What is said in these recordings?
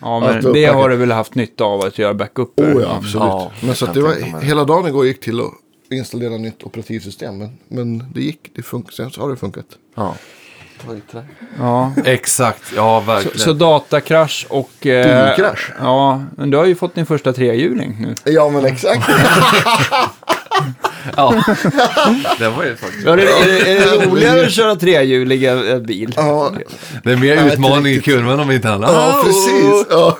Ja, men det har du väl haft nytta av att göra backup? Oh ja, absolut. Ja, men så det var, hela dagen igår gick till att installera nytt operativsystem. Men, men det gick, det funkar, sen så har det funkat. Ja. Ja. Exakt, ja Så, verkligen. så datakrasch och... Eh, Bilkrasch. Ja, men du har ju fått din första trehjuling nu. Ja, men exakt. Ja. det var ju faktiskt. Ja, det, är, det, är det roligare att köra trehjulig eh, bil? ja, Det är mer utmaning i kurvan om inte annat. ja, precis. Ja.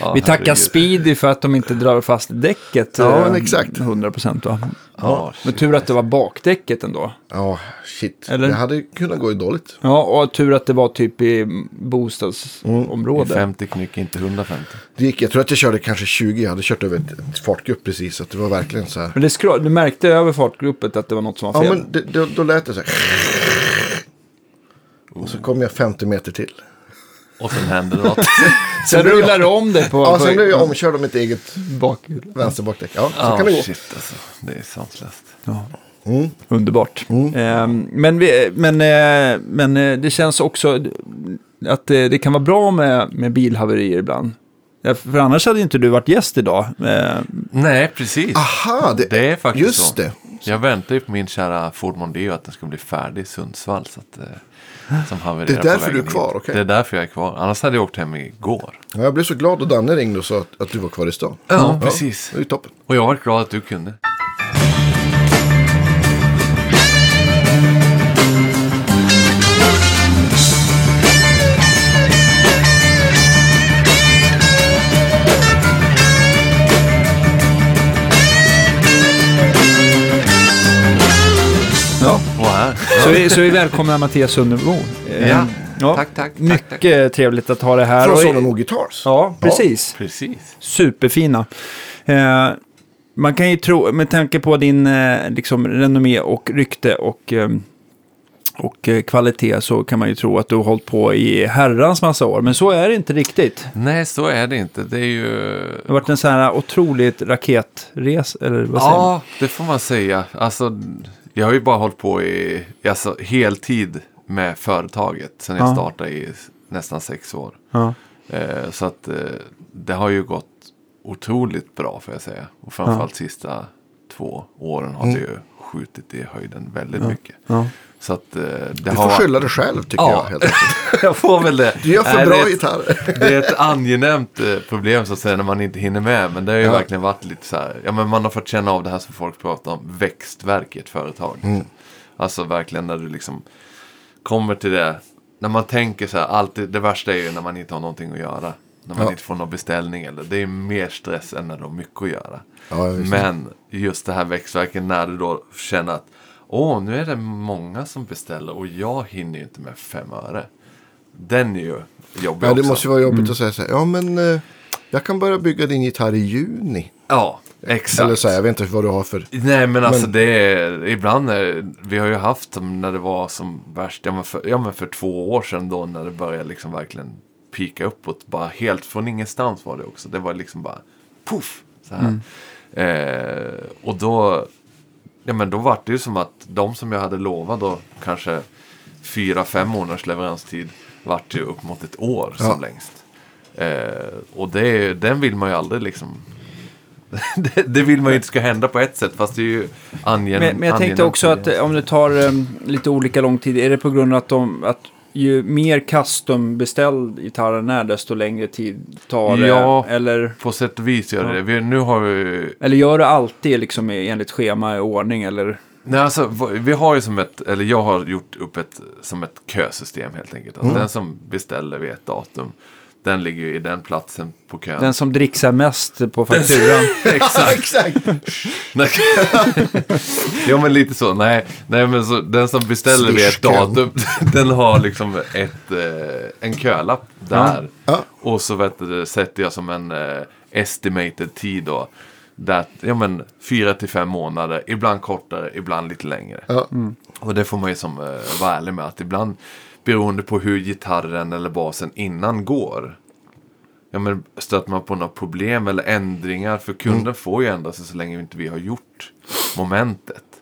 Ja, Vi tackar herregud. Speedy för att de inte drar fast däcket. Ja, eh, men exakt. 100% va? Ja, Men tur att det var bakdäcket ändå. ja, shit. Eller? Det hade kunnat gå ju dåligt. Ja, och tur att det var typ i det är bostadsområde. 50 knyck, inte 150. Det gick, jag tror att jag körde kanske 20. Jag hade kört över ett, ett fartgupp precis. Så att det var verkligen så här. Men det du märkte över fartgruppet att det var något som var Ja, fel? men det, då, då lät det så här. Och så kom jag 50 meter till. Och sen hände något. Sen rullar du om det på, Ja, sen blev jag omkörd av mitt eget bakhjul. vänsterbakdäck. Ja, så Ja, kan det gå. shit alltså. Det är sanslöst. Ja. Mm. Underbart. Ehm, men, vi, men, eh, men eh, det känns också att eh, det kan vara bra med, med bilhaverier ibland. Ja, För annars hade inte du varit gäst idag. Ehm, Nej, precis. Aha, det, Det är faktiskt just så. det. Jag väntar ju på min kära Ford Mondeo att den ska bli färdig i Sundsvall. Så att, eh, som Det är därför du är kvar, okej. Det är därför jag är kvar. Annars hade jag åkt hem igår. Ja, jag blev så glad och Danne ringde och sa att, att du var kvar i stan. Ja, precis. Det är toppen. Och jag var glad att du kunde. Ja. Här. så, vi, så vi välkomnar Mattias Sunderbo. Ehm, Ja. Tack, tack, tack, Mycket trevligt att ha det här. Från Och- Solomon Guitars. Ja, precis. Precis. Superfina. Eh, man kan ju tro, med tanke på din eh, liksom, renommé och rykte och, eh, och eh, kvalitet så kan man ju tro att du har hållit på i herrans massa år. Men så är det inte riktigt. Nej, så är det inte. Det är ju... Det har varit en sån här otroligt raketres, eller vad säger man? Ja, det får man säga. Alltså, jag har ju bara hållit på i alltså, heltid med företaget sen jag Ja. startade i nästan sex år. Ja. Eh, så att eh, det har ju gått otroligt bra får jag säga. Och framförallt sista två åren har det ju skjutit i höjden väldigt mycket. Så att eh, det Du får skylla dig själv tycker Ja. jag. Helt enkelt. jag får väl det. Du gör för Nej, bra det ett- gitarrer. Det är ett angenämt eh, problem så att säga när man inte hinner med. Men det har ju Ja. verkligen varit lite så här. Ja men man har fått känna av det här som folk pratar om. Växtverk i ett företag. Mm. Alltså verkligen när du liksom kommer till det. När man tänker så här. Alltid, det värsta är ju när man inte har någonting att göra. När man Ja. inte får någon beställning. Eller, det är mer stress än när du har mycket att göra. Ja, just men just det här växtverken när du då känner att. Åh, nu är det många som beställer och jag hinner ju inte med fem öre. Den är ju jobbig Ja, det också. måste ju vara jobbigt att säga så här. Ja, men eh, jag kan börja bygga din gitarr i juni. Ja, exakt. Eller så här, jag vet inte vad du har för... Nej men alltså Men- det är, ibland är, vi har ju haft när det var som värst, ja men, för, ja men för två år sedan då när det började liksom verkligen pika uppåt. Bara helt från ingenstans var det också. Det var liksom bara puff. Så här. Eh, och då, ja men då var det ju som att de som jag hade lovat då kanske fyra, fem månaders leveranstid vart ju upp mot ett år som Ja. längst. Eh, och det, den vill man ju aldrig liksom det, det vill man ju inte ska hända på ett sätt fast det är ju angen, Men, men jag tänkte angenämt också att om det tar um, lite olika lång tid, är det på grund av att, de, att ju mer custom-beställd gitarren är, desto längre tid tar det? Ja. Eller, På sätt och vis gör det Ja. det. Vi, nu har vi... eller gör du alltid liksom enligt schema i ordning? Eller? Nej, alltså, vi har ju som ett, eller jag har gjort upp ett, som ett kösystem helt enkelt. Alltså, Den som beställer vid ett datum, den ligger ju i den platsen på kön. Den som dricksar mest på fakturan? Exakt. Ja men lite så. Nej, nej men så, den som beställer vid ett datum, den har liksom ett, eh, en kölapp där. Ja. Och så vet du, det sätter jag som en eh, estimated tid då. Där, ja men fyra till fem månader, ibland kortare, ibland lite längre. Ja. Och det får man ju som eh, vara ärlig med att ibland beroende på hur gitarren eller basen innan går. Ja men stöter man på några problem eller ändringar för kunden får ju ändra sig så länge inte vi har gjort momentet.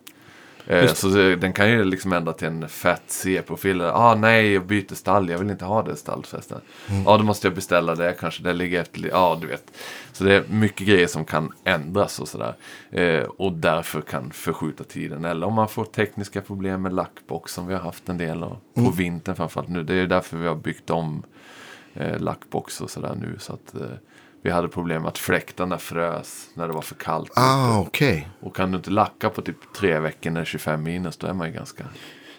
Eh, så det- den kan ju liksom ändra till en fett C-profil. Ah, nej, jag byter stall. Jag vill inte ha det stallfästet. Ja, Mm. ah, då måste jag beställa det kanske. Det ligger efter. Ja, du vet. Så det är mycket grejer som kan ändras och sådär. Eh, och därför kan förskjuta tiden. Eller om man får tekniska problem med lackbox som vi har haft en del av. På Mm. vintern framförallt nu. Det är därför vi har byggt om eh, lackbox och sådär nu. Så att eh, vi hade problem med att fläktarna frös när det var för kallt. Ah, okej. Och kan du inte lacka på typ tre veckor när det är 25 minus, då är man ju ganska...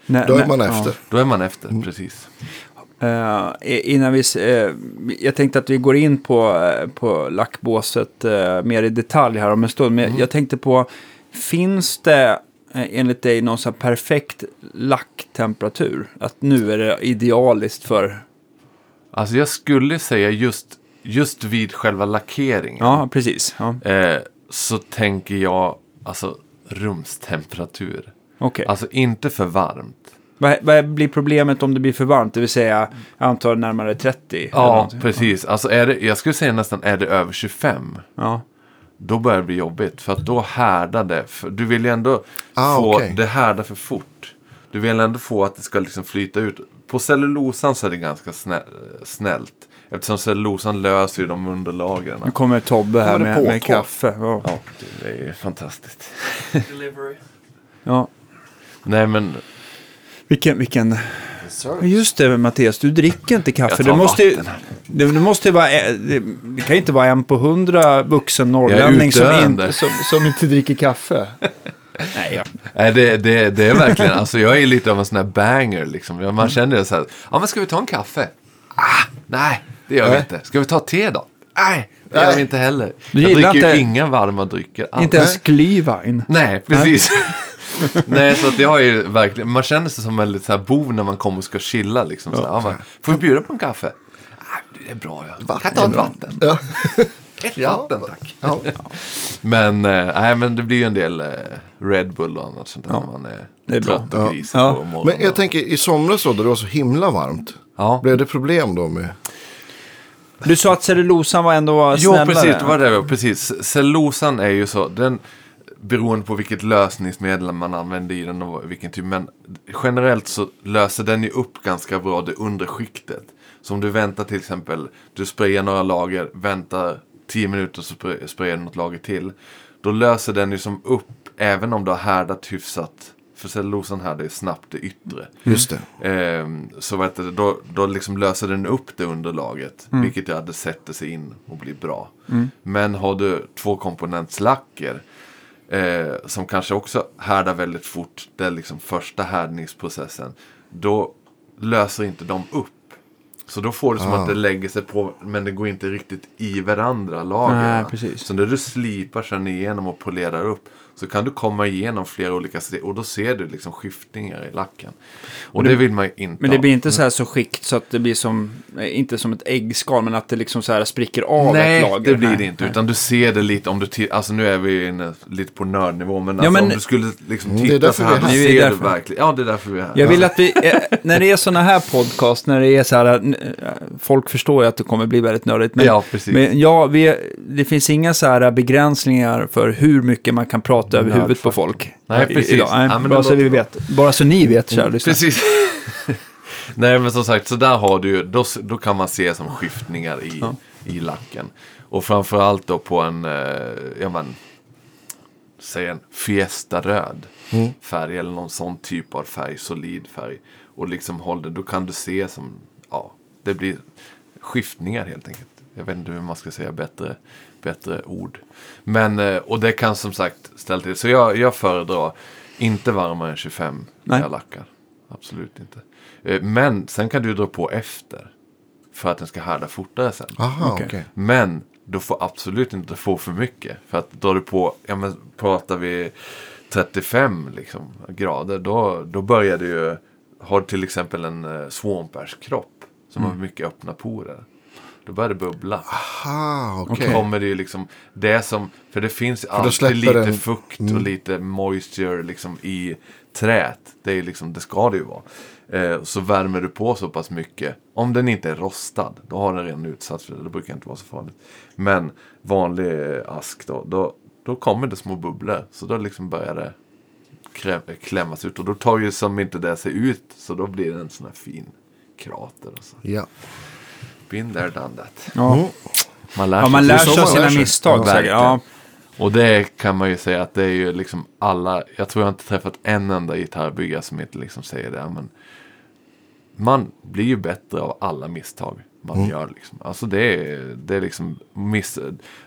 När- Då är man ja. efter. Då är man efter, precis. Eh, innan vi, eh, jag tänkte att vi går in på, eh, på lackbåset mer i detalj här om en stund. Men jag tänkte på, finns det enligt dig någon här perfekt lacktemperatur? Att nu är det idealiskt för... Alltså jag skulle säga just, just vid själva lackeringen. Ja, precis. Ja, Eh, så tänker jag alltså rumstemperatur. Okej. Alltså inte för varmt. Vad, vad blir problemet om det blir för varmt? Det vill säga, jag antar närmare 30? eller Ja, precis. Alltså är det, jag skulle säga nästan är det över 25. Ja. Då börjar det bli jobbigt. För att då härdar det. För, du vill ju ändå Ah, få okej. det härdar för fort. Du vill ändå få att det ska liksom flyta ut. På cellulosan så är det ganska snä, snällt. Eftersom cellulosan löser ju de underlagren. Nu kommer Tobbe här det med, med kaffe. Ja. Ja, det är fantastiskt. ja. Nej men, Vilken, vilken... Just det, Mattias, du dricker inte kaffe. Jag tar Det måste, ju- det, det måste ju vara... eh, Det, det kan ju inte vara en på hundra vuxen norrlänning som, inte- som, som inte dricker kaffe. Nej, ja. nej, det, det, det är verkligen, alltså jag är lite av en sån här banger liksom. Man känner ju så här, ja men ska vi ta en kaffe? Ah, nej, det gör vi Nej. inte. Ska vi ta te då? Nej, det gör Nej. vi inte heller. Du jag gillar dricker ju inte- inga varma drycker alls. Inte ens Glühwein. Nej, precis. Nej, så att jag har ju verkligen, man känner sig som en lite så här bov när man kommer och ska chilla liksom. Så, ja, men, får vi bjuda på en kaffe? Ah, det är bra, ja. Vatten Kan jag ta ett vatten? Ja. Ett vatten, tack. Ja. Men, eh, nej, men det blir ju en del eh, Red Bull och annat sånt där Ja. när man är, Det är bra. trött och grisig Ja. på morgonen. Men jag tänker i somras då, då det var så himla varmt. Ja. Blev det problem då med... Du sa att cellulosan var ändå var Jo, snällare. precis. Det var det. Precis. Cellulosan är ju så. Den, beroende på vilket lösningsmedel man använder i den och vilken typ. Men generellt så löser den ju upp ganska bra det undre skiktet. Så om du väntar till exempel, du sprayar några lager, väntar 10 minuter så spray- sprayar du något lager till. Då löser den ju som upp, även om du har härdat hyfsat. För cellulosan härdar ju snabbt det yttre. Just det. Ehm, så vet du, då, då liksom löser den upp det underlaget. Vilket jag hade sätter sig in och blir bra. Men har du tvåkomponentslacker. Eh, som kanske också härdar väldigt fort. Det är liksom första härdningsprocessen. Då löser inte de upp. Så då får du som Ah. att det lägger sig på. Men det går inte riktigt i varandra precis. Så när du slipar sen igenom och polerar upp. Så kan du komma igenom flera olika steg. Och då ser du liksom skiftningar i lacken. Och, det, vill man ju inte Men det ha. blir inte så här så skikt så att det blir som, inte som ett äggskal, men att det liksom så här spricker av Nej, ett lager. det blir Nej, det inte. nej. Utan du ser det lite om du ti- Alltså nu är vi inne lite på nördnivå. Men, alltså, men- om du skulle liksom Mm, det titta så här. är Du här. Det är ser du verkligen. Ja, det är därför vi är här. Jag vill att vi, eh, när det är sådana här podcast, när det är så här, eh, folk förstår ju att det kommer bli väldigt nördigt. Men, Ja, precis. men ja, vi, det finns inga så här begränsningar för hur mycket man kan prata över huvudet på folk. Nej, precis. Idag. Nej, Ja, men bara så vi vet. Bara så ni vet, kära. Precis. Nej men som sagt, så där har du ju, då, då kan man se som skiftningar i, i lacken. Och framförallt då på en, eh, ja men, säg en Fiesta-röd färg eller någon sån typ av färg, solid färg. Och liksom håller, då kan du se som, ja, det blir skiftningar helt enkelt. Jag vet inte hur man ska säga bättre, bättre ord. Men, eh, och det kan som sagt ställa till. Så jag, jag föredrar inte varmare än 25 när jag lackar. Absolut inte. Eh, Men sen kan du dra på efter. För att den ska härda fortare sen. Aha, Okej. okej. Men du får absolut inte få för mycket. För att drar du på, ja men pratar vi 35 liksom, grader. Då, då börjar du ju, har till exempel en uh, svampbärskropp. Som Mm. har mycket öppna porer. Då börjar det bubbla. Aha, Då okej. kommer det ju liksom, det som, för det finns då alltid lite den- Mm. fukt och lite moisture liksom i träet. Det är liksom, det ska det ju vara. Eh, så värmer du på så pass mycket, om den inte är rostad, då har den redan utsatts för det, det brukar inte vara så farligt. Men vanlig eh, ask då, då, då kommer det små bubblor, så då liksom börjar det klämmas ut. Och då tar ju som inte det sig ut. Så då blir det en sån här fin krater. Och så. Ja. Been there, done that. Ja. Man lär ja, man sig. lär sig av sina sig. misstag. Ja. Ja. Och det kan man ju säga att det är ju liksom alla. Jag tror jag inte träffat en enda gitarrbyggare som inte liksom säger det. Men man blir ju bättre av alla misstag man gör. Liksom. Alltså det är, det är liksom miss,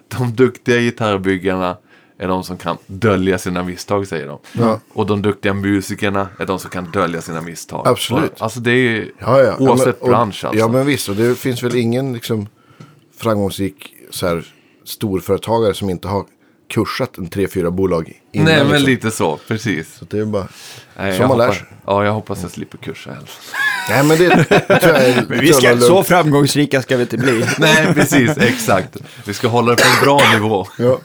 de duktiga gitarrbyggarna är de som kan dölja sina misstag säger de. Ja. Och de duktiga musikerna är de som kan dölja sina misstag. Absolut. Alltså det är Ja, ja. oavsett ja, men, och- bransch alltså. Ja, men visst. Och det finns väl ingen liksom, framgångsrik så här, storföretagare som inte har kursat en tre, fyra bolag innan. Nej men liksom. lite så, precis. Så det är bara... Nej, Så jag man lär hoppas, sig. Ja, jag hoppas jag slipper kursa helst. Nej, men det, tror jag är... Men vi ska, så framgångsrika ska vi inte bli. Nej, precis, exakt. Vi ska hålla det på en bra nivå. Ja.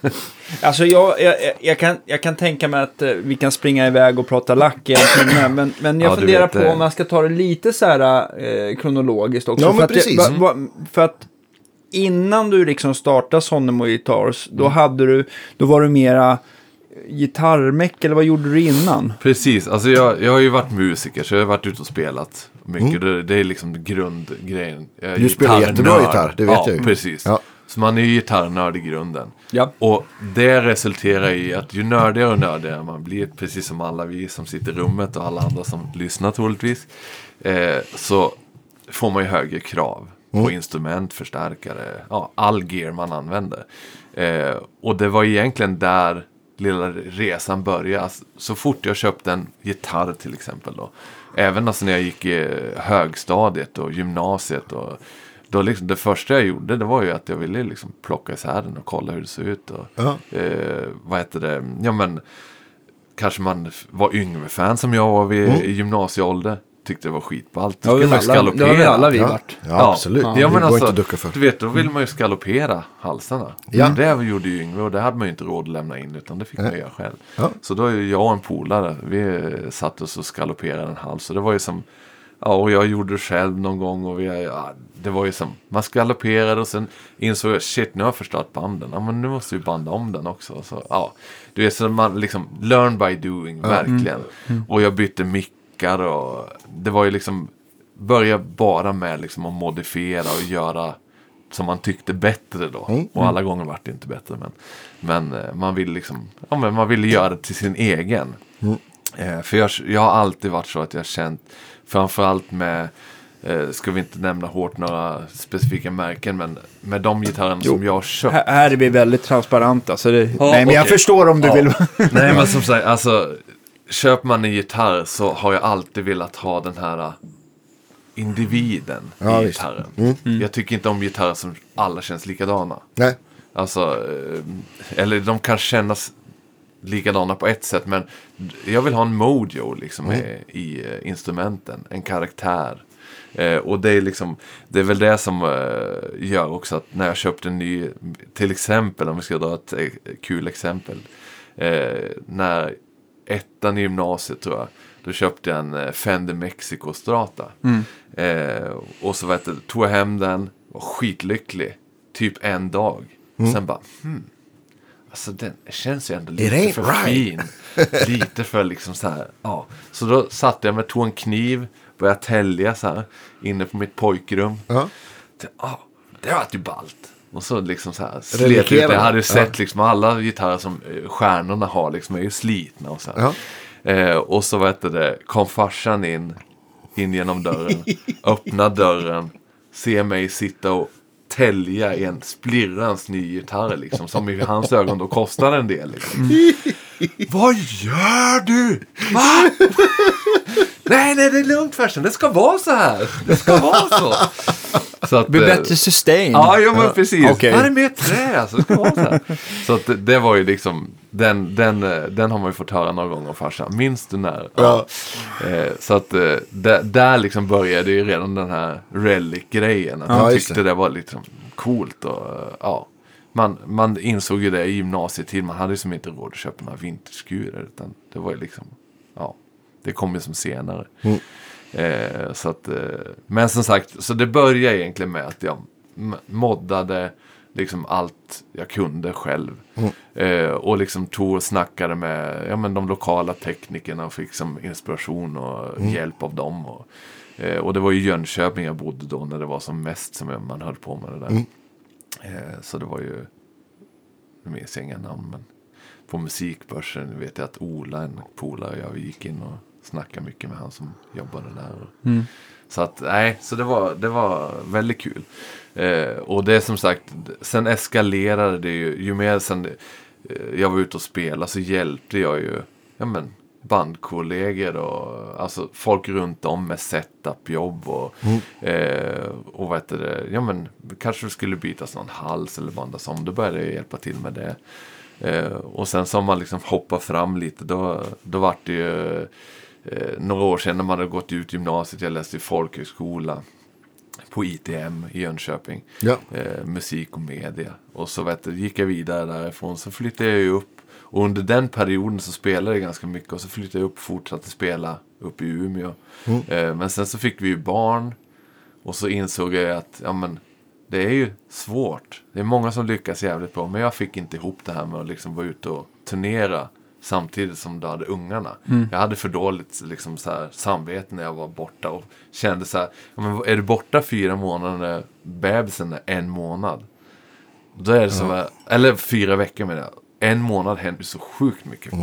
Alltså jag, jag, jag, kan, jag kan tänka mig att eh, vi kan springa iväg och prata lack i en timme, men, men jag Ja, funderar vet på det. om man ska ta det lite så här eh, kronologiskt också. Ja, men för, att det- precis. va, va, för att innan du liksom startade Sonemo Guitars, då, hade du, då var du mera gitarrmeck, eller vad gjorde du innan? Precis, alltså jag, jag har ju varit musiker så jag har varit ute och spelat mycket. Det, det är liksom grundgrejen. Jag Du spelar jättebra gitarr, det vet ja, jag ju. precis. Ja. Så man är ju gitarrnörd i grunden. Ja. Och det resulterar i att ju nördigare och nördigare man blir, precis som alla vi som sitter i rummet och alla andra som lyssnar troligtvis, eh, så får man ju högre krav på instrument, förstärkare, ja, all gear man använder. Eh, och det var egentligen där lilla resan började. Alltså, så fort jag köpte en gitarr till exempel då, även alltså när jag gick i högstadiet och gymnasiet och då liksom, det första jag gjorde det var ju att jag ville liksom plocka isär den och kolla hur det ser ut. Och, Ja. eh, vad heter det? Ja men kanske man var Yngve-fan som jag var vid, i gymnasieålder. Tyckte det var skitballt. Då Mm. Ja, ska det har alla- det har väl skallopera. alla vi Ja. varit. Ja, absolut. Ja, men alltså, inte ducka för. Du vet, då vill man ju skallopera halsarna. Ja. Det gjorde ju Yngve och det hade man ju inte råd att lämna in utan det fick man ju göra själv. Ja. Så då är ju jag och en polare, vi eh, satt oss och skalloperade en hals. Så det var ju som, ja och jag gjorde det själv någon gång och vi, ja, det var ju som, man skalloperade och sen insåg jag, shit nu har jag förstört banden. Ja men nu måste vi banda om den också. Så, ja, du vet, så man liksom, learn by doing, verkligen. Och jag bytte mickar och det var ju liksom, börja bara med liksom att modifiera och göra som man tyckte bättre då. Och alla gånger vart det inte bättre. Men, men eh, man vill liksom, ja men man vill göra det till sin egen. Eh, för jag, jag har alltid varit så att jag har känt, framförallt med, eh, ska vi inte nämna hårt några specifika märken, men med de gitarrerna Jo. som jag har köpt. Här, här är vi väldigt transparenta, så det, Ja, nej, men jag okej. förstår om du Ja. vill. Nej men som sagt, alltså köper man en gitarr så har jag alltid velat ha den här uh, individen Ja, i visst. gitarren. Jag tycker inte om gitarrer som alla känns likadana. Nej. Alltså, eh, eller de kan kännas likadana på ett sätt men jag vill ha en mojo liksom i, i eh, instrumenten, en karaktär. Eh, och det är liksom, det är väl det som eh, gör också att när jag köpte en ny, till exempel om vi ska dra ett eh, kul exempel. Eh, när ettan i gymnasiet tror jag, då köpte jag en eh, Fender Mexico Strata. Eh, och så vet du, tog jag hem den, var skitlycklig, typ en dag. Sen bara, hmm, alltså den känns ju ändå lite för right. fin. lite för liksom så här, ja. Så då satte jag mig, tog en kniv, började tälja så här, inne på mitt pojkrum. Det, ah, det var ju ballt. Och så liksom så här slet ut det. Jag hade sett liksom alla gitarrer som eh, stjärnorna har liksom är ju slitna och så här. Eh, och så vet det, kom farsan in, in genom dörren, öppnar dörren, ser mig sitta och tälja en splirrans ny gitarr liksom. Som i hans ögon då kostar en del liksom. Vad gör du? Va? nej, nej, det är lugnt farsan. Det ska vara så här. Det ska vara så. Så att, Det blir eh, bättre sustain. Ja, ja men precis. Okej. Här är mer trä, alltså. Så att det, var ju liksom, den, den, eh, den har man ju fått höra någon gång av farsan. Minns du när? Ja. Eh, så att där, där liksom började ju redan den här relic-grejen. Att Ja, just tyckte det. det var liksom coolt och ja. Man, man insåg ju det i gymnasietid. Man hade ju som inte råd att köpa några vinterskurar. Utan det var ju liksom, ja. Det kom ju som senare. Mm. Eh, så att, eh, men som sagt, så det började egentligen med att jag moddade liksom allt jag kunde själv. Mm. Eh, och liksom tog och snackade med ja, men de lokala teknikerna och fick som inspiration och Mm. hjälp av dem. Och, eh, och det var ju Jönköping jag bodde då när det var som mest som man höll på med det där. Mm. Eh, så det var ju, nu minns jag inga namn men på musikbörsen vet jag att Ola, en polare jag, vi gick in och snackade mycket med han som jobbade där. Mm. Så att, nej, så det var, det var väldigt kul. Eh, och det är som sagt, sen eskalerade det ju, ju mer sen eh, jag var ute och spelade så hjälpte jag ju, ja men, bandkollegor och alltså folk runt om med setupjobb och, eh, och vad heter det, ja men kanske det skulle bytas någon hals eller bandas om, då började jag hjälpa till med det. Eh, och sen har man liksom hoppat fram lite, då, då vart det ju eh, några år sedan när man hade gått ut gymnasiet, jag läste i folkhögskola på ITM i Jönköping. Ja. Eh, musik och media. Och så vet du, gick jag vidare därifrån. Så flyttade jag ju upp. Och under den perioden så spelade jag ganska mycket. Och så flyttade jag upp och fortsatte spela upp i Umeå. Eh, men sen så fick vi ju barn. Och så insåg jag att ja, men, det är ju svårt. Det är många som lyckas jävligt bra. Men jag fick inte ihop det här med att liksom vara ute och turnera. Samtidigt som du hade ungarna. Jag hade för dåligt liksom, så här, samvete när jag var borta. Och kände så här, ja, men är du borta fyra månader när bebisen är en månad. Då är det så här, eller fyra veckor med det. En månad händer så sjukt mycket på.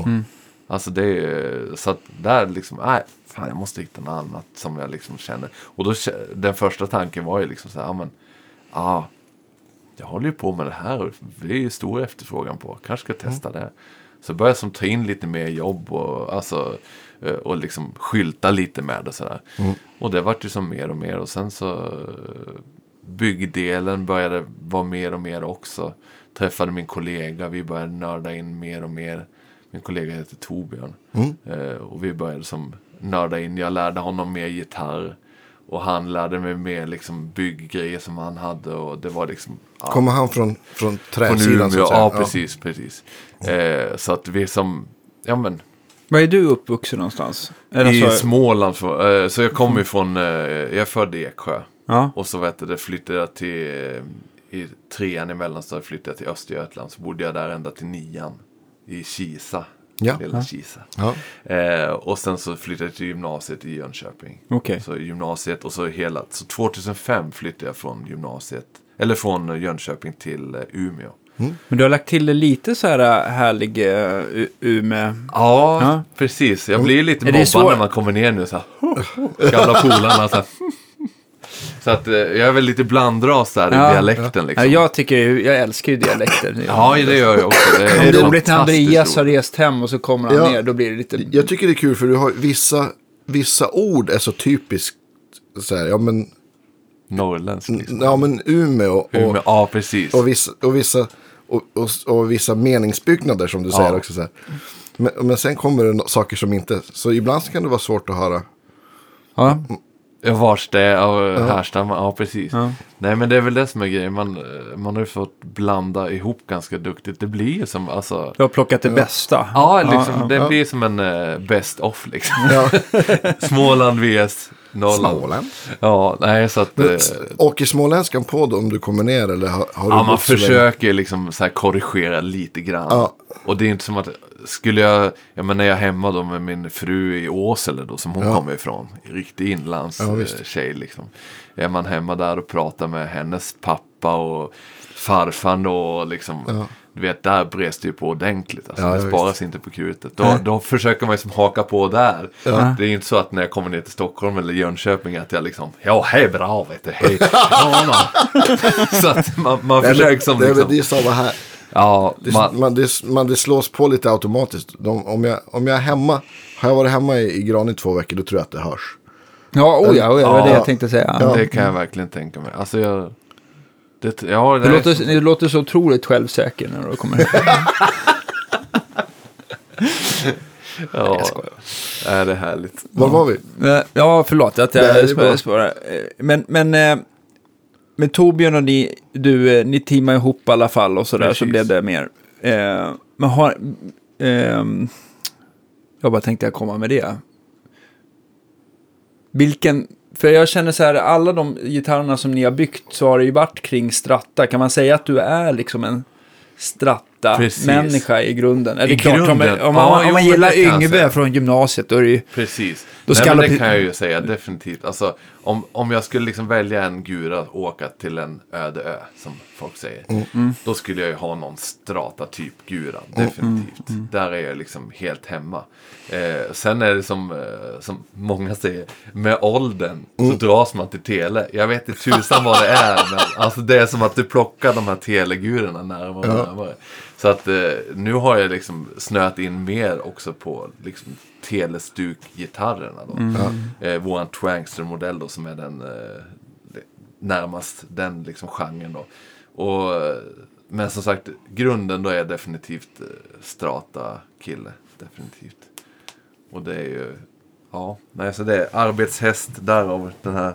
Alltså det är så att där liksom, nej, fan jag måste hitta något annat som jag liksom känner. Och då, den första tanken var ju liksom så här, ja men, ja, jag håller ju på med det här och det är ju stor efterfrågan på, kanske ska testa det. Så började som ta in lite mer jobb och, alltså, eh, och liksom skylta lite med det sådär. Och det vart ju som mer och mer och sen så eh, byggdelen började vara mer och mer också. Träffade min kollega, vi började nörda in mer och mer. Min kollega heter Torbjörn. Eh, och vi började som nörda in, jag lärde honom mer gitarr. Och han lärde mig mer liksom bygggrejer som han hade och det var liksom... Ja, Kommer han från, från från träsidan? så Umeå, att säga? ja precis, precis. Eh, så att vi som, ja men, Var är du uppvuxen någonstans? Eller i alltså- Småland, så, eh, så jag kommer ju från, eh, jag är född i Eksjö. Ja. Och så vet du, det flyttade jag till, eh, i trean i mellanstadiet flyttade jag till Östergötland. Så bodde jag där ända till nian. I Kisa. Ja. Lilla Kisa. Ja. Eh, och sen så flyttade jag till gymnasiet i Jönköping. Okej. Så gymnasiet och så hela, så 2005 flyttade jag från gymnasiet. Eller från Jönköping till eh, Umeå. Men du har lagt till lite så här äh, härlig uh, Umeå. Ja, Ja. precis. Jag blir lite Är det mobbad när man kommer ner nu så här. Gamla polarna så här. Så att eh, jag är väl lite blandras där Ja. i dialekten Ja, liksom. jag, tycker, ju- jag älskar ju dialekter. Ja, det gör jag också. Det Om är det är roligt när Andreas har rest hem och så kommer han Ja. ner, då blir det lite... Jag tycker det är kul för du har vissa, vissa ord är så typiskt. Så här, ja men, Norrländsk liksom. ja, men Umeå och, Umeå, ja, precis. och vissa, och vissa, och, och, och vissa meningsbyggnader som du säger Ja. också. Så här. Men, men sen kommer det saker som inte, så ibland så kan det vara svårt att höra. Ja. Ja, vars det ja. härstammar, ja precis. Ja. Nej men det är väl det som är grejen, man, man har ju fått blanda ihop ganska duktigt. Det blir ju som, alltså, Du har plockat det bästa. ja liksom, ja, det ja. blir som en uh, best off liksom. Ja, Småland vs Norrland. Småland. Ja, nej så att... Men, eh, Åker småländskan på då om du kommer ner eller har, har du Ja, man försöker liksom så här korrigera lite grann. Ja. Och det är inte som att, skulle jag, ja men när jag är hemma då med min fru i Åsele då, som hon Ja. kommer ifrån, riktig inlands Ja, visst. eh, tjej liksom. Är man hemma där och pratar med hennes pappa och farfar då, och liksom, Ja. du vet, där brast det ju på ordentligt. Alltså, Ja, det sparas inte på krutet. Då, då försöker man liksom haka på där. Det är inte så att när jag kommer ner till Stockholm eller Jönköping att jag liksom, ja, hej bra, vet du, hej. Så att man, man försöker som det, liksom, det är samma här. Ja, Det, man, man, det, man, det slås på lite automatiskt. De, om, jag, om jag är hemma, har jag varit hemma i, i Gran i två veckor, då tror jag att det hörs. Ja, oh ja, oh ja, det var det Ja. jag tänkte säga. Ja. Det kan jag verkligen tänka mig. Alltså jag... Det, ja, det är- låter, du låter så otroligt självsäker när du kommer hem. ja, Jag skojar. är det är härligt. Var var vi? Eh, Ja, förlåt att det jag spårar. Eh, Men, men eh, med Torbjörn och ni, du, eh, ni teamade ihop i alla fall och sådär så blev det mer. Eh, Men har... ehm, jag bara tänkte jag komma med det. Vilken För jag känner så här, alla de gitarrerna som ni har byggt så har det ju varit kring Stratta. Kan man säga att du är liksom en. Stratta-människa i grunden? Det I klart, om, man- grunden, om man, ja, om man gillar Yngve från gymnasiet, då är det ju... Precis. Då Nej, men det kan jag ju säga definitivt. Alltså, om, om jag skulle liksom välja en gura och åka till en öde ö, som folk säger. Mm. Då skulle jag ju ha någon strata-typ gura, definitivt. Där är jag liksom helt hemma. Eh, sen är det som, eh, som många säger, med åldern så dras man till tele. Jag vet inte tusan vad det är, men alltså det är som att du plockar de här telegurorna närmare och närmare. Så att eh, nu har jag liksom snöat in mer också på liksom, telestuk-gitarrerna. Då. Eh, våran Twangster-modell då som är den eh, närmast den liksom genren då. Och, men som sagt, grunden då är definitivt eh, Strata-kille. Definitivt. Och det är ju, ja, nej så det är arbetshäst därav den här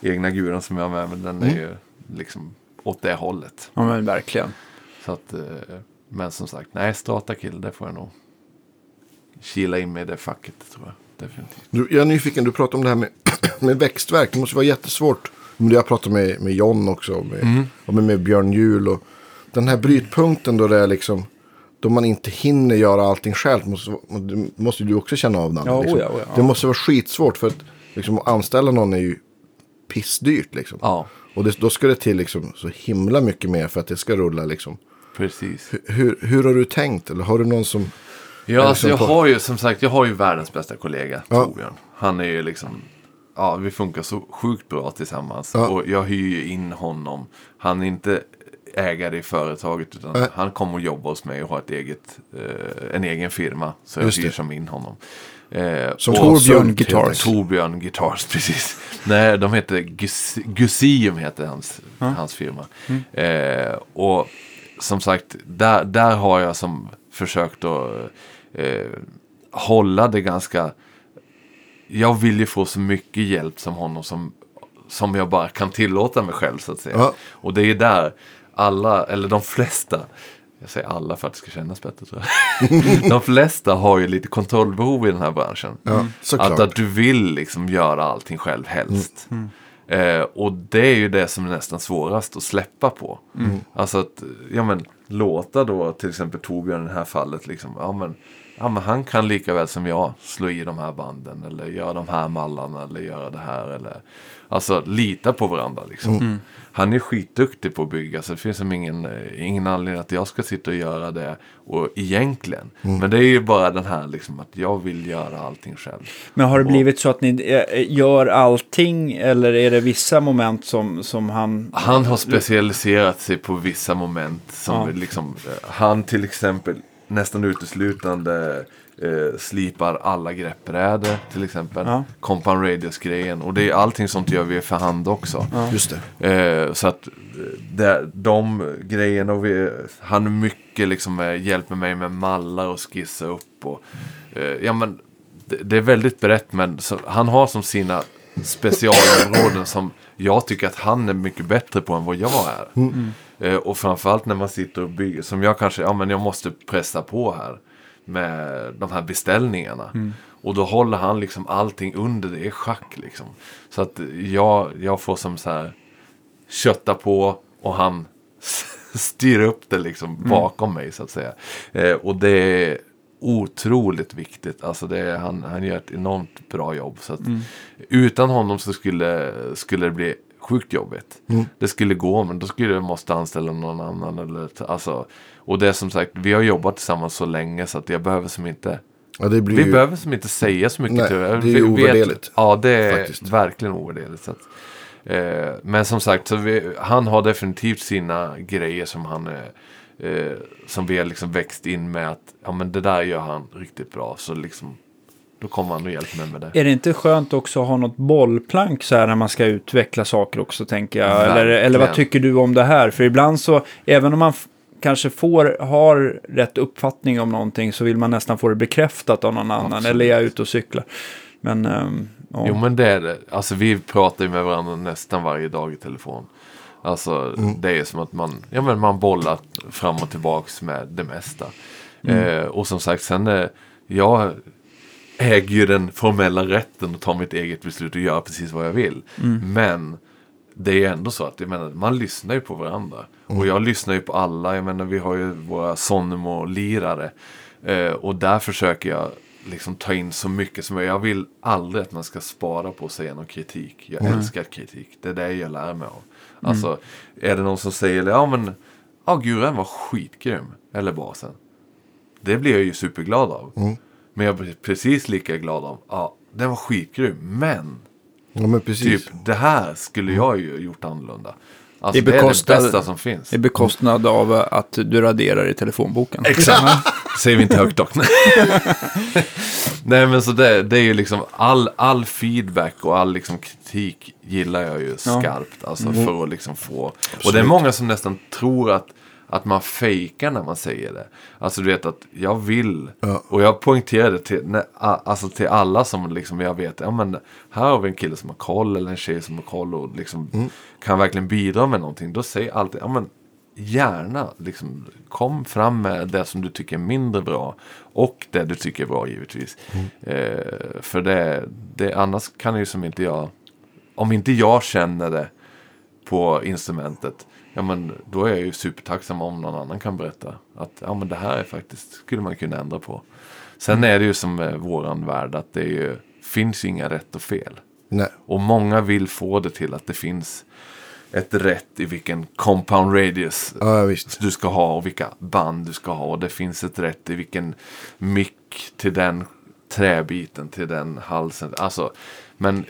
egna guran som jag har med mig. Den är ju liksom åt det hållet. Ja, men verkligen. Så att, eh, men som sagt, nej, Strata-kille, det får jag nog kila in mig i det facket tror jag. Definitivt. Du, jag är nyfiken, du pratar om det här med, med växtverk. Det måste vara jättesvårt. Men Jag pratar med, med John också. Med, Mm. och med, med Björn Juhl. Och den här brytpunkten då det är liksom. Då man inte hinner göra allting själv. Måste, måste du också känna av. Nanne, Ja, liksom. oja, oja, ja. Det måste vara skitsvårt. För att liksom, att anställa någon är ju pissdyrt. Liksom. Ja, Och det, då ska det till liksom, så himla mycket mer för att det ska rulla. Liksom. precis. Hur, hur har du tänkt? Eller har du någon som... Ja, alltså jag har ju som sagt, jag har ju världens bästa kollega, Ja. Torbjörn. Han är ju liksom, ja vi funkar så sjukt bra tillsammans. Ja. Och jag hyr ju in honom. Han är inte ägare i företaget utan Nej. han kommer och jobbar hos mig och har ett eget, eh, en egen firma. Så jag Just det. hyr som in honom. Eh, Som Torbjörn Guitars. Torbjörn Guitars, precis. Nej, de heter Gus Gusium heter hans, hans firma. Eh, och som sagt, där, där har jag som försökt att eh, hålla det ganska... Jag vill ju få så mycket hjälp som honom som, som jag bara kan tillåta mig själv så att säga. Ja. Och det är där alla, eller de flesta, jag säger alla för att det ska kännas bättre tror jag. de flesta har ju lite kontrollbehov i den här branschen. Ja, såklart. Att, att du vill liksom göra allting själv helst. Eh, och det är ju det som är nästan svårast att släppa på. Alltså att, ja men låta då till exempel Torbjörn i det här fallet liksom, ja men, ja men han kan lika väl som jag slå i de här banden eller göra de här mallarna eller göra det här eller Alltså lita på varandra liksom. Han är skitduktig på att bygga så det finns som ingen, eh, ingen anledning att jag ska sitta och göra det. Och egentligen. Men det är ju bara den här liksom att jag vill göra allting själv. Men har det blivit så att ni eh, gör allting eller är det vissa moment som, som han... Han har specialiserat sig på vissa moment. Som Ja. liksom, eh, han till exempel nästan uteslutande eh, slipar alla greppbrädor till exempel. Ja. Compound Radius-grejen. Och det är allting sånt gör vi för hand också. Just det. Eh, så att eh, det, de grejerna, och vi, han mycket liksom eh, hjälper mig med mallar och skissa upp. Och, eh, ja, men, det, det är väldigt brett men så, han har som sina specialområden som jag tycker att han är mycket bättre på än vad jag är. Eh, och framförallt när man sitter och bygger, som jag kanske, ja men jag måste pressa på här med de här beställningarna. Och då håller han liksom allting under det i schack liksom. Så att jag, jag får som så här kötta på och han styr upp det liksom bakom mig så att säga. Eh, och det är otroligt viktigt. Alltså det är, han, han gör ett enormt bra jobb. Så att Utan honom så skulle, skulle det bli sjukt jobbigt. Det skulle gå men då skulle jag måste anställa någon annan. Eller, alltså, och det är som sagt, vi har jobbat tillsammans så länge så att jag behöver som inte Ja, vi ju... behöver som inte säga så mycket. Nej, det är Vi ju vet- ovärderligt, Ja, det är faktiskt. verkligen ovärderligt. Så att, eh, men som sagt, så vi, han har definitivt sina grejer som han eh, eh, som vi har liksom växt in med att ja, men det där gör han riktigt bra. Så liksom, då kommer han och hjälper mig med det. Är det inte skönt också att ha något bollplank så här när man ska utveckla saker också tänker jag? Eller, eller vad tycker du om det här? För ibland så, även om man kanske får, har rätt uppfattning om någonting så vill man nästan få det bekräftat av någon annan. Absolut. Eller är jag ute och cyklar? Men, ja. Jo men det är det. Alltså vi pratar ju med varandra nästan varje dag i telefon. Alltså det är som att man, ja, men man bollar fram och tillbaks med det mesta. Eh, och som sagt sen, eh, jag äger ju den formella rätten att ta mitt eget beslut och göra precis vad jag vill. Mm. Men det är ändå så att jag menar, man lyssnar ju på varandra. Och jag lyssnar ju på alla. Jag menar, vi har ju våra Sonemo-lirare. Eh, och där försöker jag liksom ta in så mycket som möjligt. Jag vill aldrig att man ska spara på att säga någon kritik. Jag älskar kritik. Det är det jag lär mig av. Alltså, är det någon som säger, ja men, ja Guren var skitgrym. Eller basen. Det blir jag ju superglad av. Men jag blir precis lika glad av, ja, den var skitgrym. Men, Ja, men precis. typ, det här skulle jag ju gjort annorlunda. Alltså, I det är det bekostnad- bästa som finns. I bekostnad av att du raderar i telefonboken. Exakt. Säger vi inte högt dock. Nej men så det, det är ju liksom all, all feedback och all liksom kritik gillar jag ju skarpt. Alltså för att liksom få. Och det är många som nästan tror att, att man fejkar när man säger det. Alltså du vet att jag vill. Ja. Och jag poängterar det till, a- alltså till alla som liksom jag vet. Ja men här har vi en kille som har koll eller en tjej som har koll och liksom kan verkligen bidra med någonting. Då säger alltid, ja men gärna liksom, kom fram med det som du tycker är mindre bra. Och det du tycker är bra givetvis. Eh, för det, det, annars kan ju som inte jag, om inte jag känner det på instrumentet. Ja men då är jag ju supertacksam om någon annan kan berätta. Att ja men det här är faktiskt, skulle man kunna ändra på. Sen är det ju som eh, våran värld att det är ju, finns ju inga rätt och fel. Nej. Och många vill få det till att det finns ett rätt i vilken compound radius Ja, du ska ha och vilka band du ska ha. Och det finns ett rätt i vilken mick till den träbiten, till den halsen. Alltså, men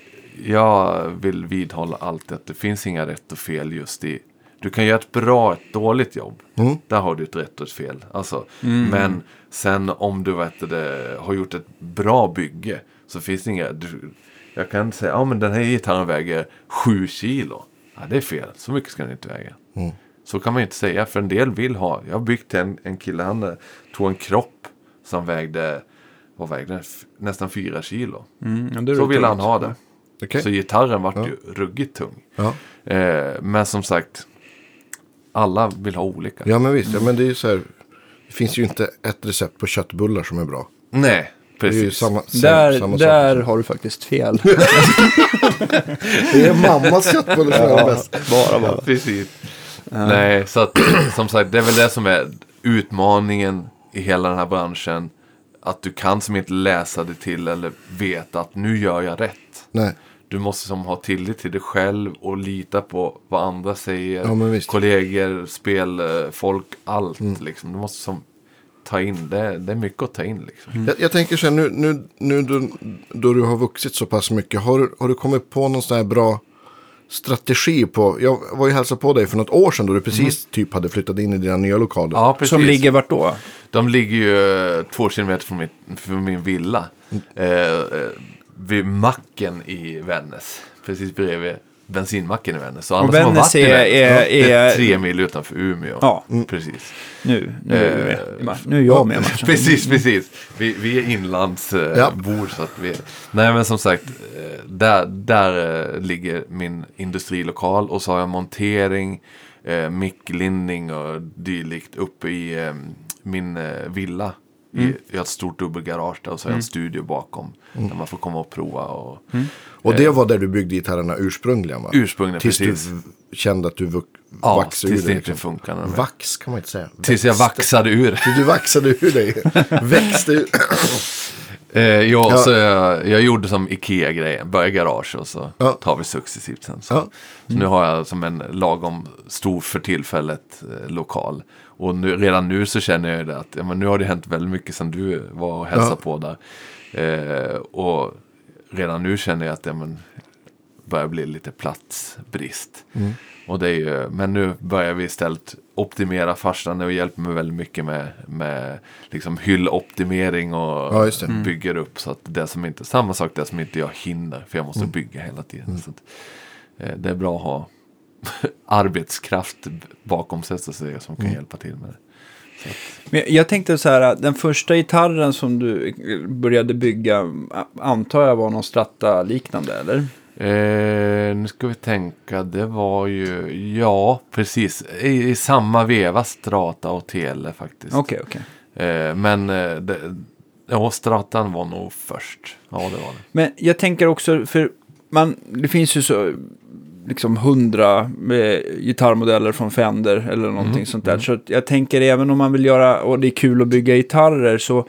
jag vill vidhålla alltid att det finns inga rätt och fel just i du kan göra ett bra, ett dåligt jobb. Där har du ett rätt och ett fel. Alltså, Men sen om du vet det, har gjort ett bra bygge så finns det inga... Du, jag kan säga, ja men den här gitarren väger 7 kilo. Ja, det är fel, så mycket ska den inte väga. Så kan man ju inte säga, för en del vill ha. Jag har byggt en, en kille, han eh, tog en kropp som vägde, vad vägde den? F- Nästan 4 kilo. Mm, ja, Så ville han ha det. Okej. Så gitarren vart ju ruggigt tung. Ja. Eh, men som sagt, alla vill ha olika. ja, men visst. Ja, men det är ju så här. Det finns ju inte ett recept på köttbullar som är bra. Nej, Det är ju precis. samma, Där, samma där sak. har du faktiskt fel. Det är mammas köttbullar som är bäst. bara, bara. Precis. Nej, så att som sagt, det är väl det som är utmaningen i hela den här branschen. Att du kan som inte läsa det till eller veta att nu gör jag rätt. Nej. Du måste som ha tillit till dig själv och lita på vad andra säger. Ja. Kollegor, spelfolk, allt liksom. Du måste som ta in, det, det är mycket att ta in liksom. Jag, jag tänker så här, nu, nu, nu då, då du har vuxit så pass mycket, har du, har du kommit på någon sån här bra strategi på, jag var ju hälsade på dig för något år sedan då du precis typ hade flyttat in i dina nya lokaler. Ja, precis. Som ligger vart då? De ligger ju eh, två kilometer från min, från min villa. Eh, eh, vid macken i Vännäs. Precis bredvid bensinmacken i Vännäs. Så alla som har varit i är- Vännäs, är- är är- tre mil utanför Umeå. Ja. Precis. Nu, nu, är med nu är jag med i matchen. Precis, precis. Vi, vi är inlandsbor Ja. bor, så att vi... Nej men som sagt, eh, där, där eh, ligger min industrilokal och så har jag montering, eh, micklindning och dylikt uppe i eh, min villa. I, jag har ett stort dubbelgarage där och så har jag en studio bakom. Där man får komma och prova och Och det var där du byggde gitarrerna ursprungligen va? ursprungligen Tills precis. du v- kände att du vux, Ja, vaxade ur tills det dig. inte Liksom. funkar. när de är- Vax kan man inte säga. Tills jag vaxade ur. Tills du vaxade ur dig. Växte ur. Eh, ja, Ja. så jag, jag gjorde som Ikea-grejen. Börja garage och så Ja. tar vi successivt sen. Så. Ja. så nu har jag som en lagom stor för tillfället eh, lokal. Och nu, redan nu så känner jag det att ja, men nu har det hänt väldigt mycket sen du var och hälsade Ja. på där. Eh, och redan nu känner jag att det men, börjar bli lite platsbrist. Mm. Och det är ju, men nu börjar vi istället optimera farsan och hjälper mig väldigt mycket med, med liksom hylloptimering och Ja, det. bygger upp. Så att det som inte, samma sak det som inte jag hinner, för jag måste Mm. bygga hela tiden. Så att, eh, det är bra att ha arbetskraft bakom sig så att säga, som kan Mm. hjälpa till med det. Men jag tänkte så här, den första gitarren som du började bygga, antar jag var någon Strata-liknande, eller? Eh, nu ska vi tänka, det var ju, ja precis, i, i samma veva Strata och Tele faktiskt. Okej, okej. Eh, men eh, det, ja, Stratan var nog först. Ja, det var det. Men jag tänker också, för man, det finns ju så liksom hundra eh, gitarrmodeller från Fender eller någonting Mm, sånt där. Så att jag tänker även om man vill göra, och det är kul att bygga gitarrer, så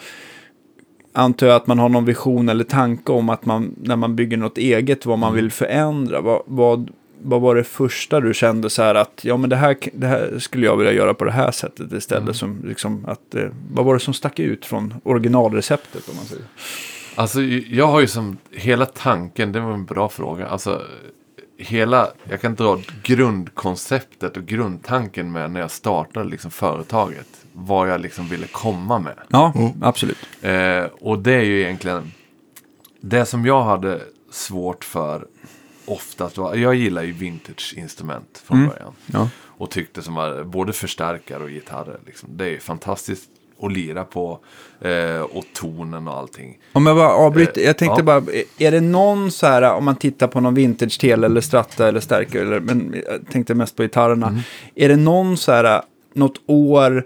antar jag att man har någon vision eller tanke om att man, när man bygger något eget, vad man Mm. vill förändra. Vad, vad, vad var det första du kände så här att, ja men det här, det här skulle jag vilja göra på det här sättet istället. Mm. Som, liksom, att, eh, vad var det som stack ut från originalreceptet om man säger? Alltså, jag har ju som hela tanken, det var en bra fråga. Alltså, hela, jag kan dra grundkonceptet och grundtanken med när jag startade liksom företaget. Vad jag liksom ville komma med. Ja, absolut. Eh, och det är ju egentligen det som jag hade svårt för oftast var, jag gillar ju vintage-instrument från början. Ja. Och tyckte som var både förstärkare och gitarrer. Liksom. Det är ju fantastiskt att lira på. Eh, och tonen och allting. Om jag bara avbryter, Eh, jag tänkte ja. bara, är det någon så här, om man tittar på någon vintage tele eller stratta eller stärkare, eller, men jag tänkte mest på gitarrerna, Mm. är det någon så här, något år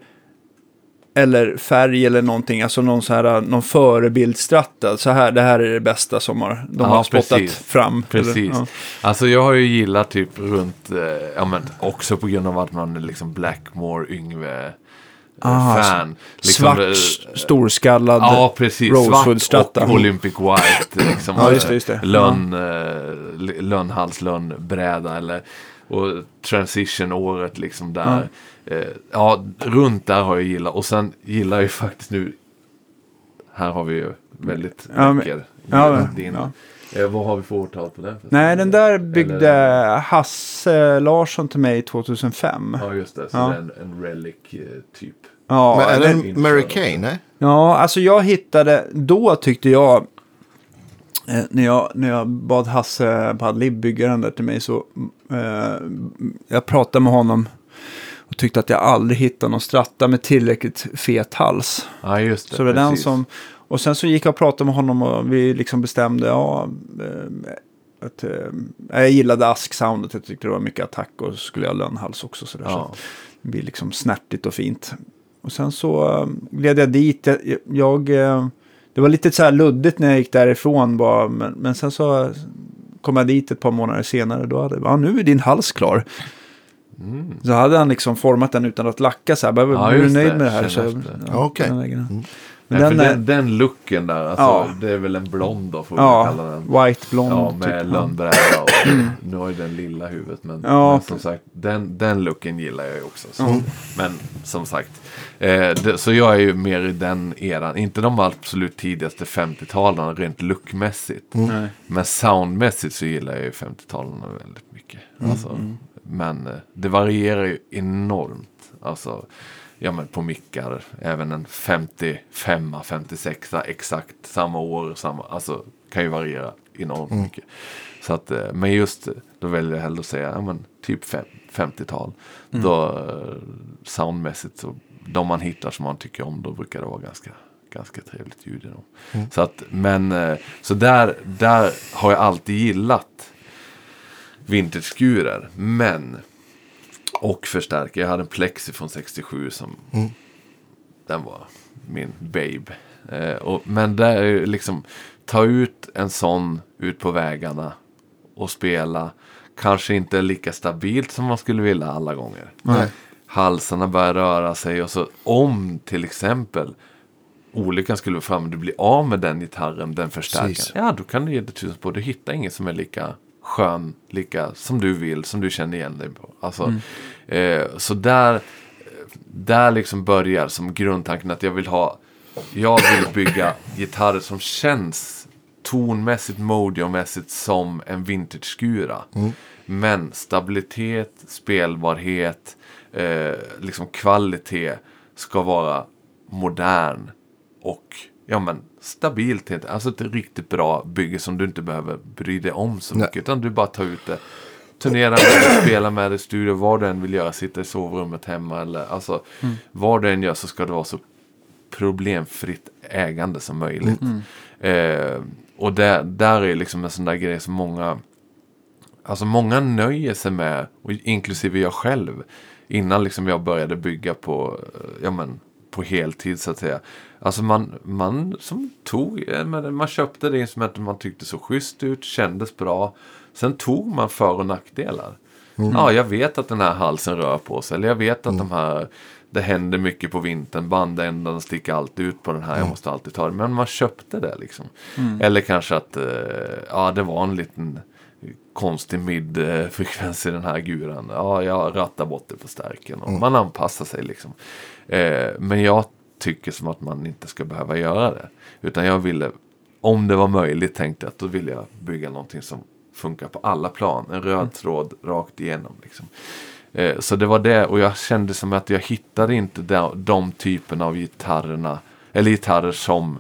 eller färg eller någonting, alltså någon så här, någon förebildstratta, så här, det här är det bästa som har, de Ja, har spottat precis. fram. Precis. Eller, ja. Alltså jag har ju gillat typ runt, eh, ja men också på grund av att man är liksom Blackmore, Yngve Ah, fan. Liksom, Svart, eh, storskallad. Ja, precis. Svart Rosewood-stratta. och Olympic White. Liksom, Ja, just det, just det. Lönn, eh, lönnhals, lönnbräda eller och transition-året liksom där. Ja. ja, runt där har jag gillat. Och sen gillar jag ju faktiskt nu, här har vi ju väldigt Ja, läcker. ja, din. ja. Eh, vad har vi för årtal på den? Nej, den där byggde Eller- Hasse Larsson till mig 2005. Ja, just det. Så Ja. det är en, en relic eh, typ. Ja, Men är det den- en Mary Kay? Nej? Ja, alltså jag hittade, då tyckte jag, eh, när jag, när jag bad Hasse Padlib bygga den där till mig så, eh, jag pratade med honom och tyckte att jag aldrig hittade någon stratta med tillräckligt fet hals. Ja, just det. Så det var den precis. som, och sen så gick jag och pratade med honom och vi liksom bestämde, ja, eh, att, eh, jag gillade ask-soundet, jag tyckte det var mycket attack och så skulle jag ha lönnhals också. Så, där, så Ja. det blir liksom snärtigt och fint. Och sen så uh, gled jag dit. Jag, jag, eh, det var lite så här luddigt när jag gick därifrån. Bara, men, men sen så kom jag dit ett par månader senare. Då hade ja, nu är din hals klar. Så hade han liksom format den utan att lacka så här. Bara, Ja, är du nöjd det. med det här? Så. Ja, vägen. Mm. Men Nej, den, den, den looken där, alltså, Ja. det är väl en blond då får vi kalla ja, den. white blond. Ja, med typ. Ja. lönnbräda och nu har ju den lilla huvudet. Men, Ja, men som sagt, den, den looken gillar jag ju också. Så. Mm. Men som sagt, eh, det, så jag är ju mer i den eran. Inte de absolut tidigaste 50-talen rent lookmässigt. Nej. Men soundmässigt så gillar jag ju 50-talen väldigt mycket. Alltså, Men eh, det varierar ju enormt. Alltså, ja men på mickar, även en 55 56 exakt samma år, samma, alltså kan ju variera enormt mycket. Så att, eh, men just, eh, då väljer jag hellre att säga, ja men typ fem- 50-tal. Då eh, soundmässigt så, de man hittar som man tycker om, då brukar det vara ganska ganska trevligt ljud i dem. Så att, men, eh, så där, där har jag alltid gillat vintage-skurer. Men, och förstärkare. Jag hade en Plexi från 67 som, den var min babe. Eh, och, men där är liksom, ta ut en sån ut på vägarna och spela. Kanske inte lika stabilt som man skulle vilja alla gånger. Nej. Halsarna börjar röra sig och så om till exempel olyckan skulle vara framme, du blir av med den gitarren, den förstärkaren. Ja, då kan du ge det tusen på. Du hittar ingen som är lika skön, lika som du vill, som du känner igen dig på. Alltså, eh, så där, där liksom börjar som grundtanken att jag vill ha, jag vill bygga gitarrer som känns tonmässigt, modiomässigt som en vintage-skura. Men stabilitet, spelbarhet, eh, liksom kvalitet ska vara modern och ja, men, stabilt. helt- Alltså ett riktigt bra bygge som du inte behöver bry dig om så Nej. mycket. Utan du bara tar ut det. Turnera med det, spela med det i studio, vad du än vill göra. Sitta i sovrummet hemma eller alltså. Vad du än gör så ska det vara så problemfritt ägande som möjligt. Eh, och där, där är liksom en sån där grej som många Alltså många nöjer sig med, och inklusive jag själv, innan liksom jag började bygga på, eh, ja men, på heltid så att säga. Alltså man, man som tog, eh, man köpte det instrumentet man tyckte så schysst ut, kändes bra. Sen tog man för och nackdelar. Ja, jag vet att den här halsen rör på sig. Eller jag vet att de här, det händer mycket på vintern. Bandändan sticker alltid ut på den här. Jag måste alltid ta det. Men man köpte det liksom. Eller kanske att, eh, ja det var en liten konstig midfrekvens i den här guran. Ja, jag rattar bort det på stärken. Och Man anpassar sig liksom. Eh, men jag tycker som att man inte ska behöva göra det. Utan jag ville, om det var möjligt tänkte jag att då ville jag bygga någonting som funkar på alla plan. En röd tråd rakt igenom. Liksom. Eh, så det var det och jag kände som att jag hittade inte de, de typen av gitarrerna. Eller gitarrer som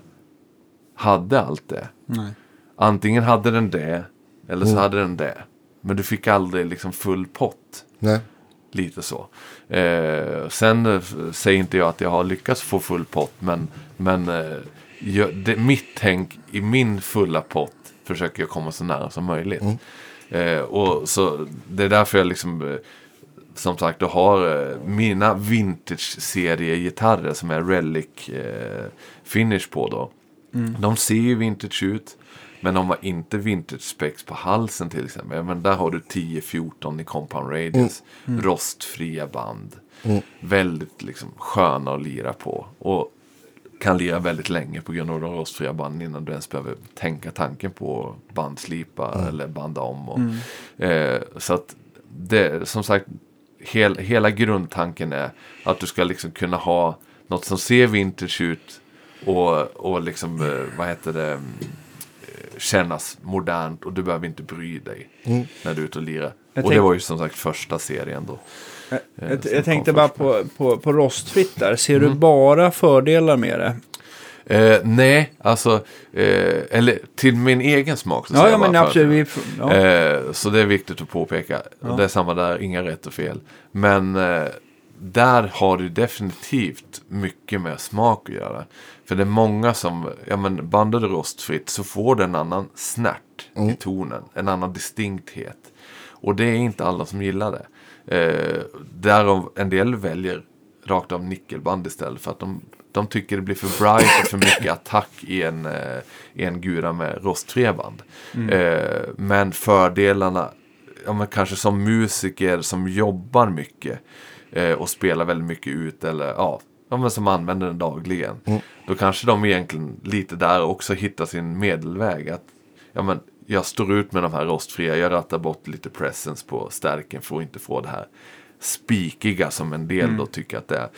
hade allt det. Nej. Antingen hade den det eller så hade den det. Men du fick aldrig liksom full pott. Nej. Lite så. Eh, sen eh, säger inte jag att jag har lyckats få full pott. Men, men eh, jag, det, mitt tänk i min fulla pott försöker jag komma så nära som möjligt. Eh, och så Det är därför jag liksom eh, som sagt då har eh, mina vintage-seriegitarrer som är relic eh, finish på då. De ser ju vintage ut. Men de har inte vintage specs på halsen till exempel. Men där har du 10-14 i compound radius. Rostfria band. Väldigt liksom sköna att lira på. Och kan lira väldigt länge på grund av de rostfria banden innan du ens behöver tänka tanken på bandslipa eller banda om. Och, eh, så att det, som sagt, hel, hela grundtanken är att du ska liksom kunna ha något som ser vintage ut och, och liksom, eh, vad heter det, mm, kännas modernt och du behöver inte bry dig när du är ute och lirar. Jag och det var ju som sagt första serien då. Jag, Eh, jag, jag tänkte bara på, på, på rostfritt där. Ser Mm. du bara fördelar med det? Eh, nej, alltså, eh, eller till min egen smak så Ja, ja men absolut. Vi, ja. Eh, så det är viktigt att påpeka. Det är samma där, inga rätt och fel. Men eh, där har du definitivt mycket med smak att göra. För det är många som, ja men bandar du rostfritt så får du en annan snärt i tonen. En annan distinkthet. Och det är inte alla som gillar det. Eh, därav en del väljer rakt av nickelband istället. För att de, de tycker det blir för bright och för mycket attack i en, eh, i en gura med rostfria band. Eh, men fördelarna, ja, men kanske som musiker som jobbar mycket eh, och spelar väldigt mycket ut eller ja, ja men som använder den dagligen. Då kanske de egentligen lite där också hittar sin medelväg. Att, ja, men jag står ut med de här rostfria, jag rattar bort lite presence på stärken för att inte få det här spikiga som en del då tycker att det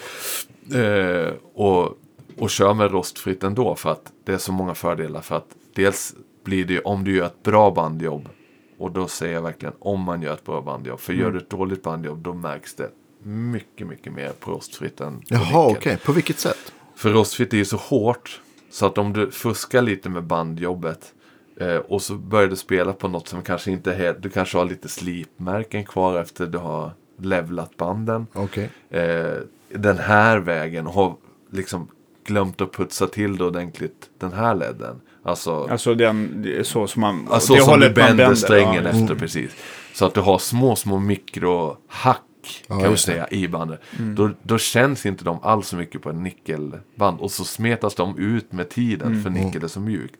är. Eh, och, och kör med rostfritt ändå för att det är så många fördelar. För att dels blir det ju om du gör ett bra bandjobb. Och då säger jag verkligen om man gör ett bra bandjobb. För gör du ett dåligt bandjobb då märks det mycket, mycket mer på rostfritt än på Jaha, okej. På vilket sätt? För rostfritt är ju så hårt. Så att om du fuskar lite med bandjobbet. Eh, och så börjar du spela på något som kanske inte är helt. Du kanske har lite slipmärken kvar efter du har levlat banden. Okej. Eh, den här vägen har liksom glömt att putsa till det ordentligt. Den här ledden. Alltså, Alltså den, så som man... alltså det som du man bänder strängen ja. efter precis. Så att du har små, små mikrohack kan vi det. säga i bandet. Då, då känns inte de alls så mycket på en nickelband. Och så smetas de ut med tiden för nickel är så mjukt.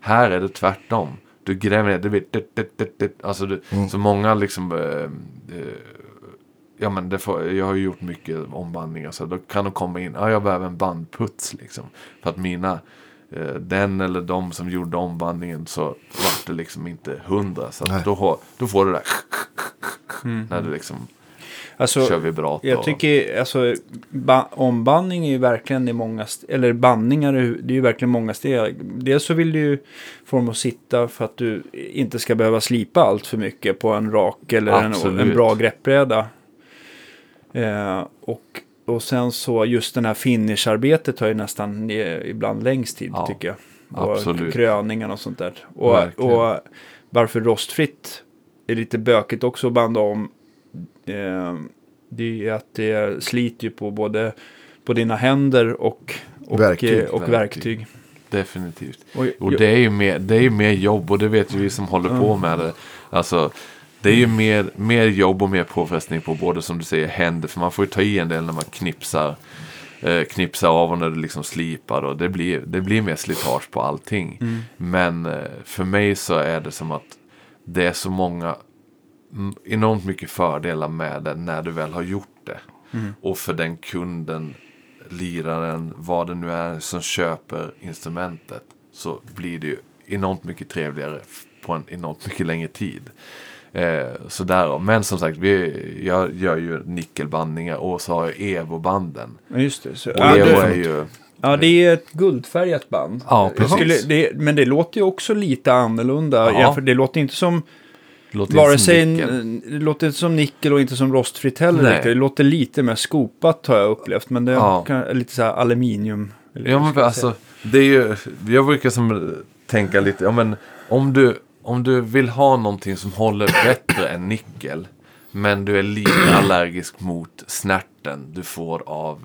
Här är det tvärtom. Du gräver ner, det blir... dit, dit, dit. Alltså du, så många liksom... Eh, eh, ja men det får, jag har ju gjort mycket ombandningar så då kan de komma in. Ja jag behöver en bandputs liksom. För att mina... Eh, den eller de som gjorde ombandningen så var det liksom inte hundra. Så då, då får du det där... När du liksom Alltså, kör vibrato. Jag tycker alltså ba- ombandning är ju verkligen i många, eller bandningar är- det är ju verkligen många steg. Dels så vill du ju få dem att sitta för att du inte ska behöva slipa allt för mycket på en rak eller en, en bra greppbräda. Eh, och, och sen så just den här finisharbetet tar ju nästan eh, ibland längst tid Ja, tycker jag. Och absolut. kröningen och sånt där. Och, och varför rostfritt är lite bökigt också att banda om. Eh, det är att det sliter ju på både på dina händer och, och Verktyg. eh, och verktyg. Definitivt. Och, Och det är ju mer, det är ju mer jobb och det vet ju vi som håller på med det. Alltså, det är ju mer, mer jobb och mer påfrestning på både som du säger händer. För man får ju ta i en del när man knipsar. eh, knipsa av och när du liksom slipar och det blir, det blir mer slitage på allting. Men eh, för mig så är det som att det är så många mm, enormt mycket fördelar med det när du väl har gjort det. Och för den kunden, liraren, vad det nu är som köper instrumentet så blir det ju enormt mycket trevligare på en enormt mycket längre tid. Eh, så därav. Men som sagt, vi, jag gör ju nickelbandningar och så har jag Evo-banden. Ja, just det. Så, Och ja, Evo är ju... ja, det är ett guldfärgat band. Ja, precis. skulle, det, men det låter ju också lite annorlunda. Ja. jämfört- det låter inte som Låter vare sig det låter inte som nickel och inte som rostfritt heller. Nej. Det låter lite mer skopat har jag upplevt. Men det Ja. kan, lite så här aluminium. Ja men alltså, det är ju, jag brukar som tänka lite, ja men om du, om du vill ha någonting som håller bättre än nickel, men du är lite allergisk mot snärten du får av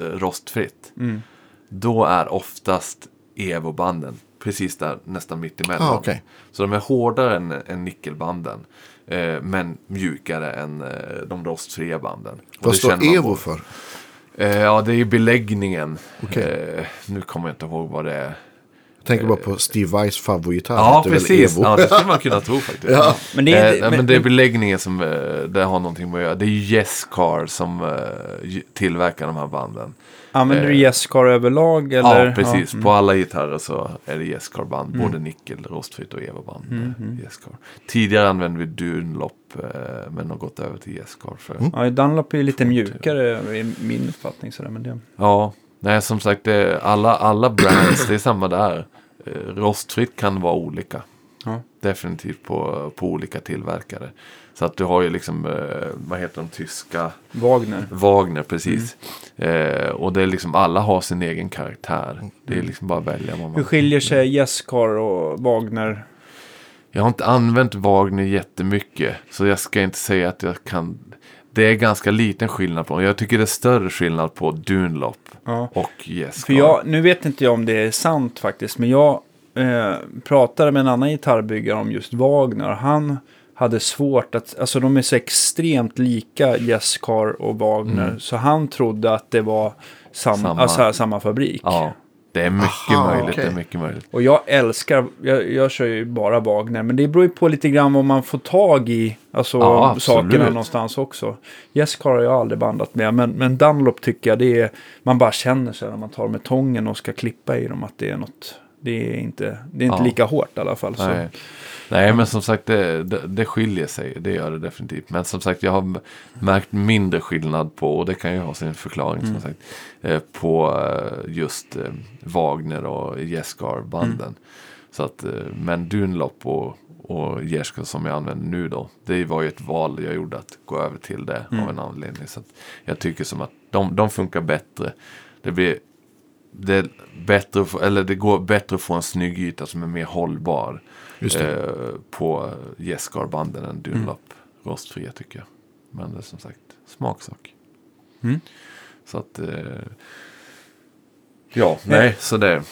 eh, rostfritt, Mm. då är oftast Evo-banden precis där nästan mitt emellan. Ah, okej. Så de är hårdare än, än nickelbanden, eh, men mjukare än eh, de rostfria banden. Vad står Evo för? Eh, ja, det är ju beläggningen. Okej. Eh, nu kommer jag inte ihåg vad det är. Jag tänker bara på Steve Vais favoritgitarr. Ja, precis. Evo. Ja, det skulle man kunna tro faktiskt. Ja. Men det är- eh, men- men det är beläggningen som eh, det har någonting med att göra. Det är ju Yes Car som eh, tillverkar de här banden. Använder du eh, Jescar överlag? Eller? Ja, precis. Ja, mm. På alla gitarrer så är det Yes Car-band. Både nickel, rostfritt och Evo-band. Mm, Car. Tidigare använde vi Dunlop, eh, men har gått över till Yes Car. För, Mm. Ja, Dunlop är lite mjukare i min uppfattning. Sådär, men det... Ja, nej som sagt, det alla, alla brands, det är samma där. Rostfritt kan vara olika. Ja. Definitivt på, på olika tillverkare. Så att du har ju liksom, eh, vad heter de tyska? Wagner. Wagner, precis. Eh, och det är liksom, alla har sin egen karaktär. Det är liksom bara att välja vad Hur man... skiljer sig Jescar och Wagner? Jag har inte använt Wagner jättemycket. Så jag ska inte säga att jag kan... Det är ganska liten skillnad på dem. Jag tycker det är större skillnad på Dunlop Ja. och Yes. För jag, nu vet inte jag om det är sant faktiskt, men jag eh, pratade med en annan gitarrbyggare om just Wagner. Han hade svårt att, alltså de är så extremt lika Jescar och Wagner, så han trodde att det var sam, Samma. Alltså, samma fabrik. Ja, det är mycket Aha, möjligt. okej. Det är mycket möjligt. Och jag älskar, jag, jag kör ju bara Wagner, men det beror ju på lite grann vad man får tag i, alltså Ja, sakerna någonstans också. Jescar har jag aldrig bandat med, men, men Dunlop tycker jag det är, man bara känner sig när man tar med tången och ska klippa i dem att det är något, det är inte, det är inte Ja. lika hårt i alla fall. Nej. Men som sagt, det, det, det skiljer sig. Det gör det definitivt. Men som sagt, jag har märkt mindre skillnad på, och det kan ju ha sin förklaring som sagt, eh, på eh, just eh, Wagner och Jescar-banden. Så att, eh, men Dunlop och, och Jescar som jag använder nu då, det var ju ett val jag gjorde att gå över till det av en anledning. Så att jag tycker som att de, de funkar bättre. Det blir det, bättre, eller det går bättre att få en snygg yta som är mer hållbar eh, på Jescar-banden än Dunlop rostfria tycker jag. Men det är som sagt smaksak. Mm. Så att... Eh, ja, nej, så det.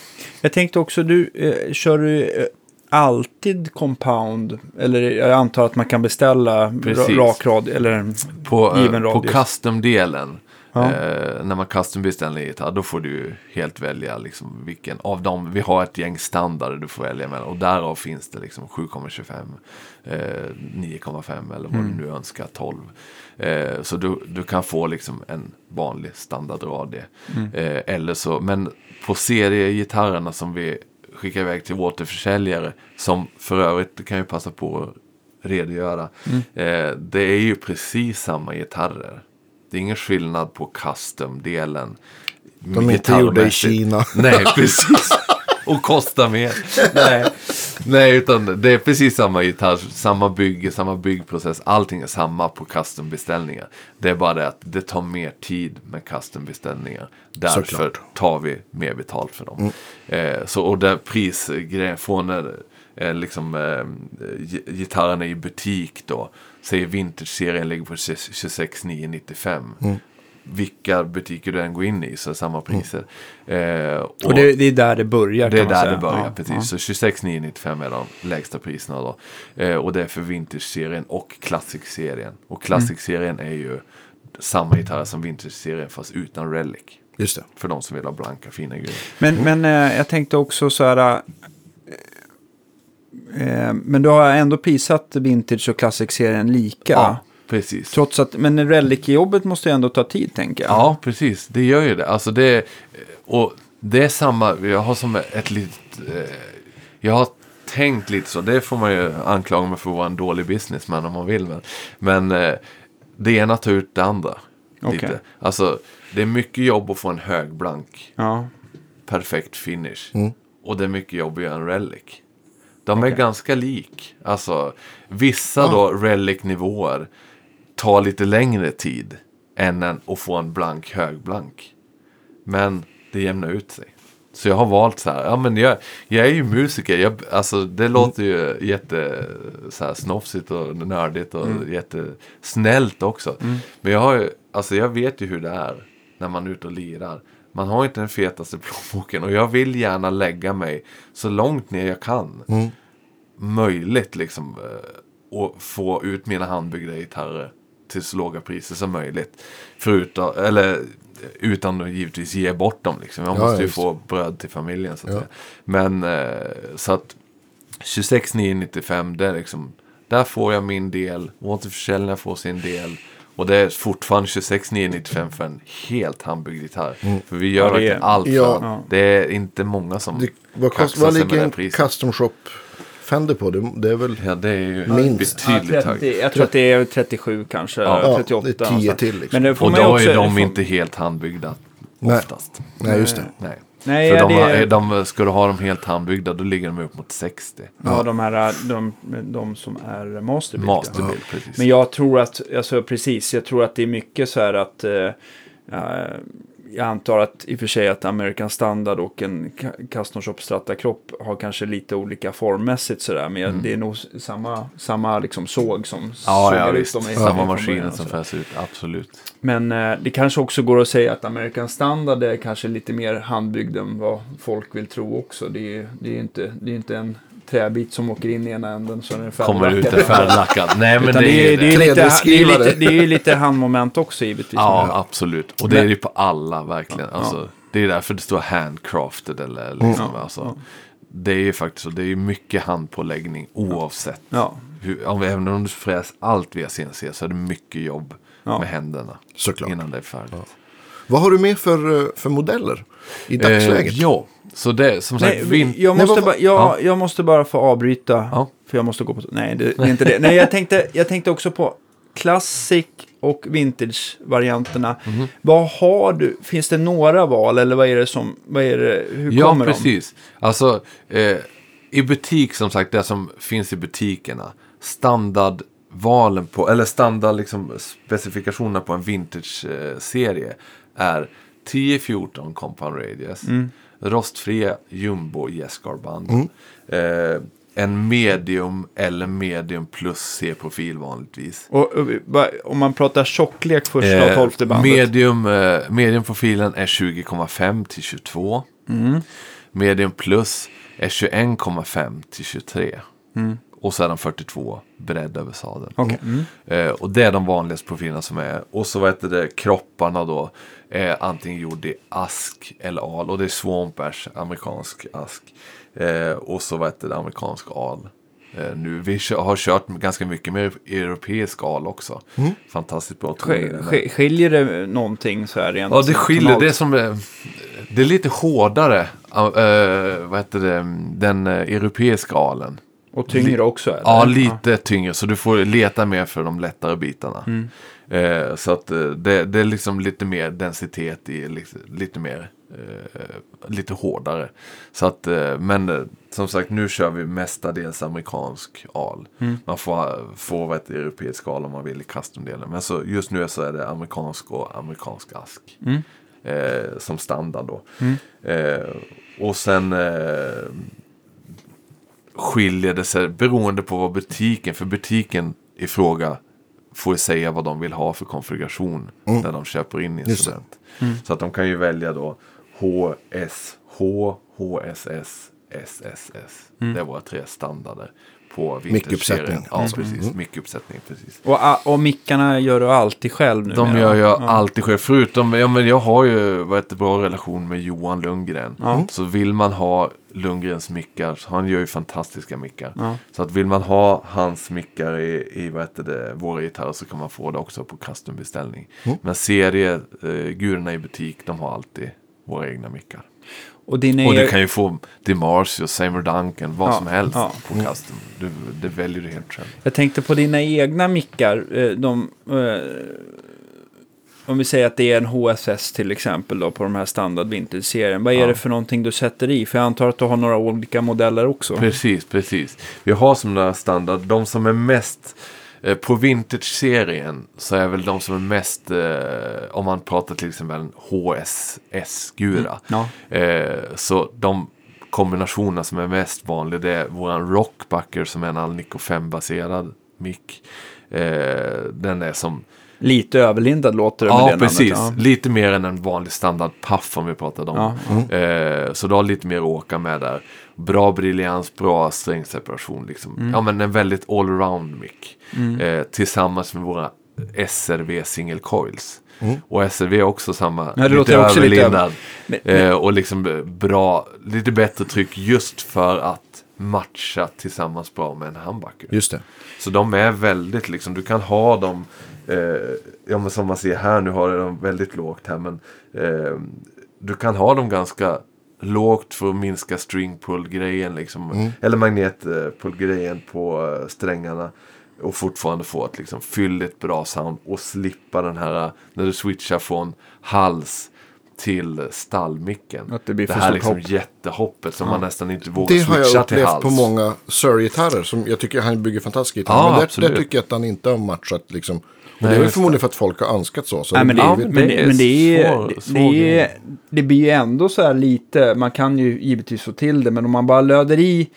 Jag tänkte också, du, eh, kör du eh, alltid compound? Eller jag antar att man kan beställa ra, Precis. rak rad, eller På, Given eh, på radius. custom-delen. Ja. Eh, när man custom-beställer en gitarr, då får du helt välja liksom vilken av dem. Vi har ett gäng standarder du får välja mellan. Och därav finns det liksom 7,25, eh, 9,5 eller vad Mm. du nu önskar, 12. Eh, så du, du kan få liksom en vanlig standardradie. Mm. Eh, eller så, men på seriegitarrerna som vi skickar iväg till återförsäljare, som för övrigt, det kan ju passa på att redogöra. Mm. Eh, det är ju precis samma gitarrer. Det är ingen skillnad på custom-delen. De är inte gjorda i. Kina. Nej, precis. Och kostar mer. Nej. Nej, utan det är precis samma gitarr, samma bygge, samma byggprocess. Allting är samma på custom-beställningar. Det är bara det att det tar mer tid med custom-beställningar. Därför Såklart. tar vi mer betalt för dem. Eh, så, och där prisgrejen från eh, liksom, eh, gi- gitarrerna i butik då. Säger vintage-serien ligger på 26 995. Vilka butiker du än går in i så är samma priser. Eh, och det, det är där det börjar det är där säga. det börjar, Ja, precis. ja. Så 26 995 är de lägsta priserna då. Eh, och det är för vintage-serien och Classic-serien. Och Classic-serien är ju samma gitarrer som vintage-serien fast utan relic. Just det. För de som vill ha blanka fina grejer. Men, men eh, jag tänkte också så här... Eh, men du har ändå prisat Vintage och Classic-serien lika. Ja, precis. Trots att, men Relic-jobbet måste ju ändå ta tid, tänker jag. Ja, precis. Det gör ju det. Alltså det, och det är samma, jag har som ett litet, eh, jag har tänkt lite så, det får man ju anklaga mig för att vara en dålig businessman om man vill. Men, men eh, det ena tar ut det andra. Lite. Okej. Alltså, det är mycket jobb att få en hög blank, Ja. perfekt finish. Mm. Och det är mycket jobb att göra en relic. De är ganska lik. Alltså, vissa Ja. då relic-nivåer tar lite längre tid än en, att få en blank högblank. Men det jämnar ut sig. Så jag har valt så här, ja men jag, jag är ju musiker, jag, alltså det låter ju jätte så här, snofsigt och nördigt och jättesnällt också. Men jag har ju, alltså jag vet ju hur det är när man är ute och lirar. Man har inte den fetaste plånboken och jag vill gärna lägga mig så långt ner jag kan. Möjligt liksom. eh, Och få ut mina handbyggda gitarrer till så låga priser som möjligt. Förutom, eller utan att givetvis ge bort dem liksom. Jag Ja, måste ju just. få bröd till familjen så att Ja. Men eh, så att 26 995 det är liksom. Där får jag min del. Återförsäljarna får sin del. Och det är fortfarande 26 995 för en helt handbyggd gitarr. För vi gör Ja, verkligen allt för Ja. den. Det är inte många som Det, vad, kost, kaxar vad sig med det en priset. custom shop Fender på? Det, det är väl... Ja, det är ju Minst. Ja, betydligt 30, högre. jag tror att det är 37 kanske, Ja, 38. det är 10 någonstans. till, liksom. Men det får Och då också, är de får- inte helt handbyggda Nej. oftast. Nej, just det. Nej. Nej, För ja, de, det de, ska du ha dem helt handbyggda då ligger de upp mot 60. Ja, de här, de, de som är masterbuilt. Masterbild, precis. Men jag tror att, alltså precis, jag tror att det är mycket så här att, eh, jag antar att i och för sig att American Standard och en Ca- Custom Shop Strata kropp har kanske lite olika formmässigt sådär, men det är nog samma, samma liksom såg som Mm. ja, sågar ja ut dem i- Samma maskiner som färs ut, absolut. Men eh, det kanske också går att säga att American Standard är kanske lite mer handbyggd än vad folk vill tro också. Det är, det är, inte, det är inte en träbit som åker in i ena änden så den är Kommer ut en färglackad. Nej, men det är ju det, är det. lite, det, är lite, det är ju lite handmoment också givetvis. Ja, absolut. Och det Men- är det på alla, verkligen. Alltså, Det är därför det står handcrafted eller liksom. Ja, Alltså, Det är ju faktiskt så. Det är ju mycket handpåläggning oavsett. Ja. Hur, om, även om du fräs allt via CNC så är det mycket jobb Ja. med händerna. Såklart. Innan det är färdigt. Vad har du med för, eh, för modeller i dagsläget? Eh, ja, så det som sagt. Nej, vin- jag, måste bara, jag, Ja. jag måste bara få avbryta. Ja. För jag måste gå på... Nej, det, det är inte det. Nej, jag tänkte, jag tänkte också på Classic och Vintage-varianterna. Mhm. Vad har du? Finns det några val eller vad är det som... Vad är det, hur Ja, kommer precis. Alltså, eh, i butik som sagt, det som finns i butikerna. Standardvalen på, eller standard liksom, specifikationerna på en vintage-serie är 10-14 compound radius. Rostfria jumbo gästgarband. Eh, en medium eller medium plus C-profil vanligtvis. Och, och, om man pratar tjocklek första och Eh, tolfte bandet. medium, eh, mediumprofilen är 20,5 till 22. Mm. Medium plus är 21,5 till 23. Och så är den 42 bredd över sadeln. Okej. Mm. Eh, och det är de vanligaste profilerna som är. Och så vad heter det, kropparna då är antingen gjord i ask eller al. Och det är Swamp Ash, amerikansk ask. Eh, och så vad heter det, amerikansk al. Eh, nu, vi har kört ganska mycket med europeisk al också. Fantastiskt bra toner Skiljer det någonting så här rent Ja, det skiljer. Det är som... eh, Det är lite hårdare. eh, vad heter det? Den eh, europeiska alen. Och tyngre också? Eller? Ja, lite tyngre. Så du får leta mer för de lättare bitarna. Mm. Eh, så att eh, det, det är liksom lite mer densitet i, lite, lite mer, eh, lite hårdare. Så att, eh, men eh, som sagt, nu kör vi mestadels amerikansk al. Mm. Man får, får ett europeisk al om man vill i custom-delen. Men så just nu så är det amerikansk och amerikansk ask. Mm. Eh, som standard då. Eh, och sen skiljer det sig beroende på vad butiken, för butiken i fråga får säga vad de vill ha för konfiguration när de köper in instrument. Så att de kan ju välja då HSH, HSS, SSS. Det är våra tre standarder på Mickuppsättning. vinterserien. Ja, Mm. precis. Mickuppsättning, precis. Och, och mickarna gör du alltid själv nu? De gör jag alltid själv. Förutom, ja men jag har ju heter, bra relation med Johan Lundgren. Ja. Så vill man ha Lundgrens mickar, så han gör ju fantastiska mickar. Ja. Så att vill man ha hans mickar i, i vad heter det, våra gitarrer så kan man få det också på custombeställning. Mm. Men serie, eh, gurorna i butik, de har alltid våra egna mickar. Och dina Och du kan ju få DeMarcio, Seymour Duncan, vad Ja, som helst ja. på custom. Du, det väljer du helt själv. Jag tänkte på dina egna mickar. eh, De, eh, om vi säger att det är en HSS till exempel då, på de här standard vintage-serien. Vad är Ja. det för någonting du sätter i? För jag antar att du har några olika modeller också. Precis, precis. Vi har som några standard, de som är mest på vintage-serien så är väl de som är mest, eh, om man pratar till exempel en HSS-gura. Ja. Eh, så de kombinationerna som är mest vanliga det är våran Rockbacker som är en Alnico 5-baserad mick. Eh, den är som Lite överlindad låter det med Ja, det precis. namnet. Lite mer än en vanlig standard puff om vi pratade om. Ja, Eh, så du har lite mer att åka med där. Bra briljans, bra strängseparation. Liksom. Mm. Ja, men en väldigt allround mick. Eh, tillsammans med våra SRV single coils. Och SRV är också samma, det lite överlindad. Eh, och liksom bra, lite bättre tryck just för att matcha tillsammans bra med en humbucker. Just det. Så de är väldigt liksom, du kan ha dem, eh, ja men som man ser här nu har dem väldigt lågt här men eh, du kan ha dem ganska lågt för att minska string pull grejen liksom. Eller magnetpull grejen på eh, strängarna. Och fortfarande få ett liksom fylligt bra sound och slippa den här eh, när du switchar från hals till stallmicken. Att det blir för här liksom hopp. jättehoppet som man nästan inte vågar Det har switcha jag till upplevt hals. på många Sir-gitarrer. Som jag tycker han bygger fantastiska gitarrer. Ja, men där, där tycker jag att han inte har matchat liksom. Och Nej, det är väl förmodligen för att folk har önskat så. så Nej, men det, har Ja, blivit- men, det det, är men det, är, svår- det, svår det, grej. är, det blir ju ändå så här lite, man kan ju givetvis få till det, men om man bara löder i,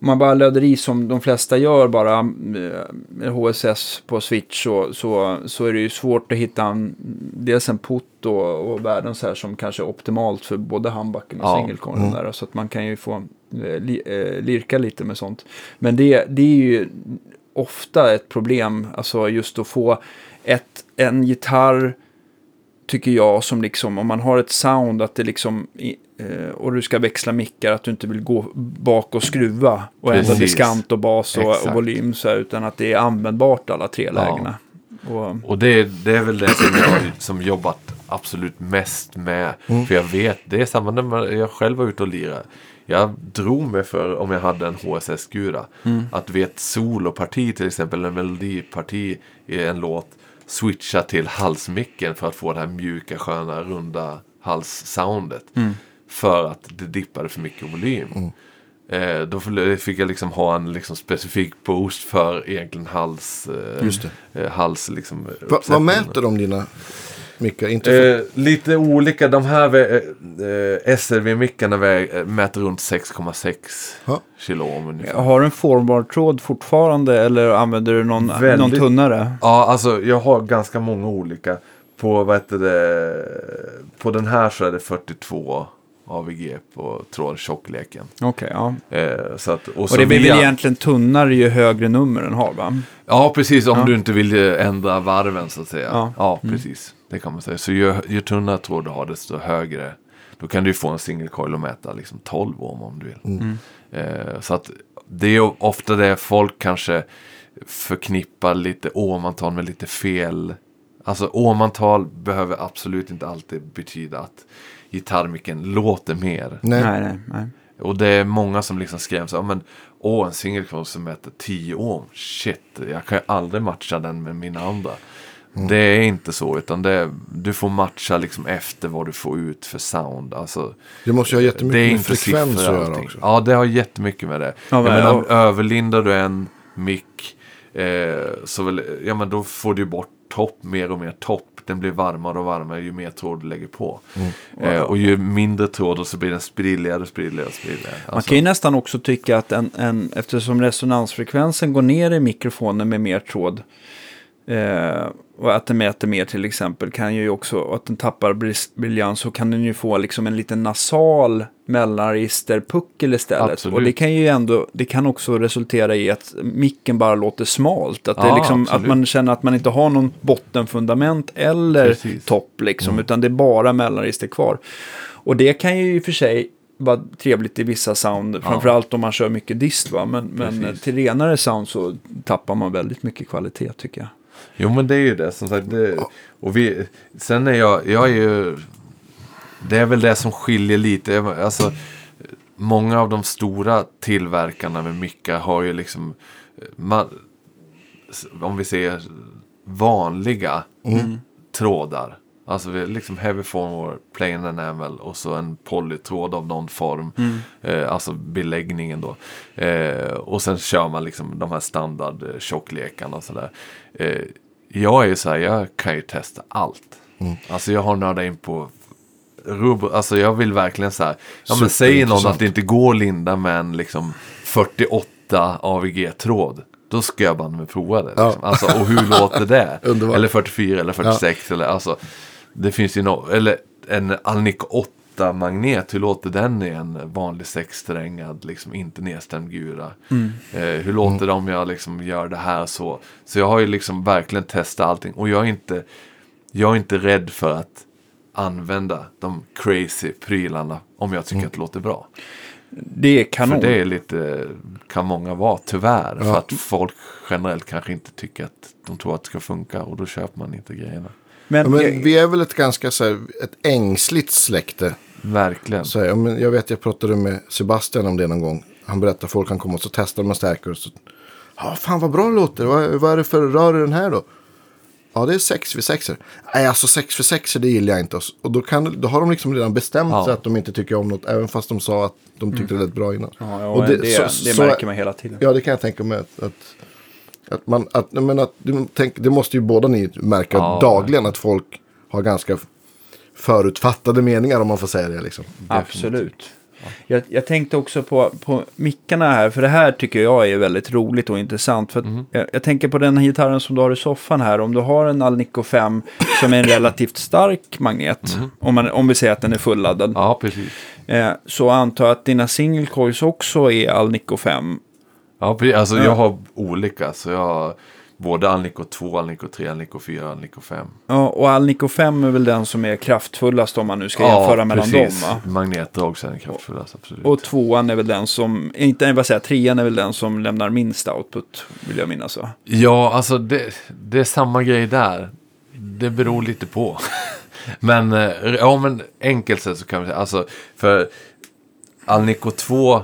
om man bara löder i som de flesta gör, bara eh, HSS på switch, så, så, så är det ju svårt att hitta en, dels en putt och, och värden så här som kanske är optimalt för både handbacken och Ja. singelkornen där, så att man kan ju få eh, li, eh, lirka lite med sånt. Men det, det är ju ofta ett problem, alltså just att få ett, en gitarr tycker jag som liksom om man har ett sound att det liksom eh, och du ska växla mickar att du inte vill gå bak och skruva och ändra diskant och bas och, och volym så här, utan att det är användbart alla tre Ja. lägena. Och, Och det, det är väl det som jag har som jobbat absolut mest med. För jag vet, det är samma när jag själv var ute och lirade. Jag drog mig för, om jag hade en HSS-gura, att vid ett soloparti till exempel, en melodiparti i en låt, switcha till halsmicken för att få det här mjuka, sköna, runda halssoundet. För att det dippade för mycket volym. Eh, då full- fick jag liksom ha en liksom specifik boost för egentligen hals, eh, Just det. eh, hals liksom, Va, vad mäter de dina mickar? Inte för... Eh, lite olika. De här vä- eh, SRV-mickarna eh, mäter runt 6,6 Ja. kilo ungefär. har du en forward-tråd fortfarande eller använder du någon, Väldigt- någon tunnare? Ja, alltså jag har ganska många olika. På, vad heter det, på den här så är det 42 AVG på trådtjockleken. Okej, ja. Eh, så att, och Och det blir via- väl egentligen tunnare ju högre nummer den har va? Ja, precis. Om Ja. du inte vill eh, ändra varven så att säga. Ja. Ja, precis. Det kan man säga. Så ju, ju tunnare tråd du har, desto högre. Då kan du få en single coil och mäta liksom 12 ohm om du vill. Eh, så att det är ofta det folk kanske förknippar lite ohmantal med lite fel. Alltså ohmantal behöver absolut inte alltid betyda att gitarrmicken låter mer. Nej. Nej, nej, nej. Och det är många som liksom skräms. Ja, men åh, en single coil som mäter 10 ohm. Shit, jag kan ju aldrig matcha den med mina andra. Det är inte så, utan det du får matcha liksom efter vad du får ut för sound. Alltså, Det måste ju ha jättemycket det är med inte frekvens att göra också. Ja, det har jättemycket med det. Ja, jag men- menar, och- överlindar du en mick eh, så väl, ja, men då får du bort topp, mer och mer topp. Den blir varmare och varmare ju mer tråd du lägger på. Mm. Eh, och ju mindre tråd och så blir den sprilligare och sprilligare och sprilligare. Man Alltså, kan ju nästan också tycka att en, en, eftersom resonansfrekvensen går ner i mikrofonen med mer tråd, Eh, och att den mäter mer till exempel kan ju också, att den tappar briljans så kan den ju få liksom en liten nasal mellanregisterpuckel istället. Absolut. Och det kan ju ändå, det kan också resultera i att micken bara låter smalt. Att, det Ja, liksom, att man känner att man inte har någon bottenfundament eller Precis. topp liksom, utan det är bara mellanregister kvar. Och det kan ju i och för sig vara trevligt i vissa sound, framförallt om man kör mycket dist va, men, men till renare sound så tappar man väldigt mycket kvalitet tycker jag. Jo men det är ju det som sagt. Det, och vi, sen är jag, jag är ju, det är väl det som skiljer lite. Alltså, många av de stora tillverkarna med mickar har ju liksom, man, om vi ser vanliga trådar. Alltså vi- liksom heavy form plain enamel och så en polytråd av någon form. Eh, alltså beläggningen då. Eh, och sen kör man liksom de här standard eh, tjocklekarna och sådär. Eh, jag är ju så här, jag kan ju testa allt. Alltså jag har nördat in på rubb, alltså jag vill verkligen så här. Ja men säger någon att det inte går att linda med en liksom 48 AVG-tråd. Då ska jag bara med prova det. Liksom. Ja. Alltså, och hur låter det? Underbart. Eller 44 eller 46 eller alltså. Det finns ju no eller en Alnic 8 magnet, hur låter den i en vanlig sexsträngad, liksom inte nedstämd gura? Eh, hur låter det om jag liksom gör det här så? Så jag har ju liksom verkligen testat allting och jag är inte, jag är inte rädd för att använda de crazy prylarna om jag tycker att det låter bra. Det är kanon. För det är lite, kan många vara tyvärr. För Ja. att folk generellt kanske inte tycker att de tror att det ska funka och då köper man inte grejerna. Men, Ja, men jag- vi är väl ett ganska så här, ett ängsligt släkte. Verkligen. Så här, men jag vet, jag pratade med Sebastian om det någon gång. Han berättade att folk kan komma och så testar de stärkare. Och så, ja, fan vad bra det låter. Vad, vad är det för rör i den här då? Ja, det är 6 vid 6 Nej, alltså 6 för 6 det gillar jag inte. Och då, kan, då har de liksom redan bestämt Ja. sig att de inte tycker om något. Även fast de sa att de tyckte det lät bra innan. ja, ja, och det, det- så- det så- märker man hela tiden. Ja, det kan jag tänka mig. Att, att, att man, att, men att, du tänk, det måste ju båda ni märka Ja. dagligen. Att folk har ganska förutfattade meningar om man får säga det. Liksom. Absolut. Jag, jag tänkte också på, på mickarna här, för det här tycker jag är väldigt roligt och intressant. För att Mhm. jag, jag tänker på den här gitarren som du har i soffan här. Om du har en Alnico 5 som är en relativt stark magnet, om, man, om vi säger att den är fulladdad. Ja, precis. eh, så antar jag att dina single coils också är Alnico 5. Ja, alltså Ja. jag har olika. Så jag har både Alnico 2, Alnico 3, Alnico 4, Alnico 5. Ja, och Alnico 5 är väl den som är kraftfullast om man nu ska jämföra mellan dem. Va? Magnetdrag sen är kraftfullast, absolut. Och tvåan är väl den som, inte jag säga, trean är väl den som lämnar minst output, vill jag minnas va? Ja, alltså det, det är samma grej där. Det beror lite på. men, eh, ja men enkelt sett så kan vi säga, alltså för Alnico 2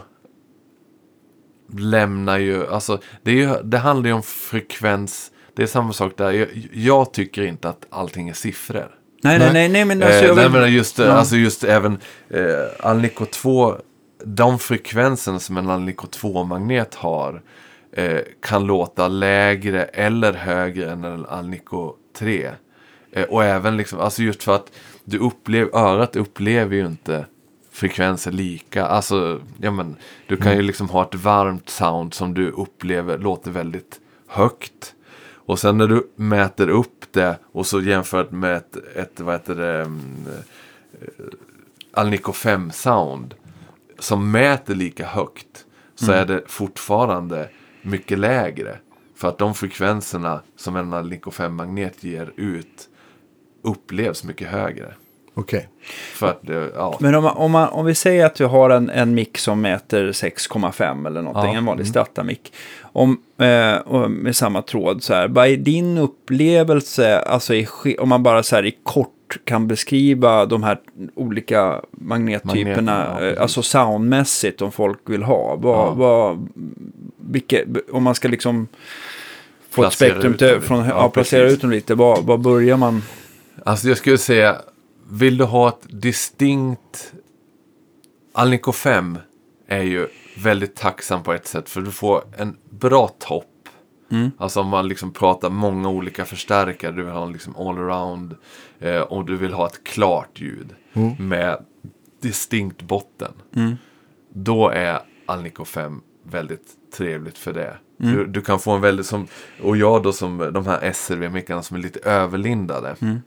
lämnar ju, alltså det, är ju, det handlar ju om frekvens. Det är samma sak där. Jag, jag tycker inte att allting är siffror. Nej, nej, Nej. nej, men alltså, eh, jag nej, men just, Ja. alltså just även eh, Alnico 2, de frekvenserna som en Alnico 2-magnet har eh, kan låta lägre eller högre än en Alnico 3. Eh, och även liksom, alltså just för att du upplever, örat upplever ju inte frekvenser lika. Alltså, ja men, du kan ju liksom ha ett varmt sound som du upplever låter väldigt högt. Och sen när du mäter upp det och så jämfört med ett, ett vad heter det, mm, eh, Alnico 5 sound som mäter lika högt så är det fortfarande mycket lägre. För att de frekvenserna som en Alnico 5-magnet ger ut upplevs mycket högre. Okej. För att, det- ja. Men om, man, om, man, om vi säger att vi har en, en mick som mäter 6,5 eller någonting, Ja. en vanlig Mm. strata-mick. Om, eh, och med samma tråd så här, vad är din upplevelse, alltså i, om man bara så här i kort kan beskriva de här olika magnettyperna, Magneterna, ja, eh, alltså soundmässigt om folk vill ha. Vad, Ja. vad, vilka, om man ska liksom få ett Placera spektrum ut till, från, ja, Ja, placera precis. ut dem lite, vad, vad börjar man? Alltså jag skulle säga, vill du ha ett distinkt... Alnico 5 är ju väldigt tacksam på ett sätt för du får en bra topp. Alltså om man liksom pratar många olika förstärkare, du vill ha liksom allround eh, och du vill ha ett klart ljud med distinkt botten. Då är Alnico 5 väldigt trevligt för det. Mm. Du, du kan få en väldigt som, och jag då som de här SRV-mickarna som är lite överlindade. Mm.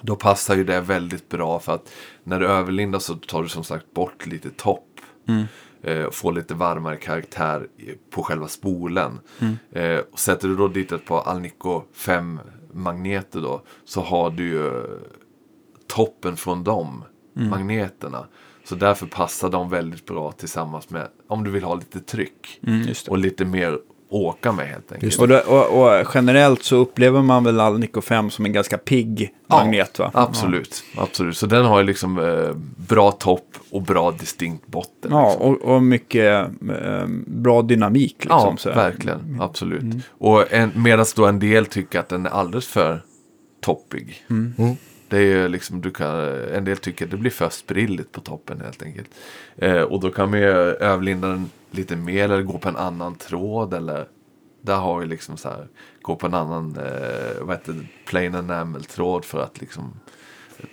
Då passar ju det väldigt bra för att när du överlindar så tar du som sagt bort lite topp. Mm. Eh, och får lite varmare karaktär på själva spolen. Mm. Eh, och sätter du då dit ett par Alnico 5 magneter då. Så har du ju toppen från de Mm. magneterna. Så därför passar de väldigt bra tillsammans med om du vill ha lite tryck. Mm. Och lite mer åka med helt enkelt. Just Och, det, och, och generellt så upplever man väl Alnico 5 som en ganska pigg magnet va? Absolut, absolut. Så den har ju liksom eh, bra topp och bra distinkt botten. Ja, liksom. och, och mycket eh, bra dynamik liksom. ja så här. Mm. verkligen. Absolut. Och en, medan då en del tycker att den är alldeles för toppig. Mm. Mm. Det är ju liksom, du kan, en del tycker att det blir för sprilligt på toppen helt enkelt. Eh, och då kan man ju överlinda den lite mer eller gå på en annan tråd eller där har vi liksom så här, gå på en annan, eh, vad heter det, plain enamel-tråd för att liksom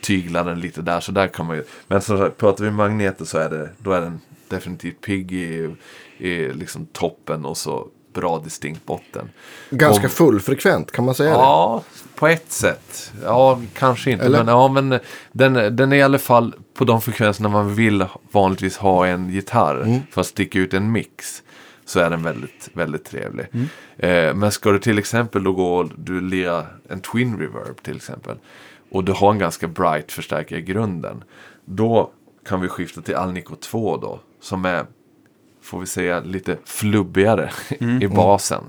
tygla den lite där. Så där kan man ju, men som sagt, pratar vi magneter så är det, då är den definitivt pigg i, i liksom toppen och så bra distinkt botten. Ganska Om- fullfrekvent, kan man säga det? Ja, på ett sätt. Ja, kanske inte. Eller? Men, ja, men den, den är i alla fall på de frekvenserna man vill vanligtvis ha en gitarr Mm. för att sticka ut en mix. Så är den väldigt, väldigt trevlig. Mm. Eh, men ska du till exempel då gå och du lira en twin reverb till exempel. Och du har en ganska bright förstärkare i grunden. Då kan vi skifta till Alnico 2 då. Som är, får vi säga, lite flubbigare i basen.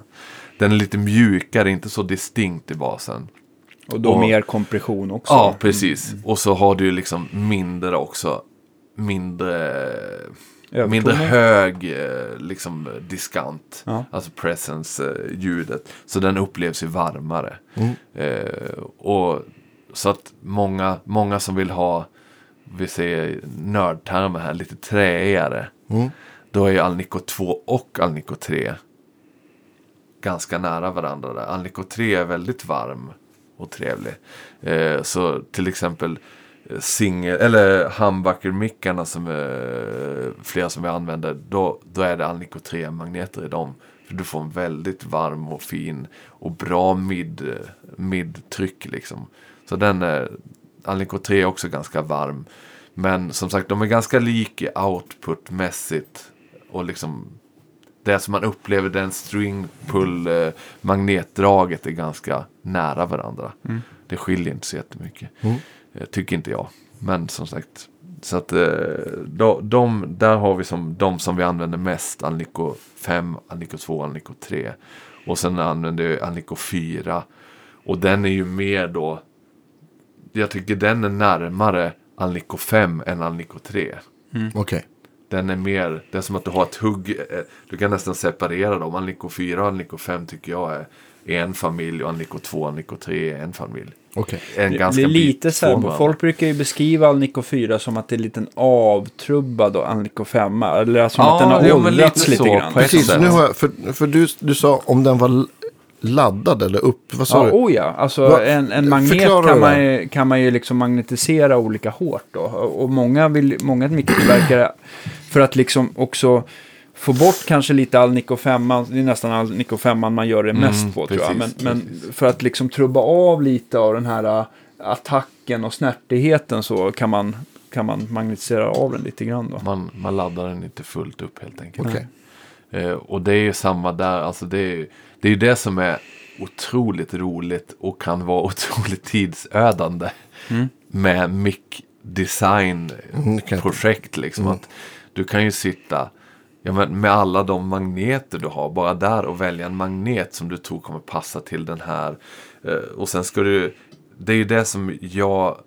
Den är lite mjukare, inte så distinkt i basen. Och då Och- mer kompression också. Ja, precis. Och så har du liksom mindre också. Mindre, Övertoner. mindre hög eh, liksom diskant. Ja. Alltså presence-ljudet. Så den upplevs ju varmare. Eh, och så att många, många som vill ha, vi säger nördtermer här, lite träigare. Mm. Då är ju Alnico 2 och Alnico 3 ganska nära varandra där. Alnico 3 är väldigt varm och trevlig. Eh, så till exempel eh, singel, eller humbucker-mickarna som eh, flera som vi använder, då, då är det Alnico 3-magneter i dem. För du får en väldigt varm och fin och bra mid, eh, mid-tryck liksom. Så den är, Alnico 3 är också ganska varm. Men som sagt, de är ganska lika outputmässigt. Och liksom det som man upplever, den string pull eh, magnetdraget är ganska nära varandra. Det skiljer inte så jättemycket. Mm. Eh, tycker inte jag. Men som sagt. Så att eh, de, de, där har vi som de som vi använder mest. Alnico 5, Alnico 2, Alnico 3. Och sen använder jag Alnico 4. Och den är ju mer då. Jag tycker den är närmare Alnico 5 än Alnico 3. Okej. Den är mer, det är som att du har ett hugg. eh, Du kan nästan separera dem. Alnico 4 och Alnico 5 tycker jag är en familj och Alnico 2 och Alnico 3 är en familj. Okej. En Det är lite så här, folk brukar ju beskriva Alnico 4 som att det är en liten avtrubbad och Alnico 5. Eller som Ja, att den har åldrats lite lite, så, grann. Precis, nu har jag, för, för du, du sa om den var laddad eller upp, vad sa Ja, du? oh ja, alltså Va- en, en magnet kan man, ju, kan man ju liksom magnetisera olika hårt då. Och många, vill, många mikrotillverkare, för att liksom också få bort kanske lite Alnico 5, det är nästan Alnico 5 man gör det mest Mm, på tror jag. Men, precis, men precis. för att liksom trubba av lite av den här äh, attacken och snärtigheten så kan man, kan man magnetisera av den lite grann då. Man, man laddar den inte fullt upp helt enkelt. Okej. Eh, och det är ju samma där. Alltså det är ju det, är ju det som är otroligt roligt och kan vara otroligt tidsödande. Med mic design Mm, liksom. Att du kan ju sitta ja, men med alla de magneter du har. Bara där och välja en magnet som du tror kommer passa till den här. Eh, och sen ska du. Det är ju det som jag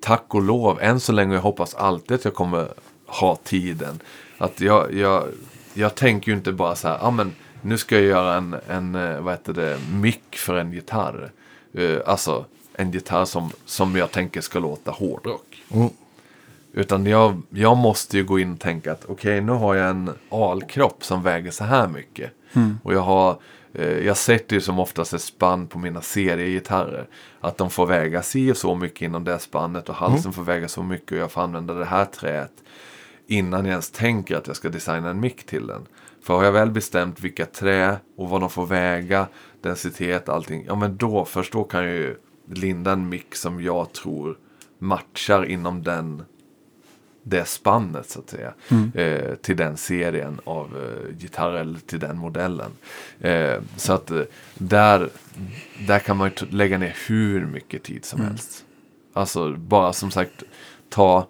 tack och lov, än så länge, jag hoppas alltid att jag kommer ha tiden. Att jag, jag, jag tänker ju inte bara så här, ah, men nu ska jag göra en, en eh, vad heter det, mick för en gitarr. Uh, alltså en gitarr som, som jag tänker ska låta hårdrock. Mm. Utan jag, jag måste ju gå in och tänka att okej, nu har jag en alkropp som väger så här mycket. Och jag har, eh, jag sätter ju som oftast ett spann på mina seriegitarrer. Att de får väga si och så mycket inom det spannet och halsen får väga så mycket och jag får använda det här träet. Innan jag ens tänker att jag ska designa en mick till den. För har jag väl bestämt vilka trä och vad de får väga, densitet, allting. Ja men då, först då kan jag ju linda en mick som jag tror matchar inom den det spannet så att säga. Eh, till den serien av eh, gitarrer eller till den modellen. Eh, så att eh, där, där kan man lägga ner hur mycket tid som helst. Alltså bara som sagt ta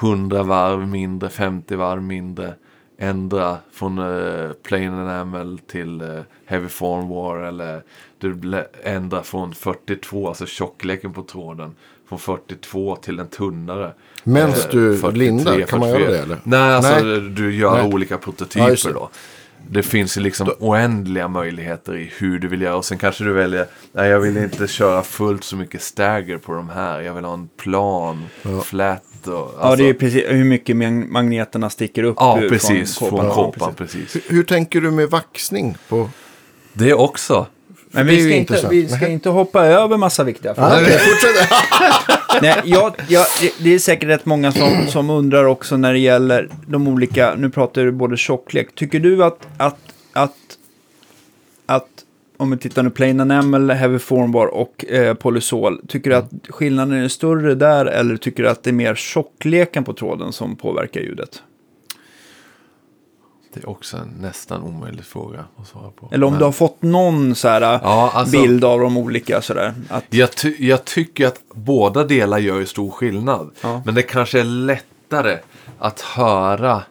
100 varv mindre, 50 varv mindre. Ändra från eh, plain enamel till eh, heavy form war eller du ändra från 42, alltså tjockleken på tråden. Från 42 till en tunnare. Mens Eh, du 43, lindar, kan man göra 44. det, eller? Nej, alltså Nej. du gör Nej. olika Ja, prototyper då. Det finns ju liksom oändliga möjligheter i hur du vill göra. Och sen kanske du väljer, nej jag vill inte köra fullt så mycket stagger på de här. Jag vill ha en plan, flat och... ja, alltså- det är precis hur mycket mag- magneterna sticker upp Ja, ur precis. Från Ja, kåpan, precis. precis. Hur tänker du med vaxning? På... Det också. Men vi ju ska, inte, vi ska inte hoppa över massa viktiga frågor. Nej, jag, jag, det- det är säkert rätt många som, som undrar också när det gäller de olika, nu pratar du både tjocklek. Tycker du att, att, att, att om vi tittar nu plain enamel, heavy formbar och eh, polysol, tycker du att skillnaden är större där eller tycker du att det är mer tjockleken på tråden som påverkar ljudet? Det är också en nästan omöjlig fråga att svara på. Eller om Men- du har fått någon så här Ja, alltså- bild av de olika sådär. Att, Jag, ty- jag tycker att båda delar gör ju stor skillnad. Ja. Men det kanske är lättare att höra.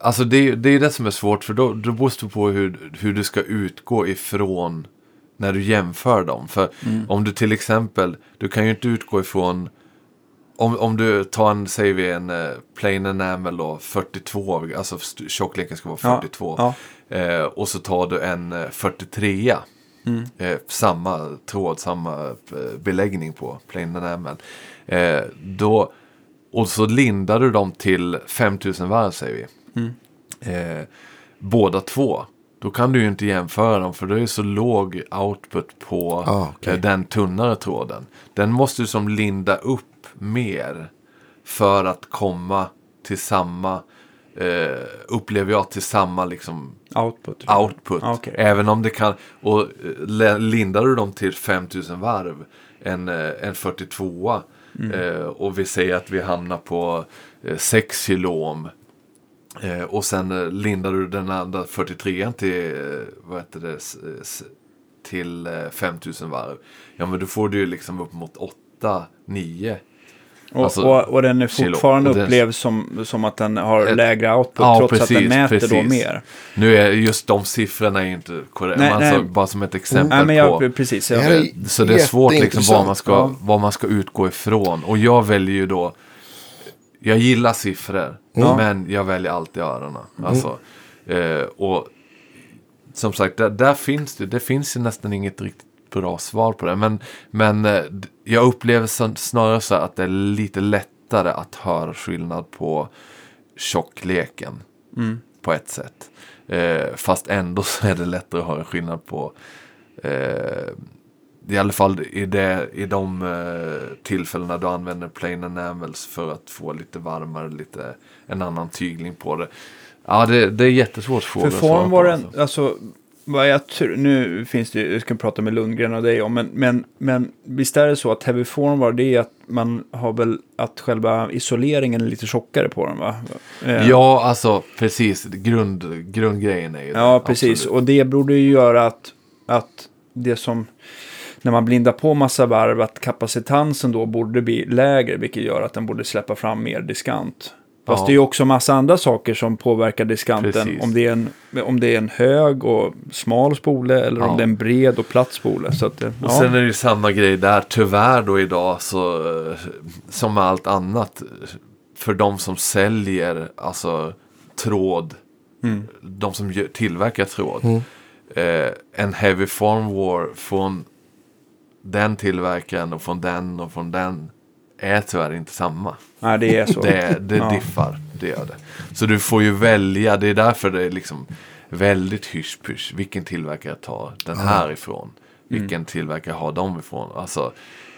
Alltså det, är- det är det som är svårt för då, då beror det på hur, hur du ska utgå ifrån när du jämför dem. För om du till exempel, du kan ju inte utgå ifrån om, om du tar en, säger vi en uh, plain enamel då, 42, alltså tjockleken ska vara Ja, 42. ja. Eh, och så tar du en eh, 43. Eh, samma tråd, samma eh, beläggning på plain enamel. Eh, då, och så lindar du dem till 5000 varv säger vi. Eh, båda två. Då kan du ju inte jämföra dem för det är så låg output på Ah, eh, den tunnare tråden. Den måste du som linda upp mer för att komma till samma, eh, upplever jag, till samma liksom output. output. Ah, okej. Även om det kan, och eh, lindar du dem till 5000 varv, en, eh, en 42 Mm. eh, och vi säger att vi hamnar på eh, 6 kilo ohm. Eh, och sen eh, lindar du den andra 43 till, eh, vad heter det, till eh, 5000 varv. Ja men då får du ju liksom upp mot 8, 9. Och, Alltså, och, och den är kilo. fortfarande den- upplevs som, som att den har Ett- lägre output Ja, trots att den precis, mäter då precis. mer. Nu är just de siffrorna är inte korrekta. Nej, men nej. Alltså, bara som ett exempel Nej, men på. jag, precis. Jag, Så det är svårt liksom vad man, ska, Ja. vad man ska utgå ifrån. Och jag väljer ju då, jag gillar siffror, men jag väljer alltid öronen. Alltså, eh, och som sagt, där, där finns det, det finns ju nästan inget riktigt bra svar på det. Men, men eh, jag upplever så, snarare så att det är lite lättare att höra skillnad på tjockleken. På ett sätt. Eh, fast ändå så är det lättare att höra skillnad på eh, i alla fall i, det, i de eh, tillfällena du använder plain enamels för att få lite varmare, lite en annan tygling på det. Ja, det, det är jättesvårt fråga för form var den, alltså. alltså, vad jag tror, nu finns det, jag ska prata med Lundgren och dig om, men, men, men visst är det så att heavy form var det att man har väl att själva isoleringen är lite tjockare på den va? Eh, Ja, alltså precis. Grund, grundgrejen är ju Ja, det, precis. absolut. Och det borde ju göra att, att det som, när man blindar på massa varv, att kapacitansen då borde bli lägre, vilket gör att den borde släppa fram mer diskant. Fast Ja. det är ju också massa andra saker som påverkar diskanten. Precis. Om det, är en, om det är en hög och smal spole eller Ja. om det är en bred och platt spole. Så att, Och ja. sen är det ju samma grej där, tyvärr då idag, så, eh, som med allt annat, för de som säljer alltså tråd, Mm. de som tillverkar tråd, eh, en heavy form war från den tillverkaren och från den och från den är tyvärr inte samma. Nej, det är så. Det, det Ja. diffar, det gör det. Så du får ju välja, det är därför det är liksom väldigt hysch Vilken tillverkare tar den här ifrån? Vilken tillverkare har de ifrån? Alltså,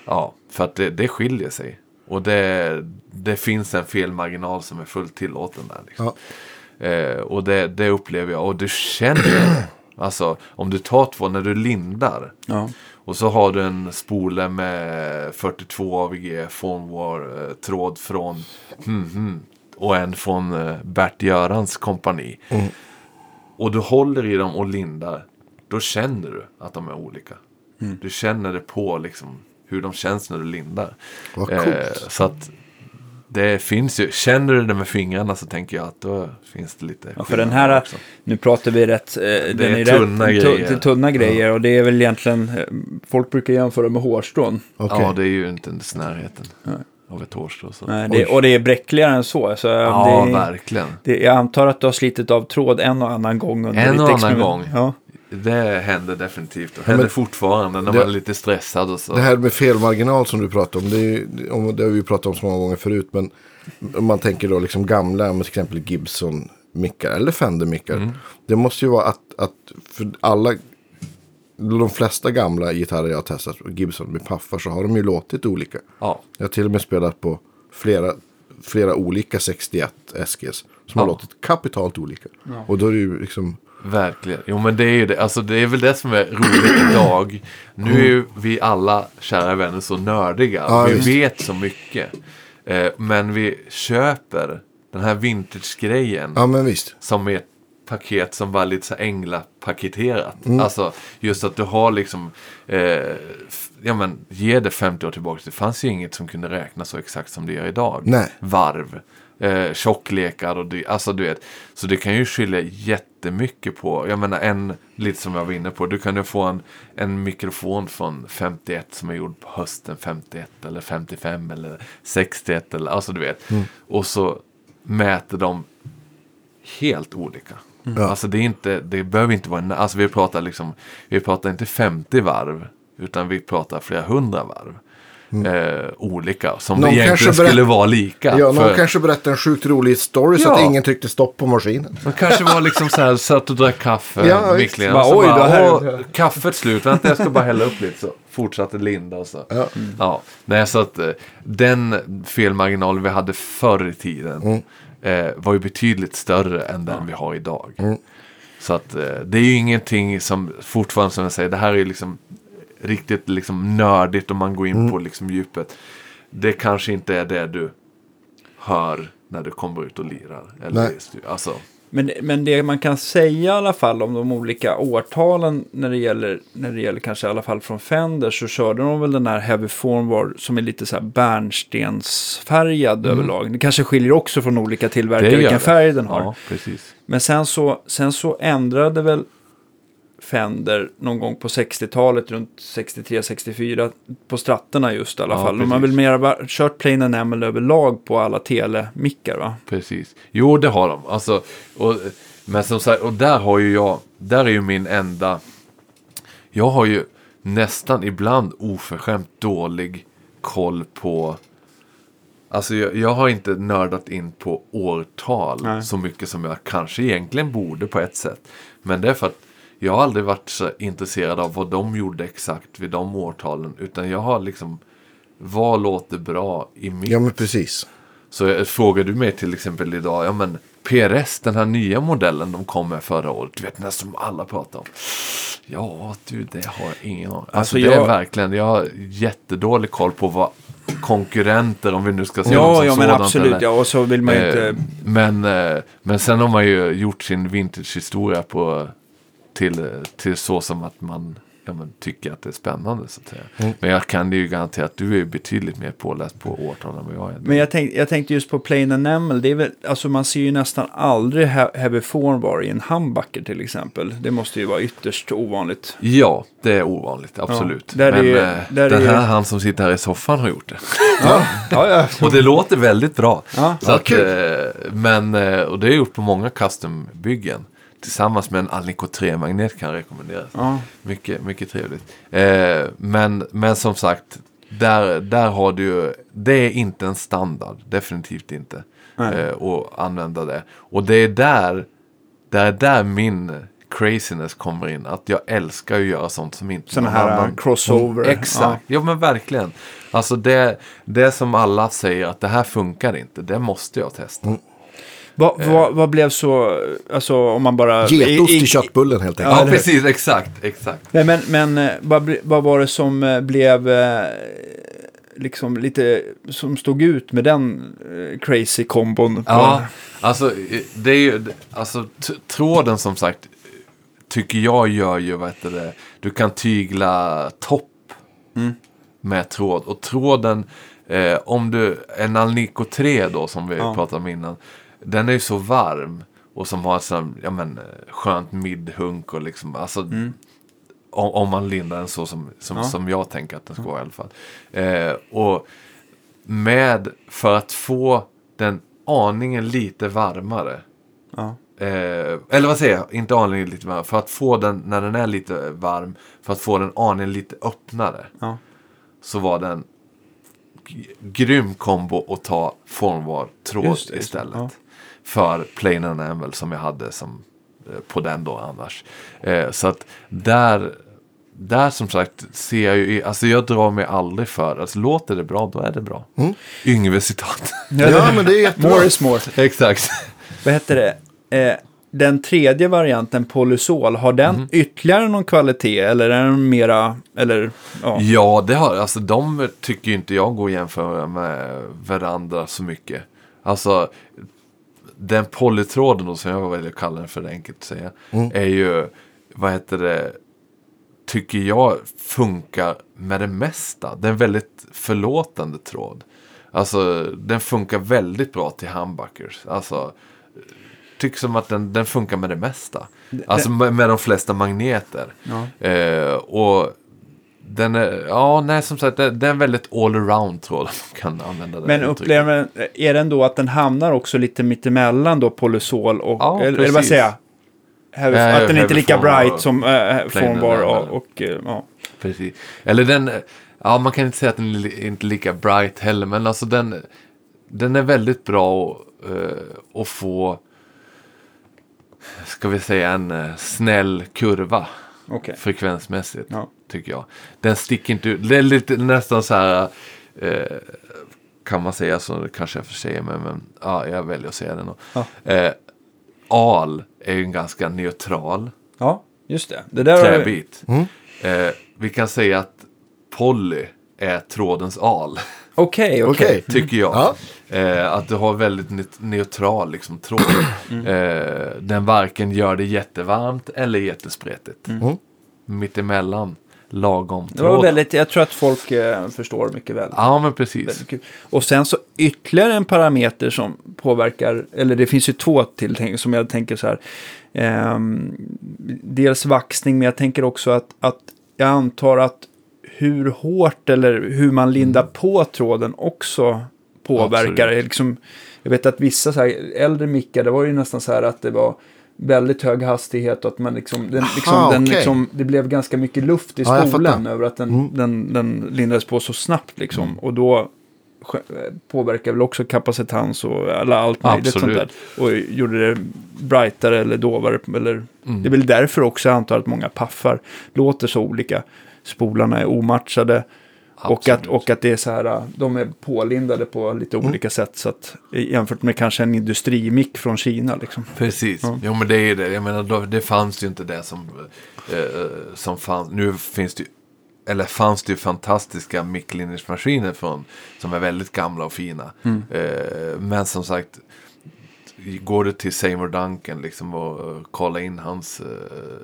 ja, för att det, det skiljer sig. Och det, det finns en felmarginal som är fullt tillåten där. Liksom. Ja. Eh, och det, det upplever jag. Och du känner, alltså om du tar två, när du lindar. Ja. Och så har du en spole med 42 AVG Formwar-tråd från hmm, hmm, och en från eh, Bert Görans kompani. Och du håller i dem och lindar. Då känner du att de är olika. Du känner det på liksom hur de känns när du lindar. Vad Eh, coolt. så att det finns ju, känner du det med fingrarna så tänker jag att då finns det lite Ja, för den här, också. nu pratar vi rätt, eh, den är är tunna rätt, grejer. Det är tunna grejer och det är väl egentligen, eh, folk brukar jämföra med hårstrån. Okej. Ja, det är ju inte ens närheten av ett hårstrå. Så. Nej, det, och det är bräckligare än så. så ja, det, verkligen. det, jag antar att du har slitit av tråd en och annan gång. Under En och annan gång. Ja. Det händer definitivt. Och händer men- fortfarande när det- man är lite stressad och så. Det här med felmarginal som du pratar om, det, är, det har vi ju pratat om så många gånger förut. Men om man tänker då liksom gamla, till exempel Gibson-mickar eller Fender-mickar. Det måste ju vara att, att för alla, de flesta gamla gitarrer jag har testat, Gibson med paffar, så har de ju låtit olika. Ja, Jag har till och med spelat på flera, flera olika 61 SGs som Ja. har låtit kapitalt olika. Och då är det ju liksom, verkligen. Jo, men det är ju det. Alltså, det är väl det som är roligt idag. Nu är ju vi alla, kära vänner, så nördiga. Ja, vi visst. vet så mycket. Eh, men vi köper den här vintage-grejen. ja men visst. som är ett paket som var lite så änglapaketerat. Mm. Alltså just att du har liksom, eh, ja men ge det 50 år tillbaka. Det fanns ju inget som kunde räkna så exakt som det gör idag. Nej. Varv, eh, tjocklekar och det, alltså du vet. Så det kan ju skilja jättemycket på, jag menar en, lite som jag var inne på. Du kan ju få en, en mikrofon från 51 som är gjord på hösten 51 eller 55 eller 61 eller, alltså du vet. Mm. Och så mäter de helt olika. Ja. Alltså det är inte, det behöver inte vara, alltså vi pratar liksom, vi pratar inte 50 varv, utan vi pratar flera hundra varv. Eh, olika, som Någon egentligen skulle vara lika. Ja, någon för- kanske berättar en sjukt rolig story så Ja. att ingen tryckte stopp på maskinen. Man kanske var liksom så här, satt och drack kaffe. Ja, visst. Micklingen, Bara, så oj, bara, här- kaffet slut, vänta jag ska bara hälla upp lite. Så fortsatte linda och så. Ja. Ja, nej så att eh, den felmarginal vi hade förr i tiden Mm. eh, var ju betydligt större än den vi har idag. Så att eh, det är ju ingenting som fortfarande som jag säger, det här är ju liksom riktigt liksom nördigt om man går in Mm. på liksom djupet. Det kanske inte är det du hör när du kommer ut och lirar. Eller Nej. alltså, Men, men det man kan säga i alla fall om de olika årtalen när det gäller, när det gäller kanske i alla fall från Fender så körde de väl den här Heavy Formwar som är lite så här bärnstensfärgad överlag. Det kanske skiljer också från olika tillverkare Mm. Vilken färg den har. Ja, precis. Men sen så, sen så ändrade väl Fender någon gång på 60-talet, runt 63-64, på stratterna just i alla Ja, fall. De har precis. väl mer kört plain enamel överlag på alla telemickar va? Precis. Jo, det har de. Alltså, och, men som sagt, och där har ju jag, där är ju min enda, jag har ju nästan ibland oförskämt dålig koll på, alltså jag, jag har inte nördat in på årtal Nej. så mycket som jag kanske egentligen borde på ett sätt. Men det är för att jag har aldrig varit så intresserad av vad de gjorde exakt vid de årtalen, utan jag har liksom, vad låter bra i mitt Ja, men precis. så eh, frågar du mig till exempel idag, ja men PRS, den här nya modellen de kom med förra året, du vet den som alla pratar om. Ja, du, det har jag ingen aning. Alltså, Alltså, det jag- är verkligen, jag har jättedålig koll på vad konkurrenter, om vi nu ska se Ja, som ja men sådant, absolut. eller- Ja, och så vill man ju Eh, inte... men, eh, men sen har man ju gjort sin vintage-historia på, till, till så som att man ja, men, tycker att det är spännande. Så att säga. Mm. Men jag kan ju garantera att du är betydligt mer påläst på årtal än vad jag är. Men jag, tänk, jag tänkte just på plain enamel. Det är väl, alltså man ser ju nästan aldrig he- heavy formbar i en humbucker till exempel. Det måste ju vara ytterst ovanligt. Ja, det är ovanligt, absolut. är Men ju- eh, där den är här han som sitter här i soffan har gjort det. Ja, ja. ja. Och det låter väldigt bra. Ja. Så Ja, att, eh, men, eh, och det är gjort på många custombyggen. Tillsammans med en Alnico 3-magnet kan rekommenderas. Ja. Mycket, mycket trevligt. Eh, men, men som sagt, där, där har du ju, det är inte en standard, definitivt inte. Eh, att använda det. Och det är där, det är där min craziness kommer in. Att jag älskar att göra sånt som inte Sådana här annan crossover. Exakt, ja. men verkligen. Alltså det, det som alla säger att det här funkar inte, det måste jag testa. Vad vad- vad blev så, alltså om man bara... Getost i- i i- köttbullen helt Ja, enkelt. Ja, eller hur? precis, exakt, exakt. Nej, men, men eh, vad, vad var det som eh, blev eh, liksom lite, som stod ut med den eh, crazy kombon? på- Ja, alltså eh, det är ju, alltså tråden som sagt tycker jag gör ju, vad heter det, du kan tygla topp med tråd. Och tråden, eh, om du, en Alnico 3 då som vi Ja. pratade om innan, den är ju så varm och som har ett sånt, ja men, skönt midhunk och liksom, alltså om, om man lindar den så som, som, Ja. som jag tänker att den ska vara i alla fall. Eh, och med, för att få den aningen lite varmare. Ja. Eh, eller vad säger jag? Inte aningen lite varmare. För att få den, när den är lite varm, för att få den aningen lite öppnare. Ja. Så var den grym kombo att ta formvar tråd det, istället. För plain and enamel som jag hade som, eh, på den då annars. Eh, så att där, där som sagt ser jag ju, alltså jag drar mig aldrig för, alltså låter det bra då är det bra. Yngve citat. Ja, men det är jättebra. More is more. Exakt. Vad heter det? Eh, den tredje varianten, Polysol, har den Mhm. ytterligare någon kvalitet? Eller är den mera, eller ja. Ja, det har, alltså de tycker ju inte jag går att jämföra med varandra så mycket. Alltså, den polytråden då, som jag väljer att kalla den för enkelt att säga, är ju, vad heter det, tycker jag funkar med det mesta. Det är en väldigt förlåtande tråd. Alltså, den funkar väldigt bra till humbuckers. Alltså, tycker som att den, den funkar med det mesta. Alltså med, med de flesta magneter. Ja. Eh, och den är, ja nej som sagt, det är väldigt all-around tråd om man kan använda det Men upplever är den då att den hamnar också lite mittemellan då Polysol och, Ja, eller, eller vad säger jag? Heavy, Ja, att den inte är lika formbar bright som äh, formbar and och, och eh, ja. Precis. Eller den, ja man kan inte säga att den är inte lika bright heller, men alltså den, den är väldigt bra att, eh, att få, ska vi säga en eh, snäll kurva Okej. frekvensmässigt. Ja. Tycker jag. Den sticker inte ut. Det är lite nästan så här. Eh, kan man säga så kanske jag får säga men, men ja, jag väljer att säga det nog. Ja. Eh, al är ju en ganska neutral Ja, just det. Det där har vi- träbit. Eh, vi kan säga att poly är trådens al. Okej, okej. Okej. Tycker jag. Ja. Eh, att du har väldigt ne- neutral liksom, tråd. Mm. Eh, den varken gör det jättevarmt eller jättespretigt. Mm. Mittemellan, lagom Det var tråd. väldigt, jag tror att folk eh, förstår mycket väl. Ja, men precis. Och sen så ytterligare en parameter som påverkar, eller det finns ju två till som jag tänker så här. Ehm, dels vaxning, men jag tänker också att, att jag antar att hur hårt eller hur man lindar på tråden också påverkar. Liksom, jag vet att vissa så här, äldre mickar, det var ju nästan så här att det var väldigt hög hastighet och att man liksom, den, liksom, Aha, den okej. liksom, det blev ganska mycket luft i Ja, spolen fattar. över att den, Mm. den, den lindades på så snabbt liksom. Och då påverkar väl också kapacitans och alla, allt möjligt sånt där. Och gjorde det brightare eller dovare. Eller, Mm. Det är väl därför också jag antar att många paffar låter så olika. Spolarna är omatchade. Och att, och att det är så här, de är pålindade på lite Mm. olika sätt. Så att, jämfört med kanske en industrimick från Kina. Liksom. Precis. Ja. Jo, men det är det. Jag menar, då, det fanns ju inte det som, eh, som fanns. Nu finns det ju, eller fanns det ju fantastiska micklinjersmaskiner från, som är väldigt gamla och fina. Mm. Eh, men som sagt, går du till Seymour Duncan liksom och uh, kolla in hans eh,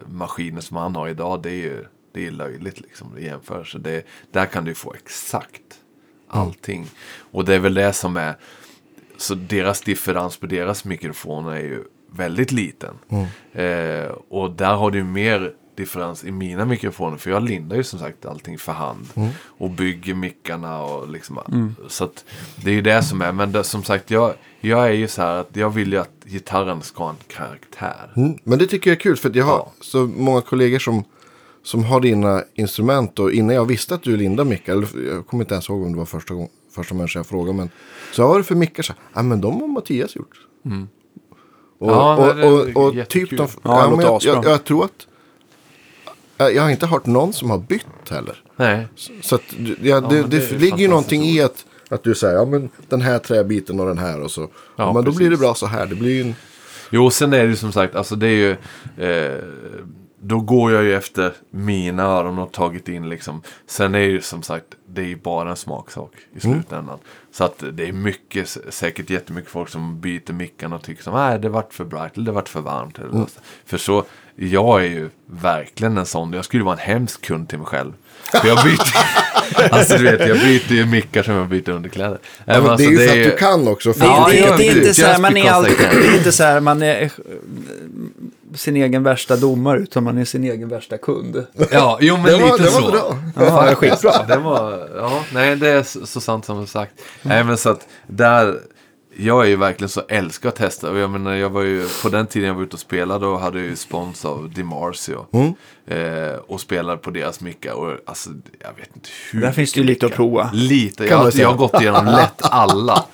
maskiner som han har idag, det är ju det är löjligt liksom i jämförelse. Det, där kan du få exakt allting. Och det är väl det som är, så deras differens på deras mikrofoner är ju väldigt liten. Eh, och där har du mer differens i mina mikrofoner. För jag lindar ju som sagt allting för hand. Och bygger mickarna och liksom. Så att det är ju det som är. Men det, som sagt, jag, jag är ju så här att jag vill ju att gitarren ska ha en karaktär. Mm. Men det tycker jag är kul för att jag har Ja. så många kollegor som, som har dina instrument och innan jag visste att du lindade mickar, jag kommer inte ens ihåg om det var första, gång, första människan jag frågade, men så var det för mickar ja men de har Mattias gjort. Och, Mm. Ja, och, det är och, och typ de, Ja, ja, jag, jag, jag tror att, jag har inte hört någon som har bytt heller. Nej. Så att, ja, det, det, det är ligger ju någonting i att, Att du säger, ja men den här träbiten och den här och så. Ja, Ja, men då blir det precis. bra så här. Det blir ju en... Jo, sen är det ju som sagt, alltså det är ju... Eh, då går jag ju efter mina öron och tagit in liksom. Sen är det ju som sagt, det är ju bara en smaksak i slutändan. Så att det är mycket, säkert jättemycket folk som byter mickarna och tycker som, nej det vart för bright eller det vart för varmt. Eller så. För så, jag är ju verkligen en sån, jag skulle vara en hemsk kund till mig själv. För jag byter, alltså du vet, jag byter ju mickar som jag byter underkläder. Ja, men det är ju för att du kan också. För Det, Ja, det, ja, det är inte så här, man Just är, all, because I can. det är inte så här, man är sin egen värsta domare, utan man är sin egen värsta kund. Ja, jo men Det var- lite det var så. bra. Ja, det skitbra. Det var, ja, nej det är så, så sant som du sagt. Nej men så att där, jag är ju verkligen så älskar att testa. Jag menar, jag var ju, på den tiden jag var ute och spelade och hade jag ju spons av DiMarzio. Eh, och spelade på deras mickar. Och alltså, jag vet inte hur. Där finns det ju mycket lite att prova. Lite, Kan jag, jag har gått igenom lätt alla.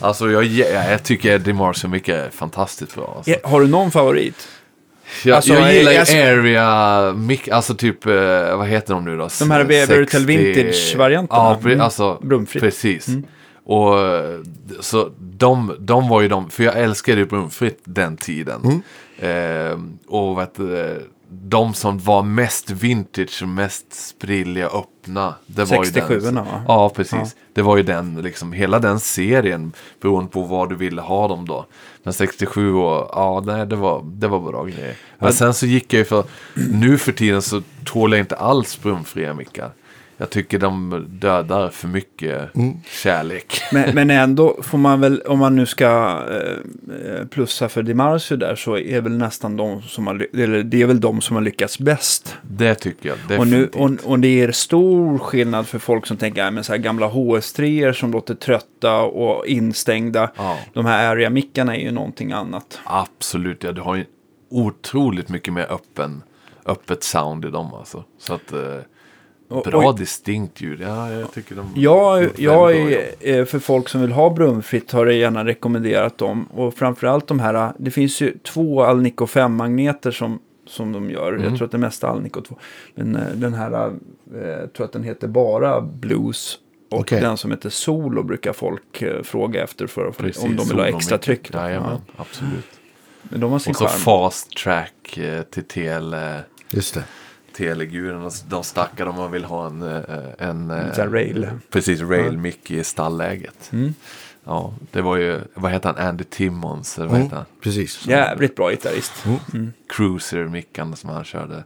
Alltså jag, jag, jag tycker DiMarzio mickar är fantastiskt bra. Alltså. Har du någon favorit? Jag, Alltså, jag gillar ju area mic, alltså typ, eh, vad heter de nu då? De här Weber 60 Vintage-varianterna. Ja, pre- Mm. alltså precis. Och så de, de var ju de, för jag älskade ju brumfritt den tiden. Eh, och vet de som var mest vintage mest sprilliga öppna. Det var ju 67orna, den. va? Ja, precis. Det var ju den, liksom, hela den serien beroende på vad du ville ha dem då. Men 67 och, ja, nej, det var, det var bra grejer. Men sen så gick jag ju för, nu för tiden så tål jag inte alls brumfria mickar. Jag tycker de dödar för mycket kärlek. Men, men ändå får man väl, om man nu ska eh, plussa för DiMarzio där, så är väl nästan de som har, eller det är väl de som har lyckats bäst. Det tycker jag Och, nu, definitivt. och, och det är stor skillnad för folk som tänker, ja, men så här gamla HS3 som låter trötta och instängda. Ja. De här area-mickarna är ju någonting annat. Absolut, ja, du har ju otroligt mycket mer öppen, öppet sound i dem alltså. Så att, eh, bra och- distinkt ljud. Ja, jag tycker de gjort jag är, jobb. eh, för folk som vill ha brumfritt har jag gärna rekommenderat dem. Och framförallt de här, det finns ju två Alnico 5-magneter som, som de gör. Mm. Jag tror att det mesta är Alnico 2. Men eh, den här, eh, jag tror att den heter bara Blues. Och Okej. den som heter Solo brukar folk eh, fråga efter för Precis, om de vill ha extra tryck. då. Jajamän, Ja. absolut. Men de har sin Och så charm. fast track eh, till tele, Just det. Teleguren. och De stackar om man vill ha en, eh, en eh, Så här rail. Precis, rail mic i stallläget. Mm. Ja, det var ju, vad heter han, Andy Timmons, eller vad Mm, heter han? precis. Jävligt bra gitarrist. Cruiser-mickarna som han körde.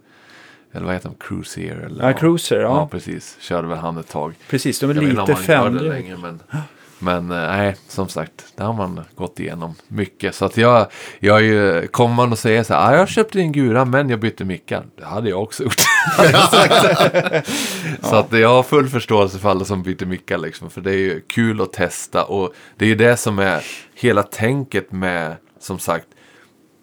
Eller vad heter han, Cruiser? Eller, Ja, Cruiser, ja. Ja, precis. Körde väl han ett tag. Precis, de är Jag lite han det men, eh, nej, som sagt, där har man gått igenom mycket. Så att jag, jag är ju, kommer man och säger så här, ah, jag köpte en Gura men jag bytte mickar. Det hade jag också gjort. så att jag har full förståelse för alla som byter mickar liksom. För det är ju kul att testa och det är ju det som är hela tänket med, som sagt,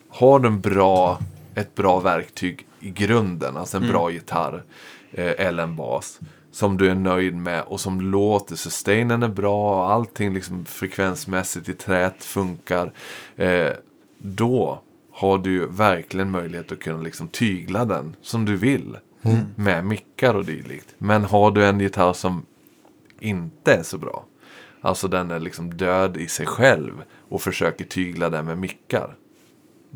har du en bra, ett bra verktyg i grunden, alltså en bra gitarr eh, eller en bas som du är nöjd med och som låter, sustainen är bra och allting liksom frekvensmässigt i trät funkar. Eh, då har du verkligen möjlighet att kunna liksom tygla den som du vill. Med mickar och dylikt. Men har du en gitarr som inte är så bra. Alltså den är liksom död i sig själv och försöker tygla den med mickar.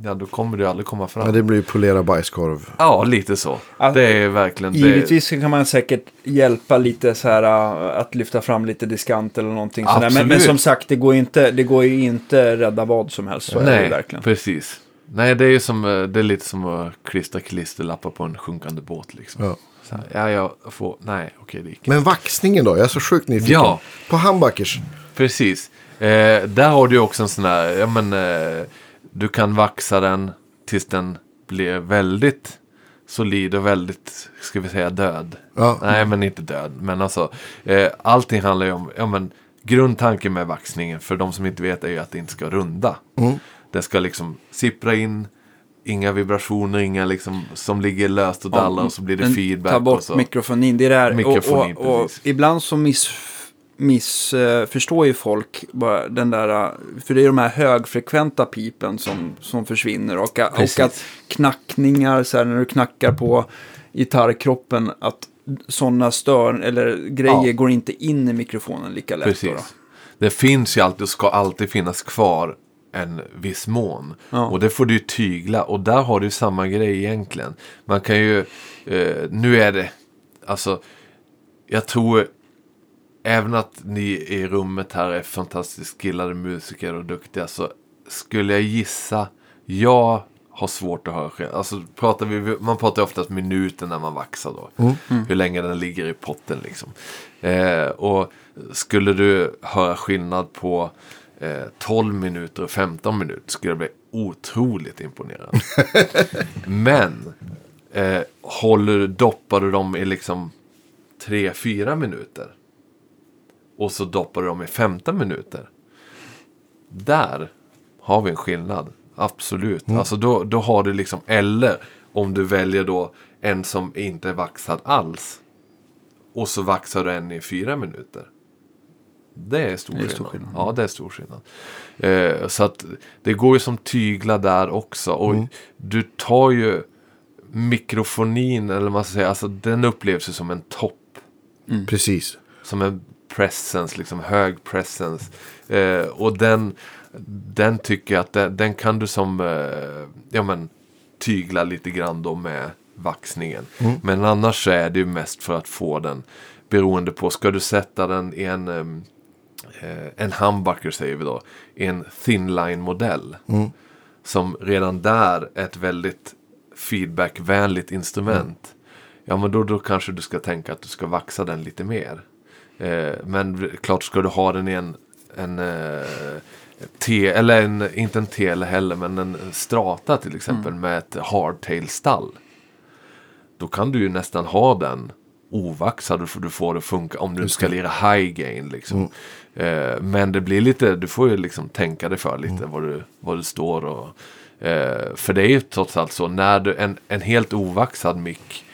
Ja, då kommer du aldrig komma fram. Ja, det blir polera bajskorv. Ja, lite så. Ja, det är verkligen det. Givetvis så kan man säkert hjälpa lite så här äh, att lyfta fram lite diskant eller någonting sådär. Men, men som sagt, det går, inte, det går ju inte rädda vad som helst. Så är det ju Nej, verkligen. precis. Nej, det är ju som, eh, det är lite som att klistra klisterlappar på en sjunkande båt liksom. Ja. Så här, ja, jag får, nej, okej, det gick. Men vaxningen då? Jag är så sjukt nyfiken. Ja. På humbuckers. Precis. Eh, där har du ju också en sån här, ja men, eh, du kan vaxa den tills den blir väldigt solid och väldigt, ska vi säga död. Ja. Nej, men inte död. Men alltså, eh, allting handlar ju om, ja men, grundtanken med vaxningen, för de som inte vet, är ju att det inte ska runda. Mm. Det ska liksom sippra in, inga vibrationer, inga liksom, som ligger löst och dallar och så blir det feedback. Ta och bort så. mikrofonin. Det är det här. Mikrofonin, och, och, och precis. ibland så miss, missförstår ju folk bara den där, för det är de här högfrekventa pipen som, som försvinner och, och att knackningar, så här, när du knackar på gitarrkroppen, att sådana stör eller grejer Ja. går inte in i mikrofonen lika lätt. Precis. då. det finns ju alltid och ska alltid finnas kvar en viss mån. Ja. Och det får du ju tygla. Och där har du samma grej egentligen. Man kan ju, eh, nu är det, alltså, jag tror även att ni i rummet här är fantastiskt skillade musiker och duktiga så skulle jag gissa, jag har svårt att höra själv. Alltså, pratar vi, man pratar oftast minuter när man vaxar då. Hur länge den ligger i potten liksom. Eh, och skulle du höra skillnad på eh, 12 minuter och 15 minuter skulle jag bli otroligt imponerad. Men eh, håller, du- doppar du dem i liksom 3-4 minuter och så doppar du dem i 15 minuter. Där har vi en skillnad. Absolut. Alltså då, då har du liksom, eller om du väljer då en som inte är vaxad alls. Och så vaxar du en i fyra minuter. Det är stor, Det är skillnad. stor skillnad. Ja, det är stor skillnad. Eh, så att det går ju som tygla där också. Och du tar ju mikrofonin, eller vad man ska säga, alltså den upplevs ju som en topp Precis. som en presence, liksom hög presence. Eh, och den, den tycker jag att den, den kan du som, eh, ja men, tygla lite grann då med vaxningen. Men annars så är det ju mest för att få den, beroende på, ska du sätta den i en, em, eh, en humbucker säger vi då, i en thin line modell. Som redan där är ett väldigt feedbackvänligt instrument. Ja men då, då kanske du ska tänka att du ska vaxa den lite mer. Eh, men klart ska du ha den i en, en eh, T, eller en, inte en tele heller, men en strata till exempel med ett hardtail-stall. Då kan du ju nästan ha den ovaxad för du får det att funka om du ska lira high gain. Liksom. Eh, men det blir lite, du får ju liksom tänka dig för lite vad, du, vad du står och eh, för det är ju trots allt så, när du, en, en helt ovaxad mick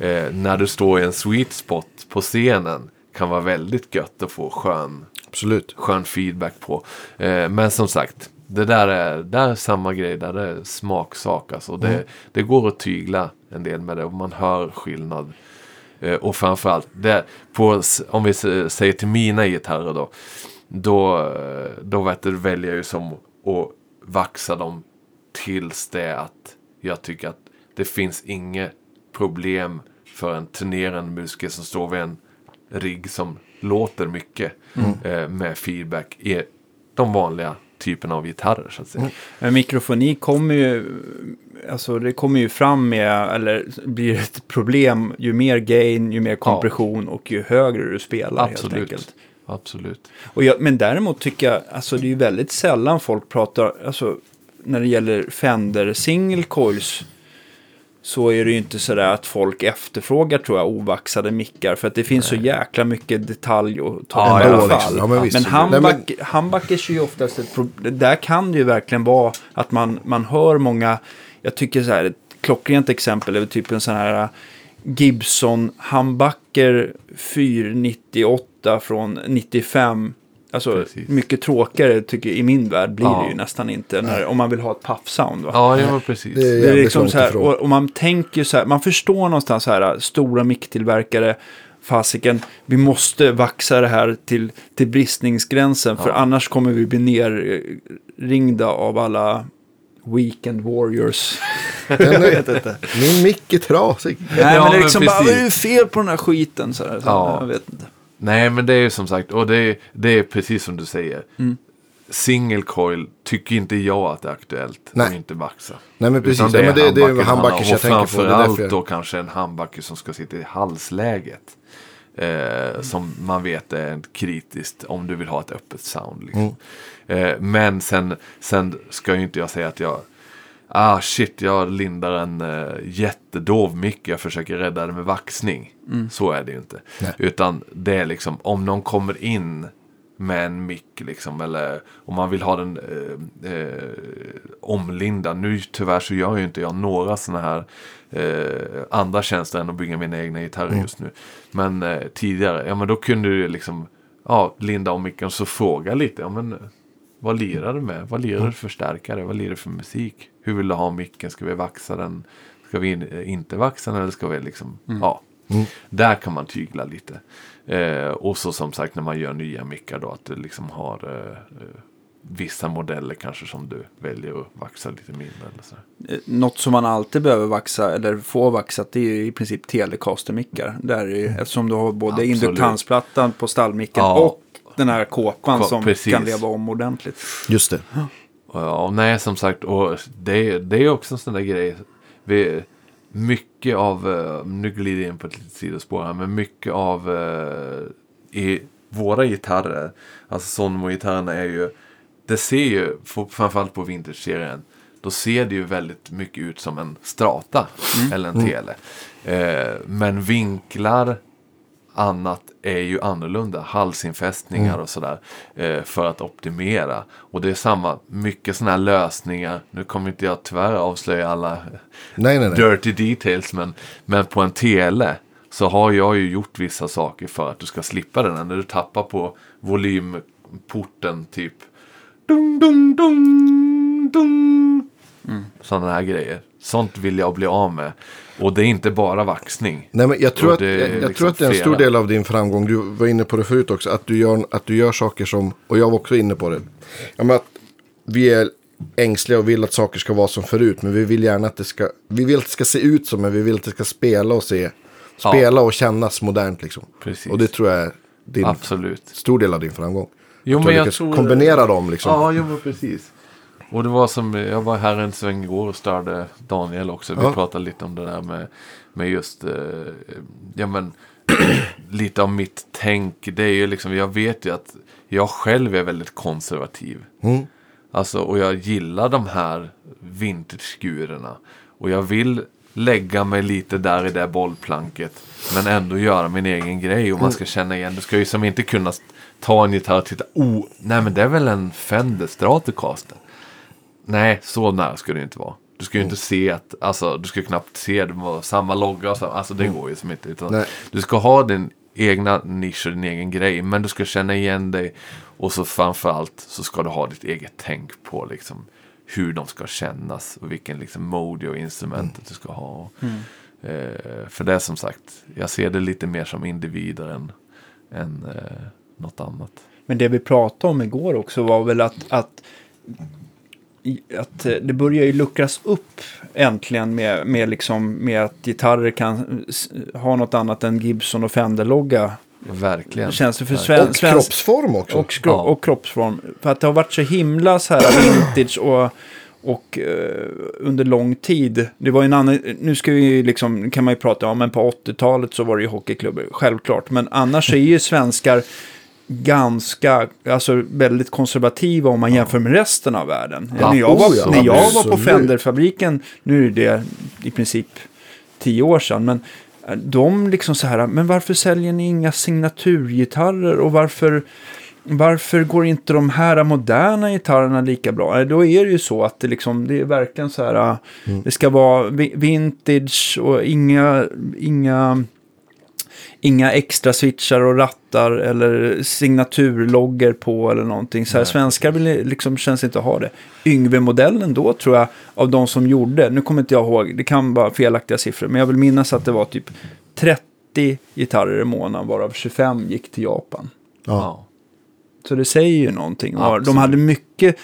eh, när du står i en sweet spot på scenen kan vara väldigt gött att få skön Absolut. skön feedback på. Eh, men som sagt, det där är, där är samma grej, där är smaksak. Alltså. Det, det går att tygla en del med det och man hör skillnad. Eh, och framförallt, det, på, om vi säger till mina gitarrer då. Då, eh, då vet du, väljer jag ju som att vaxa dem tills det att jag tycker att det finns inget problem för en turnerande musiker som står vid en rigg som låter mycket eh, med feedback i de vanliga typerna av gitarrer så att säga. Men mikrofoni kommer ju, alltså det kommer ju fram med, eller blir ett problem ju mer gain, ju mer kompression och ju högre du spelar helt Absolut. enkelt. Absolut. Och jag, men däremot tycker jag, alltså det är ju väldigt sällan folk pratar, alltså när det gäller Fender single coils så är det ju inte sådär att folk efterfrågar tror jag ovaxade mickar för att det finns så jäkla mycket detalj att ta Ja, i alla liksom. fall. Ja, men visst. men Nej, är ju oftast ett problem. Där kan det ju verkligen vara att man, man hör många, jag tycker så här, ett klockrent exempel är typ en sån här Gibson humbucker 498 från 95. Alltså Precis. mycket tråkigare tycker jag, i min värld blir Ja. det ju nästan inte när, om man vill ha ett puff-sound. Va? Ja, ja precis. Det är Det är liksom så här, och, och man tänker så här, man förstår någonstans så här, stora micktillverkare, fasiken, vi måste vaxa det här till, till bristningsgränsen, för Ja. annars kommer vi bli nerringda av alla weekend warriors. jag vet inte. Min mick är trasig. Nej, Ja, men det är men liksom bara, vad är det fel på den här skiten? Så här, så Ja. Jag vet inte. Nej, men det är ju som sagt, och det är, det är precis som du säger. Single coil tycker inte jag att det är aktuellt Nej. inte vaxa. Nej men precis, Utan Nej, men det, det är handbackers jag tänker Och på. Det därför framförallt jag... då kanske en handbacke som ska sitta i halsläget. Eh, som man vet är kritiskt om du vill ha ett öppet sound. Liksom. Mm. Eh, men sen, sen ska ju inte jag säga att jag Ah shit, jag lindar en uh, jättedov mick. Jag försöker rädda det med vaxning. Så är det ju inte. Nej. Utan det är liksom om någon kommer in med en mick liksom. Eller om man vill ha den eh, eh, omlindad. Nu tyvärr så gör ju inte jag några sådana här eh, andra tjänster än att bygga mina egna gitarrer just nu. Men eh, tidigare, ja men då kunde du liksom ja, linda om micken och så fråga lite. Ja men vad lirar du med? Vad lirar du för förstärkare? Vad lirar du för musik? Hur vill du ha micken? Ska vi vaxa den? Ska vi in, eh, inte vaxa den eller ska vi liksom, ja. Där kan man tygla lite. Eh, och så som sagt när man gör nya mickar då att du liksom har eh, eh, vissa modeller kanske som du väljer att vaxa lite mindre. Eller så. Eh, Något som man alltid behöver vaxa, eller få vaxat, det är ju i princip telecaster-mickar. Där är, ju- Eftersom du har både Absolut. induktionsplattan på stallmicken Ja. och den här kåpan Ko- som precis. kan leva om ordentligt. Just det. Ja, och nej, som sagt, och det, det är också en sån där grej. Vi, mycket av, eh, nu glider jag in på ett litet sidospår här, men mycket av eh, i våra gitarrer, alltså Sonmo-gitarrerna är ju, det ser ju, framförallt på vintage-serien, då ser det ju väldigt mycket ut som en strata eller en tele. Eh, men vinklar, annat är ju annorlunda. Halsinfästningar och sådär. Eh, för att optimera. Och det är samma, mycket sådana här lösningar. Nu kommer inte jag tyvärr avslöja alla Nej, nej, nej. dirty details. Men, men på en tele så har jag ju gjort vissa saker för att du ska slippa den. här. När du tappar på volymporten typ. Dum, dum, dum, dum. Sådana här grejer. Sånt vill jag bli av med. Och det är inte bara vaxning. Nej, men jag tror, att, jag, jag liksom tror att det är en stor flera. del av din framgång. Du var inne på det förut också. Att du gör, att du gör saker som, och jag var också inne på det. Ja, men att vi är ängsliga och vill att saker ska vara som förut. Men vi vill gärna att det ska, vi vill att det ska se ut som, men vi vill att det ska spela och se, Ja. spela och kännas modernt liksom. Precis. Och det tror jag är din, Absolut. stor del av din framgång. Jo, Att men jag tror... kombinera dem liksom. Ja, jo, precis. Och det var som, jag var här en sväng igår och störde Daniel också. Vi Ja. pratade lite om det där med, med just, eh, ja men, lite av mitt tänk. Det är ju liksom, jag vet ju att jag själv är väldigt konservativ. Mm. Alltså, och jag gillar de här vintage-skurerna. Och jag vill lägga mig lite där i det bollplanket. Men ändå göra min egen grej och man ska känna igen. Du ska ju som inte kunna ta en gitarr och titta. Oh, nej men det är väl en Fender Stratocaster. Nej, så nära ska det inte vara. Du ska ju inte se att, alltså du ska knappt se det var samma logga och så, alltså det går ju som inte. Utan Nej. du ska ha din egna nisch och din egen grej, men du ska känna igen dig. Och så framförallt så ska du ha ditt eget tänk på liksom hur de ska kännas och vilken liksom mode och instrumentet du ska ha. Eh, för det är som sagt, jag ser det lite mer som individer än, än eh, något annat. Men det vi pratade om igår också var väl att, att, att eh, det börjar ju luckras upp äntligen med, med, liksom, med att gitarrer kan ha något annat än Gibson och Fender-logga. Verkligen. Känns det för Verkligen. sven, Och svensk kroppsform också. och, skro- Ja. och kroppsform. För att det har varit så himla så här vintage och, och eh, under lång tid. Det var en annan, nu ska vi ju liksom, kan man ju prata om, men på 80-talet så var det ju hockeyklubbor, självklart. Men annars är ju svenskar ganska, alltså väldigt konservativa om man jämför med resten av världen. Ja, när jag var, oh ja, när jag var på. Fenderfabriken, nu är det i princip tio år sedan, men eh, de liksom så här, men varför säljer ni inga signaturgitarrer och varför, varför går inte de här moderna gitarrerna lika bra? Eh, Då är det ju så att det liksom, det är verkligen så här, eh, det ska vara vi- vintage och inga, inga, inga extra switchar och rattar eller signaturlogger på eller någonting. Så här, svenskar vill liksom, känns inte ha det. Yngve-modellen då tror jag, av de som gjorde, nu kommer inte jag ihåg, det kan vara felaktiga siffror, men jag vill minnas att det var typ 30 gitarrer i månaden, varav 25 gick till Japan. Ja. Så det säger ju någonting. Och Absolut. De hade mycket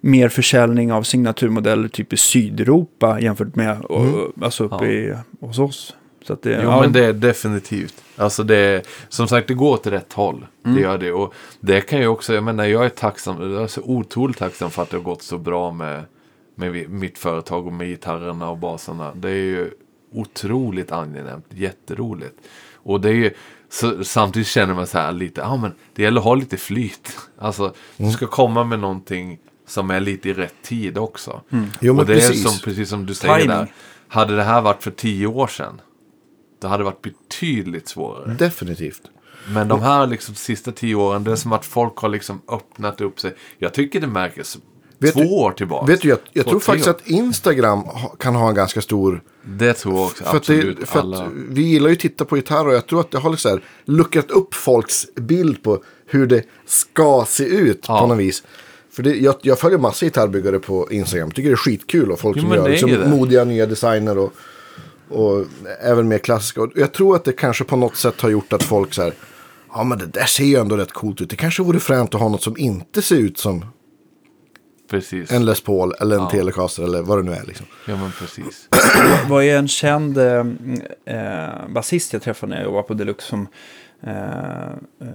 mer försäljning av signaturmodeller typ i Sydeuropa jämfört med och, alltså uppe Ja. i, hos oss. Så det, Jo, ja, men det är definitivt. Alltså det är, som sagt, det går åt rätt håll. Mm. Det gör det. Och det kan ju också, jag menar, jag är tacksam, jag är så otroligt tacksam för att det har gått så bra med, med mitt företag och med gitarrerna och basarna. Det är ju otroligt angenämt, jätteroligt. Och det är ju, så, samtidigt känner man så här lite, ja men det gäller att ha lite flyt. Alltså, du ska komma med någonting som är lite i rätt tid också. Jo, men och det precis. är som, precis som du säger Timing. där. Hade det här varit för tio år sedan. Det hade varit betydligt svårare. Definitivt. Men de här liksom sista tio åren, det är som att folk har liksom öppnat upp sig. Jag tycker det märks Vet två du- år tillbaka. Vet du, jag, jag Två, tror faktiskt år. att Instagram kan ha en ganska stor... Det tror jag också, För, absolut. det, för alla... vi gillar ju att titta på gitarr och jag tror att det har liksom luckrat upp folks bild på hur det ska se ut Ja. på något vis. För det, jag, jag följer massa gitarrbyggare på Instagram. Tycker det är skitkul och folk Jo, som gör liksom modiga nya designer och, och även mer klassiska. Och jag tror att det kanske på något sätt har gjort att folk så här, ja men det där ser ju ändå rätt coolt ut. Det kanske vore fränt att ha något som inte ser ut som Precis. en Les Paul eller en Ja. Telecaster eller vad det nu är liksom. Ja, men precis. Det var ju en känd eh, eh, basist jag träffade när jag jobbade på Deluxe som eh, eh,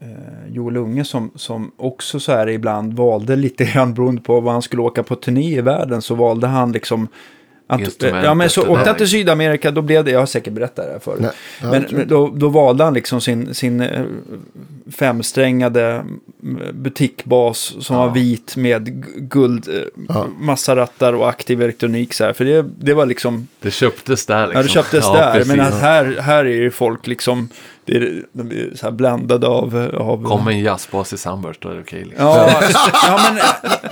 eh, Joel Unge som, som också så här ibland valde lite grann beroende på vad han skulle åka på turné i världen så valde han liksom att, Instrumentet, ja, men så åkte han till Sydamerika, då blev det, jag har säkert berättat det här förut. Nej, men men då, då valde han liksom sin, sin eh, femsträngade mm, butikbas som Ja. var vit med gu- guld, eh, Ja. massa rattar och aktiv elektronik så här. För det, det var liksom Det köptes där liksom. Ja, det köptes Ja, där. precis. Men att här, här är ju folk liksom, det är, de är så här bländade av... av Kom en jazzbas i Sunburst, då är det okej. liksom. Ja, ja men,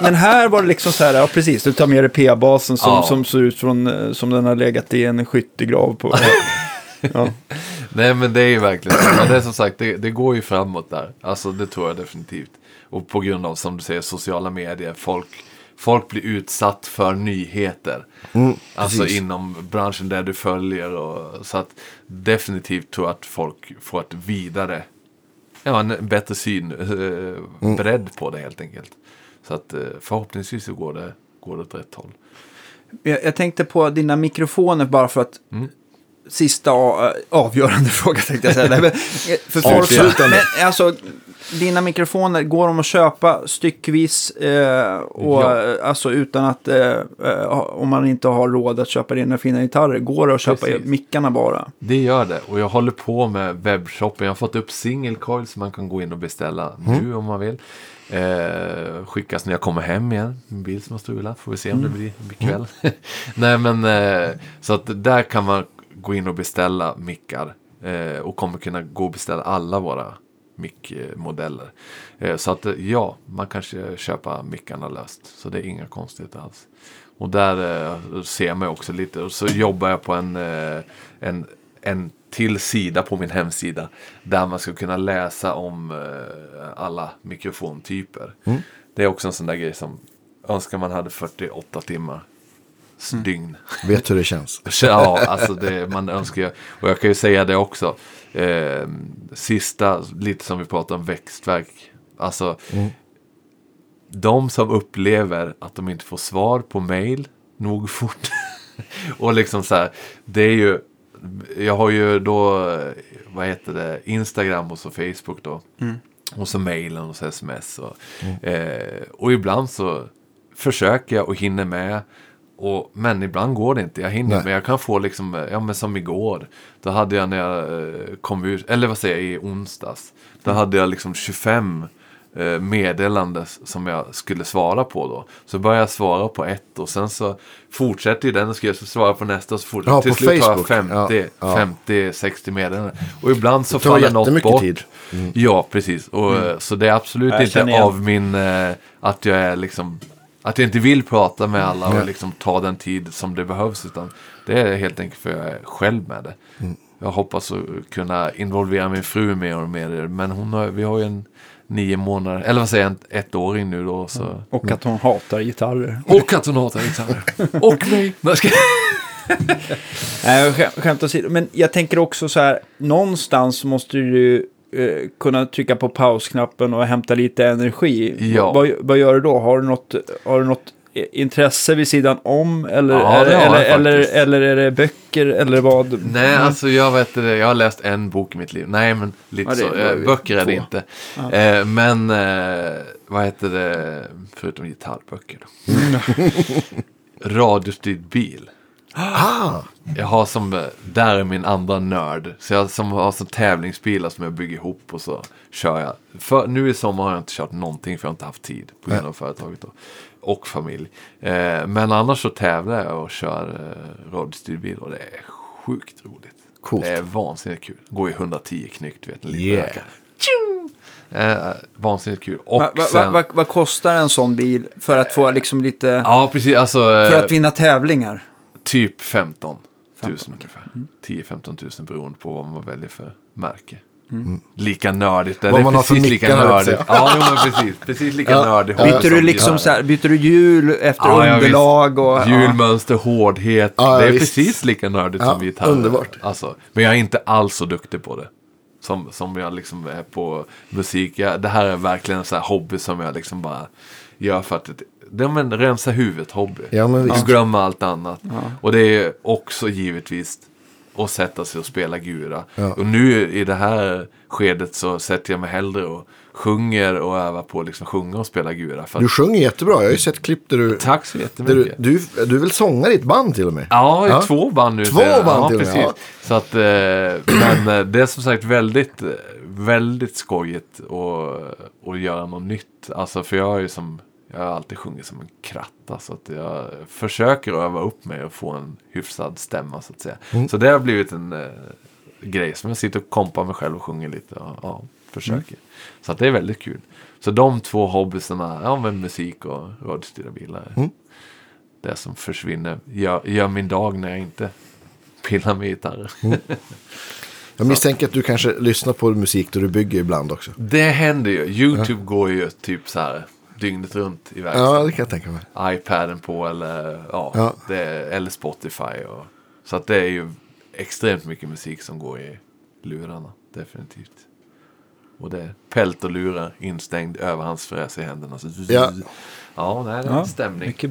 men här var det liksom så här, ja precis, du tar med dig P-basen som, Ja. som ser ut från, eh, som den har legat i en skyttegrav på. Ja. Nej men det är ju verkligen. Men det är som sagt, det, det går ju framåt där. Alltså det tror jag definitivt. Och på grund av, som du säger, sociala medier. Folk, folk blir utsatt för nyheter. alltså precis. inom branschen där du följer. Och, så att definitivt tror jag att folk får ett vidare, ja en bättre syn, eh, bredd på det helt enkelt. Så att eh, förhoppningsvis så går det, går det åt rätt håll. Jag, jag tänkte på dina mikrofoner bara för att Mm. sista a- avgörande fråga tänkte jag säga. Nej, men, eh, för folk, men, alltså, dina mikrofoner, går de att köpa styckvis eh, och, Ja. eh, alltså, utan att, eh, eh, om man inte har råd att köpa dina fina gitarrer, går det att köpa Precis. mickarna bara? Det gör det och jag håller på med webbshoppen. Jag har fått upp single coils som man kan gå in och beställa nu om man vill. Eh, skickas när jag kommer hem igen. Min bil som har strulat. Får vi se om det blir, blir kväll. Nej men eh, så att där kan man gå in och beställa mickar. Eh, och kommer kunna gå och beställa alla våra mickmodeller. Eh, så att eh, ja, man kanske köpa mickarna löst. Så det är inga konstigheter alls. Och där eh, ser man också lite. Och så jobbar jag på en, en, en till sida på min hemsida. Där man ska kunna läsa om alla mikrofontyper. Det är också en sån där grej som önskar man hade 48 timmar dygn. Vet hur det känns. Ja, alltså det, man önskar ju. Och jag kan ju säga det också. Eh, sista, lite som vi pratade om växtverk. Alltså, de som upplever att de inte får svar på mail nog fort. och liksom så här, det är ju, jag har ju då, vad heter det, Instagram och så Facebook då. Och så mailen och så sms. Och, eh, och ibland så försöker jag och hinner med. Och, men ibland går det inte. Jag hinner Nej. men jag kan få liksom, ja men som igår. Då hade jag när jag eh, kom ut, eller vad säger jag, i onsdags. Då hade jag liksom 25 eh, meddelanden som jag skulle svara på då. Så började jag svara på ett och sen så fortsätter ju den och ska jag svara på nästa och så fortsätter Ja, Till slut har jag Facebook. 50, Ja, ja. 50 60 meddelanden. Och ibland så tar faller något bort. tid. Ja, precis. Och, eh, Så det är absolut Jag inte igen. av min, att jag är liksom, att jag inte vill prata med alla och liksom ta den tid som det behövs. Utan det är helt enkelt för jag är själv med det. Jag hoppas att kunna involvera min fru mer och mer. i det, Men hon har, vi har ju en nio månader, eller vad säger jag, en ettåring nu då. Så. Och att hon hatar gitarrer. Och att hon hatar gitarrer. och mig. Nej, skämt åsido. Men jag tänker också så här, någonstans måste du eh, kunna trycka på pausknappen och hämta lite energi. Ja. Vad, vad gör du då? Har du något, har du något intresse vid sidan om? Eller, Ja, det eller, eller, eller, är det böcker eller vad? Nej, alltså jag vet det. Jag har läst en bok i mitt liv. Nej, men lite Ja, så. var Eh, Böcker är det inte. Eh, men eh, vad heter det, förutom gitarrböcker då? Radiostyrd bil. Ah, Jag har som, eh, där är min andra nörd. Så jag som har som tävlingsbilar som jag bygger ihop och så kör jag. För, nu i sommar har jag inte kört någonting för jag har inte haft tid på grund av företaget då. Och familj. Eh, men annars så tävlar jag och kör eh, radiostyrd bil och det är sjukt roligt. Coolt. Det är vansinnigt kul. Går i 110 knyckt, vet. Liten Yeah. Eh, vansinnigt kul. Och Va, va, sen... va, va, vad kostar en sån bil för att få liksom lite... Ja, precis. Alltså, eh, För att vinna tävlingar? Typ 15 000 15, ungefär. 10-15 000 beroende på vad man väljer för märke. lika nördigt. Det Vad är man har för precis lika nördigt. Ja, jo, men precis. Precis lika Ja. nördig Ja, hobby Byter du liksom så här, byter du hjul efter Ja, underlag och... Hjulmönster, hårdhet. Ja, det är visst. precis lika nördigt Ja, som gitarr. underbart. Alltså, men jag är inte alls så duktig på det. Som, som jag liksom är på musik. Jag, det här är verkligen en här hobby som jag liksom bara gör för att det är en rensa huvudet hobby. Ja, men visst. Glömma allt annat. Och det är också givetvis att sätta sig och spela gura. Ja. Och nu i det här skedet så sätter jag mig hellre och sjunger och övar på att liksom sjunga och spela gura. För Du sjunger jättebra. Jag har ju sett klipp där du... tack så jättemycket. du, du, du är väl sångare i ett band till och med? Ja, i Ja. två band nu. Två band ja, till och med, ja. Så att, eh, men eh, det är som sagt väldigt, väldigt skojigt att, att göra något nytt. Alltså för jag är ju som, jag har alltid sjungit som en kratta. Så att jag försöker öva upp mig och få en hyfsad stämma så att säga. Mm. Så det har blivit en eh, grej som jag sitter och kompar mig själv och sjunger lite. Och, ja, försöker. Mm. Så att det är väldigt kul. Så de två hobbyerna, ja men musik och radiostyrda bilar. Mm. Det som försvinner, gör, gör min dag när jag inte pillar med gitarrer. Jag misstänker att du kanske lyssnar på musik då du bygger ibland också. Det händer ju. YouTube går ju typ så här dygnet runt i Ja, verkstaden. det kan jag tänka mig. iPaden på eller, ja, Ja. Det, eller Spotify. Och, så att det är ju extremt mycket musik som går i lurarna. Definitivt. Och det är pält och lurar instängd överhandsfräs i händerna. Så, Ja. ja, det är Ja, en stämning. Mycket.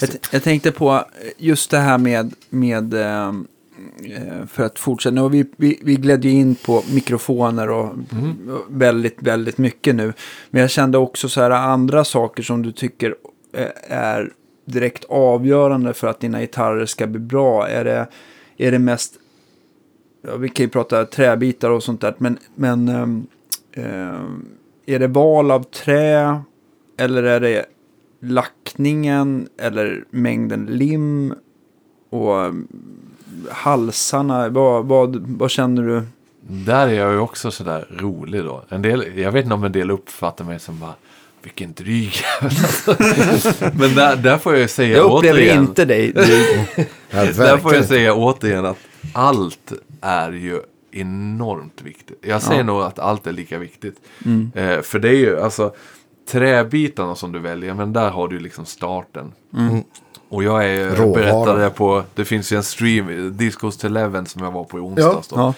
Jag, jag tänkte på just det här med, med eh, för att fortsätta. Vi, vi, vi gled ju in på mikrofoner och och väldigt, väldigt mycket nu. Men jag kände också så här andra saker som du tycker eh, är direkt avgörande för att dina gitarrer ska bli bra. Är det, är det mest, ja, vi kan ju prata träbitar och sånt där, men, men ehm, ehm, är det val av trä eller är det lackningen eller mängden lim och um, halsarna? Vad, vad, vad känner du? Där är jag ju också sådär rolig då. En del, jag vet inte om en del uppfattar mig som bara vilken dryg jävel." Men där, där får jag ju säga Jag upplever återigen. inte dig. Där får jag säga återigen att allt är ju enormt viktigt. Jag säger Ja. nog att allt är lika viktigt. Mm. Eh, för det är ju alltså träbitarna som du väljer, men där har du liksom starten. Mm. Och jag är, Råvara. berättade på, det finns ju en stream, Discos till Eleven som jag var på i onsdags då. ja.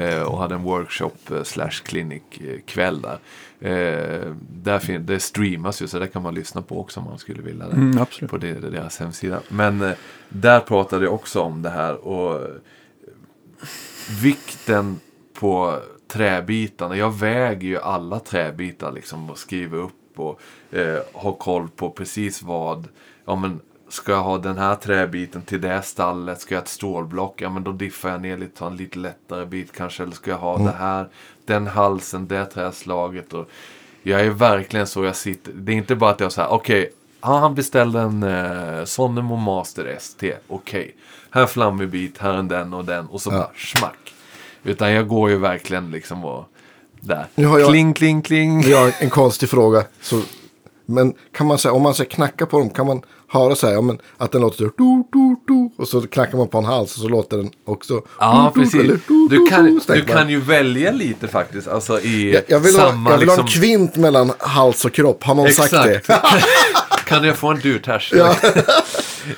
Eh, och hade en workshop eh, slash clinic eh, kväll där. Eh, där fin- det streamas ju så det kan man lyssna på också om man skulle vilja det. Mm, absolut. På det, deras hemsida. Men där pratade jag också om det här och vikten på träbitarna. Jag väger ju alla träbitar liksom och skriver upp och eh, har koll på precis vad. Ja men ska jag ha den här träbiten till det stallet? Ska jag ha ett stålblock? Ja men då diffar jag ner lite, tar en lite lättare bit kanske. Eller ska jag ha det här, den halsen, det träslaget. Och jag är verkligen så jag sitter. Det är inte bara att jag säger okej. ja, han beställde en eh, Sonnemo Master ST. Okej. Här flammig bit, här är den och den. Och så bara smack. Utan jag går ju verkligen liksom och där. Har jag- Kling, kling, kling. Jag har en konstig fråga. Så, men kan man säga, om man säger knacka på dem, kan man höra så här, ja, men, att den låter så här, du, du, du, och så knackar man på en hals och så låter den också. Ja, du, precis. eller du, Du kan, du, kan ju välja lite faktiskt. Alltså i jag, jag vill, ha, samma jag vill ha liksom... en kvint mellan hals och kropp. Har någon sagt det? kan jag få en durtärs? Ja.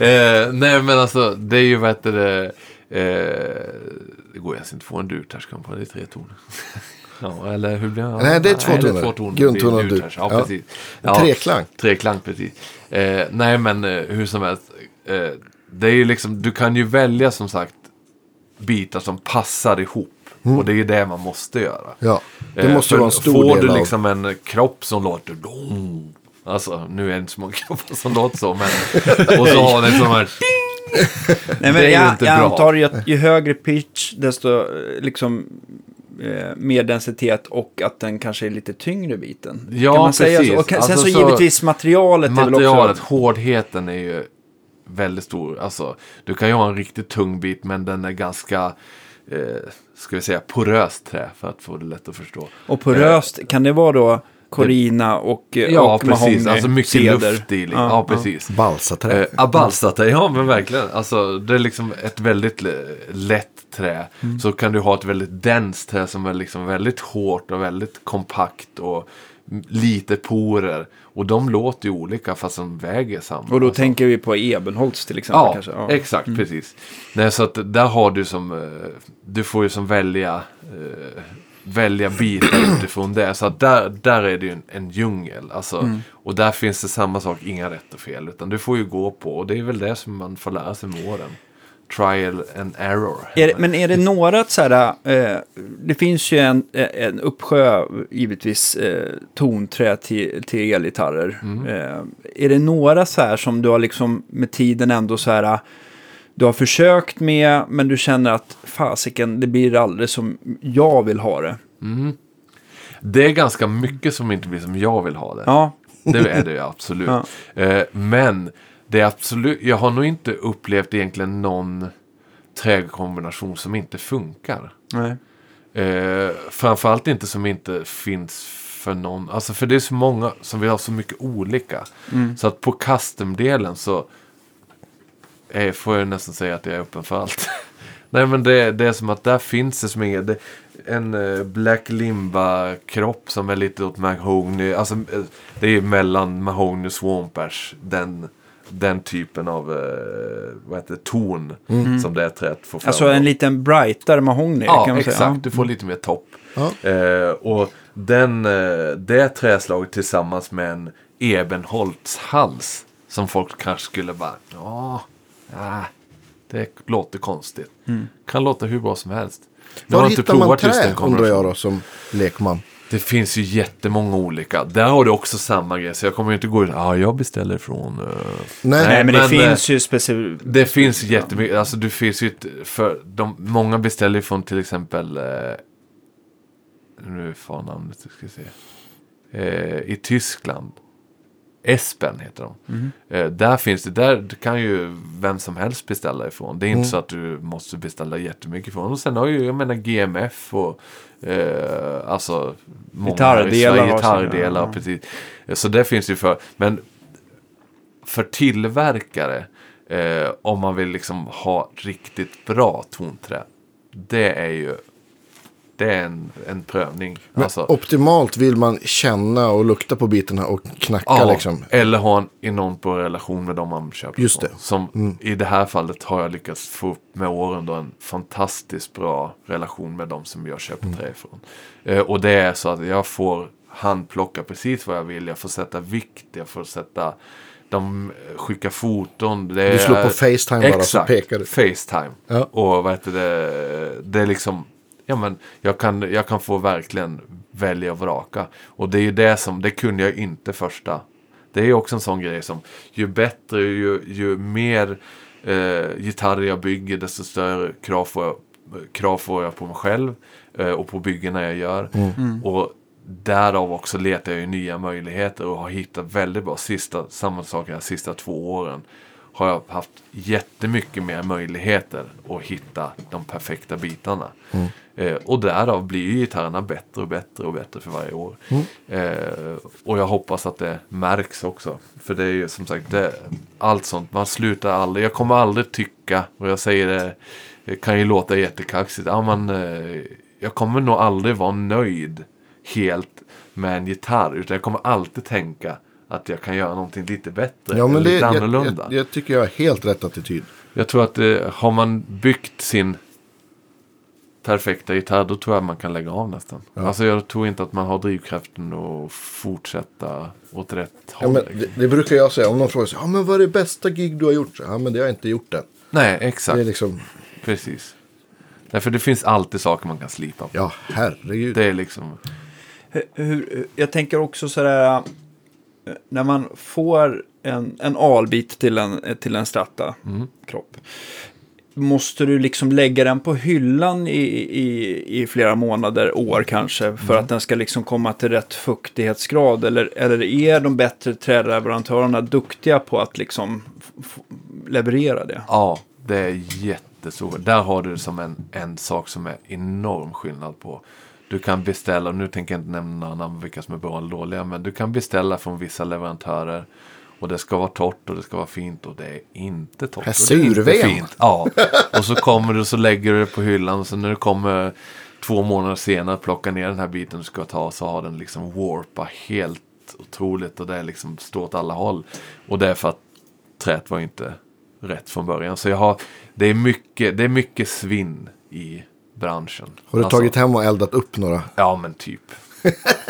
eh, nej men alltså det är ju vad heter det. Eh, det går egentligen inte att få en på det är tre toner. ja, eller hur blir det? Nej, det är två toner. två toner. Grundton och dur. Ja, Ja. treklang. Treklang, precis. Eh, nej men eh, hur som helst. Eh, det är ju liksom, du kan ju välja som sagt bitar som passar ihop. Och det är ju det man måste göra. Ja, det Eh, måste vara en stor Får del du av... liksom en kropp som låter... dong, Alltså, nu är det inte så många kroppar som låter så, men... Och så har den sån här... Nej, men Det är ju jag, inte jag bra. antar ju att ju högre pitch, desto eh, liksom eh, mer densitet och att den kanske är lite tyngre biten. Ja, kan man säga precis. så? Och kan, sen Alltså så, så- givetvis materialet, är väl Materialet, också... hårdheten är ju väldigt stor. Alltså, du kan ju ha en riktigt tung bit, men den är ganska... Eh, ska vi säga poröst trä, för att få det lätt att förstå. Och poröst, kan det vara då Corina och, eh, Ja, och precis. mahogny, Alltså mycket ceder? luft i. Ja, ja precis. Balsaträ. Eh, Abalsata, ja men verkligen. Alltså det är liksom ett väldigt le- lätt trä. Så kan du ha ett väldigt denst trä som är liksom väldigt hårt och väldigt kompakt och lite porer. Och de låter ju olika fast de väger samma. Och då Alltså. tänker vi på Ebenholts till exempel. Ja, kanske. exakt, precis. Nej, så att där har du som, eh, du får ju som välja, eh, välja bitar utifrån det. Så att där, där är det ju en, en djungel. Alltså, Och där finns det samma sak, inga rätt och fel. Utan du får ju gå på, och det är väl det som man får lära sig med åren. Trial and error. Är, men är det några så här, eh, det finns ju en, en uppsjö givetvis eh, tonträ till, till elgitarrer. Eh, är det några så här som du har liksom med tiden ändå så här, du har försökt med men du känner att fasiken, det blir aldrig som jag vill ha det. Det är ganska mycket som inte blir som jag vill ha det. Ja, Det är det ju absolut. Ja. Eh, men det är absolut, jag har nog inte upplevt egentligen någon träkombination som inte funkar. nej. Eh, framförallt inte som inte finns för någon. Alltså för det är så många som vill ha så mycket olika. Så att på custom-delen så eh, får jag nästan säga att jag är öppen för allt. Nej men det, det är som att där finns det som inget. Det, en eh, Black Limba-kropp som är lite åt Mahogny. Alltså eh, det är ju mellan Mahogny och Swamp Ash. Den, den typen av eh, vad heter det, ton som det är träet får fram. Alltså en liten brightare mahogny Ja, kan man exakt. säga. Du får lite mer topp. Ja. Eh, och den, eh, det träslaget tillsammans med en Ebenholts hals. Som folk kanske skulle bara, ja, det låter konstigt. Kan låta hur bra som helst. Nu Var hittar man provat just trä undrar jag då som lekman? Det finns ju jättemånga olika. Där har du också samma grej. Så jag kommer ju inte gå ut, ja jag beställer från... eh, Nej, Nej, men det Men, finns ju speciellt... Det finns jättemycket, alltså det finns ju ett, för de, många beställer från till exempel, eh, nu får namnet, ska se, eh, i Tyskland. Espen heter de. Eh, där finns det, där kan ju vem som helst beställa ifrån. Det är inte så att du måste beställa jättemycket ifrån. Och sen har ju, jag menar GMF och eh, alltså många Gitarrdelar gitarrdelar, ja. precis. Så det finns ju för, men för tillverkare, eh, om man vill liksom ha riktigt bra tonträ, det är ju det är en, en prövning. Alltså, optimalt vill man känna och lukta på bitarna och knacka ja, liksom. Eller ha en enormt bra relation med dem man köper Just det. Som i det här fallet har jag lyckats få upp med åren då en fantastiskt bra relation med dem som jag köper trä ifrån. Eh, och det är så att jag får handplocka precis vad jag vill. Jag får sätta vikt, jag får sätta de skickar foton. Du slår på Facetime bara så pekar du. Facetime. Ja. Och vad heter det, det är liksom, ja men jag kan, jag kan få verkligen välja och vraka. Och det är ju det som, det kunde jag inte första. Det är ju också en sån grej som, ju bättre, ju, ju mer eh, gitarrer jag bygger, desto större krav får jag, krav får jag på mig själv. Eh, och på byggena jag gör. Och därav också letar jag ju nya möjligheter och har hittat väldigt bra, sista, samma sak de sista två åren har jag haft jättemycket mer möjligheter att hitta de perfekta bitarna. Eh, och därav blir ju gitarrerna bättre och bättre och bättre för varje år. Eh, och jag hoppas att det märks också. För det är ju som sagt, det, allt sånt, man slutar aldrig. Jag kommer aldrig tycka, och jag säger det, det kan ju låta jättekaxigt, ja, men, eh, jag kommer nog aldrig vara nöjd helt med en gitarr. Utan jag kommer alltid tänka att jag kan göra någonting lite bättre. Ja, men eller det, lite jag, annorlunda. jag, jag tycker jag har helt rätt attityd. Jag tror att eh, har man byggt sin perfekta gitarr då tror jag man kan lägga av nästan. Alltså jag tror inte att man har drivkraften att fortsätta åt rätt Ja, håll. men det, det brukar jag säga om någon frågar sig, ja men vad är det bästa gig du har gjort? Så, ja men det har jag inte gjort än. Nej, exakt. Det är liksom, Precis. Därför det finns alltid saker man kan slipa på. ja herregud. Det är liksom... Hur- Hur, jag tänker också sådär, när man får en, en albit till en, till en stratta kropp. Måste du liksom lägga den på hyllan i, i, i flera månader, år kanske, för att den ska liksom komma till rätt fuktighetsgrad? Eller, eller är de bättre träleverantörerna duktiga på att liksom leverera det? Ja, det är jättestor. Där har du som en, en sak som är enorm skillnad på. Du kan beställa, nu tänker jag inte nämna namn vilka som är bra eller dåliga, men du kan beställa från vissa leverantörer Och det ska vara torrt och det ska vara fint och det är inte torrt. Och det är surven. fint. Ja, och så kommer du och så lägger du det på hyllan och så när du kommer två månader senare plocka ner den här biten du ska ta så har den liksom warpa helt otroligt och det är liksom står åt alla håll. Och det är för att träet var inte rätt från början. Så jag har, det är mycket, det är mycket svinn i branschen. Har du Alltså- tagit hem och eldat upp några? Ja men typ.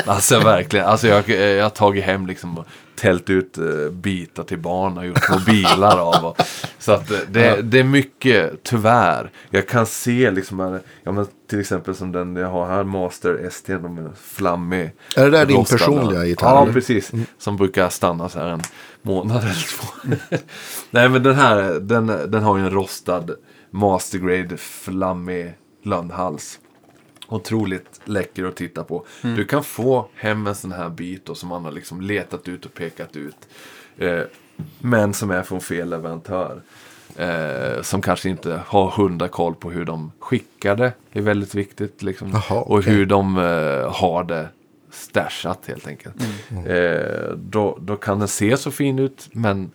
Alltså verkligen. Alltså jag, jag har tagit hem liksom och tält ut eh, bitar till barn och gjort små bilar av. Och, så att eh, det, det är mycket, tyvärr. Jag kan se liksom, här, ja, men till exempel som den jag har här, Master ST, de är flammig. Är det där din personliga gitarr, Ja, eller? Mm. precis. Som brukar stanna så här en månad eller två. Nej men den här, den, den har ju en rostad Mastergrade flammig lönnhals. Otroligt läcker att titta på. Mm. Du kan få hem en sån här bit då, som man har liksom letat ut och pekat ut. Eh, men som är från fel leverantör. Eh, som kanske inte har hundra koll på hur de skickar det. Det är väldigt viktigt. Liksom. Jaha, och okej. hur de eh, har det stashat helt enkelt. Mm. Eh, då, då kan den se så fin ut men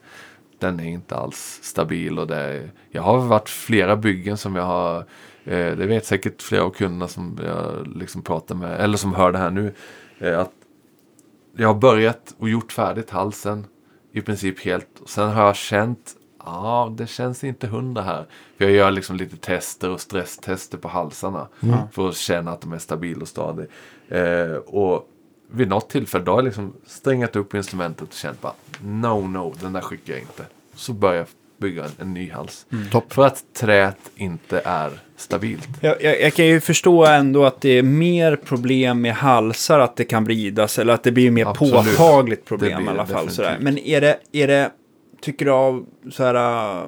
den är inte alls stabil. Och det är, jag har varit flera byggen som jag har, eh, det vet säkert flera av kunderna som jag liksom pratar med, eller som hör det här nu. Eh, att jag har börjat och gjort färdigt halsen i princip helt. Sen har jag känt, ja det känns inte hundra här. För jag gör liksom lite tester och stresstester på halsarna. För att känna att de är stabila och stadiga. Eh, och vid något tillfälle då har jag liksom strängat upp instrumentet och känt bara no no den där skickar jag inte. Så börjar jag bygga en, ny hals. Topp. För att träet inte är stabilt. Jag, jag, jag kan ju förstå ändå att det är mer problem med halsar, att det kan vridas, eller att det blir mer Absolut. påtagligt problem i alla fall. Sådär. Men är det, är det, tycker du av så här,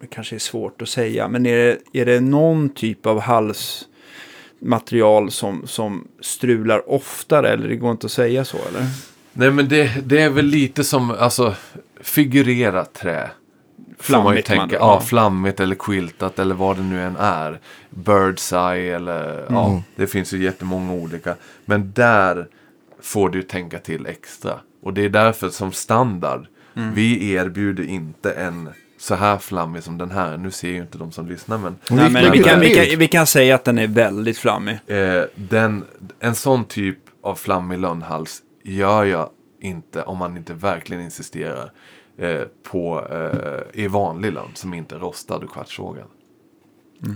det kanske är svårt att säga, men är det, är det någon typ av halsmaterial som, som strular oftare, eller det går inte att säga så, eller? Nej men det, det är väl lite som, alltså figurerat trä. Får man ju Flammigt, man- tänka. ja. Ja, flammigt eller quiltat eller vad det nu än är. Bird's eye eller ja, det finns ju jättemånga olika. Men där får du tänka till extra. Och det är därför som standard, vi erbjuder inte en så här flammig som den här. Nu ser ju inte de som lyssnar men Nej, men vi, kan, vi, kan, vi kan säga att den är väldigt flammig. Eh, den, en sån typ av flammig lönnhals gör jag inte om man inte verkligen insisterar eh, på eh, i vanlig lönn som inte är rostad och kvartssågad.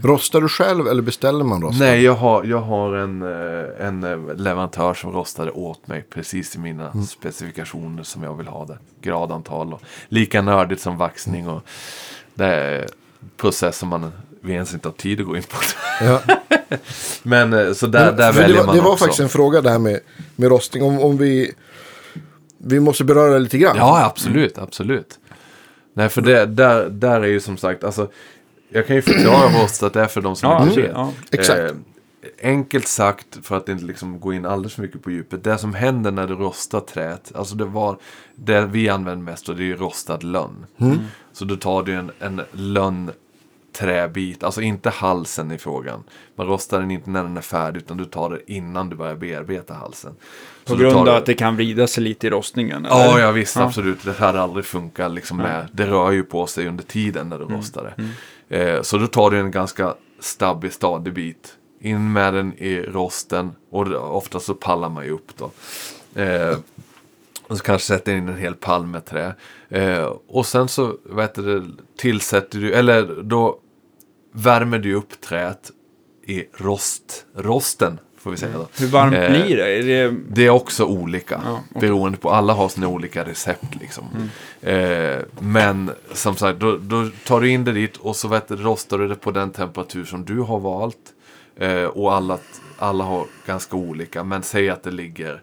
Rostar du själv eller beställer man rost? Nej, jag har, jag har en, eh, en eh, leverantör som rostade åt mig precis i mina Mm. specifikationer som jag vill ha det. Gradantal och lika nördigt som vaxning och det är process som man vi ens inte har tid att gå in på. Ja. Men så där, där För väljer det var, man det var också. faktiskt en fråga där med, med rostning. Om, om vi, vi måste beröra det lite grann. Ja, absolut, absolut. Nej, för det, där, där är ju som sagt, alltså, jag kan ju förklara vad rostat är för de som Ja, inte vet. ja. Exakt. Eh, enkelt sagt, för att inte liksom gå in alldeles för mycket på djupet. Det som händer när du rostar träet, alltså det var, det vi använder mest och det är ju rostad lönn. Så då tar du en, en lönn träbit, alltså inte halsen i frågan. Man rostar den inte när den är färdig utan du tar det innan du börjar bearbeta halsen. På Så du grund av att det kan vrida sig lite i rostningen? eller? Ja, ja visst, Ja. absolut. Det hade aldrig funkat liksom med, det rör ju på sig under tiden när du Mm. rostar det. Eh, så då tar du en ganska stabbig, stadig bit. In med den i rosten och ofta så pallar man ju upp då. Eh, och så kanske sätter in en hel pall med trä. Eh, och sen så heter det, tillsätter du, eller då värmer du upp träet i rost, rosten får vi säga då. Hur varmt Eh, blir det? Är det... det är också olika. Ja, okej. Beroende på, alla har sina olika recept liksom. Eh, men som sagt, då, då tar du in det dit och så vet, rostar du det på den temperatur som du har valt. Eh, och alla, alla har ganska olika, men säg att det ligger...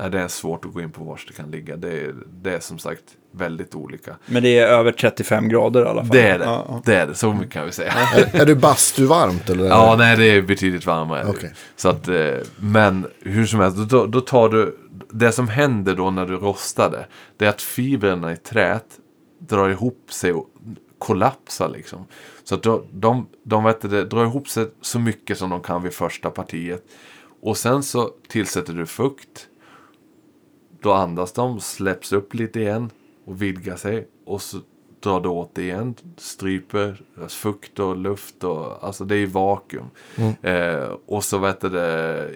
Nej, det är svårt att gå in på var det kan ligga. Det är, det är som sagt väldigt olika. Men det är över 35 grader i alla fall? Det är det. Ja, ja. Det är det, så mycket kan vi säga. Är, är det bastuvarmt eller? Ja, nej det är betydligt varmare. Okej. Så att, eh, men hur som helst, då, då tar du, det som händer då när du rostar det, det är att fibrerna i träet drar ihop sig och kollapsar liksom. Så att då, de, de vet det, drar ihop sig så mycket som de kan vid första partiet. Och sen så tillsätter du fukt. Då andas de, släpps upp lite igen och vidgar sig. Och så drar det åt igen, stryper fukt och luft och alltså det är vakuum. Eh, och så vet du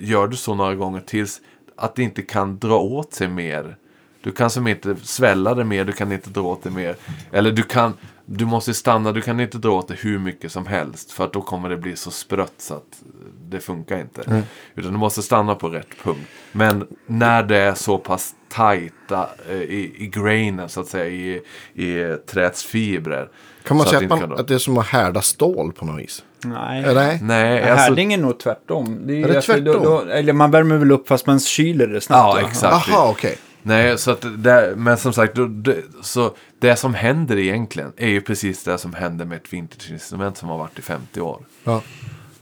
gör du så några gånger tills att det inte kan dra åt sig mer. Du kan som inte svälla det mer, du kan inte dra åt det mer. Eller du kan, du måste stanna, du kan inte dra åt det hur mycket som helst. För att då kommer det bli så sprött så att det funkar inte. Utan du måste stanna på rätt punkt. Men när det är så pass tajta eh, i, i grainen så att säga, i, i träets fibrer. Kan man så säga det att, inte man, kan- att det är som att härda stål på något vis? Nej. Nej? Nej, alltså, Härdning är nog tvärtom. Det är, Är det tvärtom? Då, då, eller man värmer väl upp fast man kyler det snabbt. Ja, exakt. Aha, okej. Nej, så att det, men som sagt, det, så det som händer egentligen är ju precis det som händer med ett vintageinstrument som har varit i 50 år. Ja.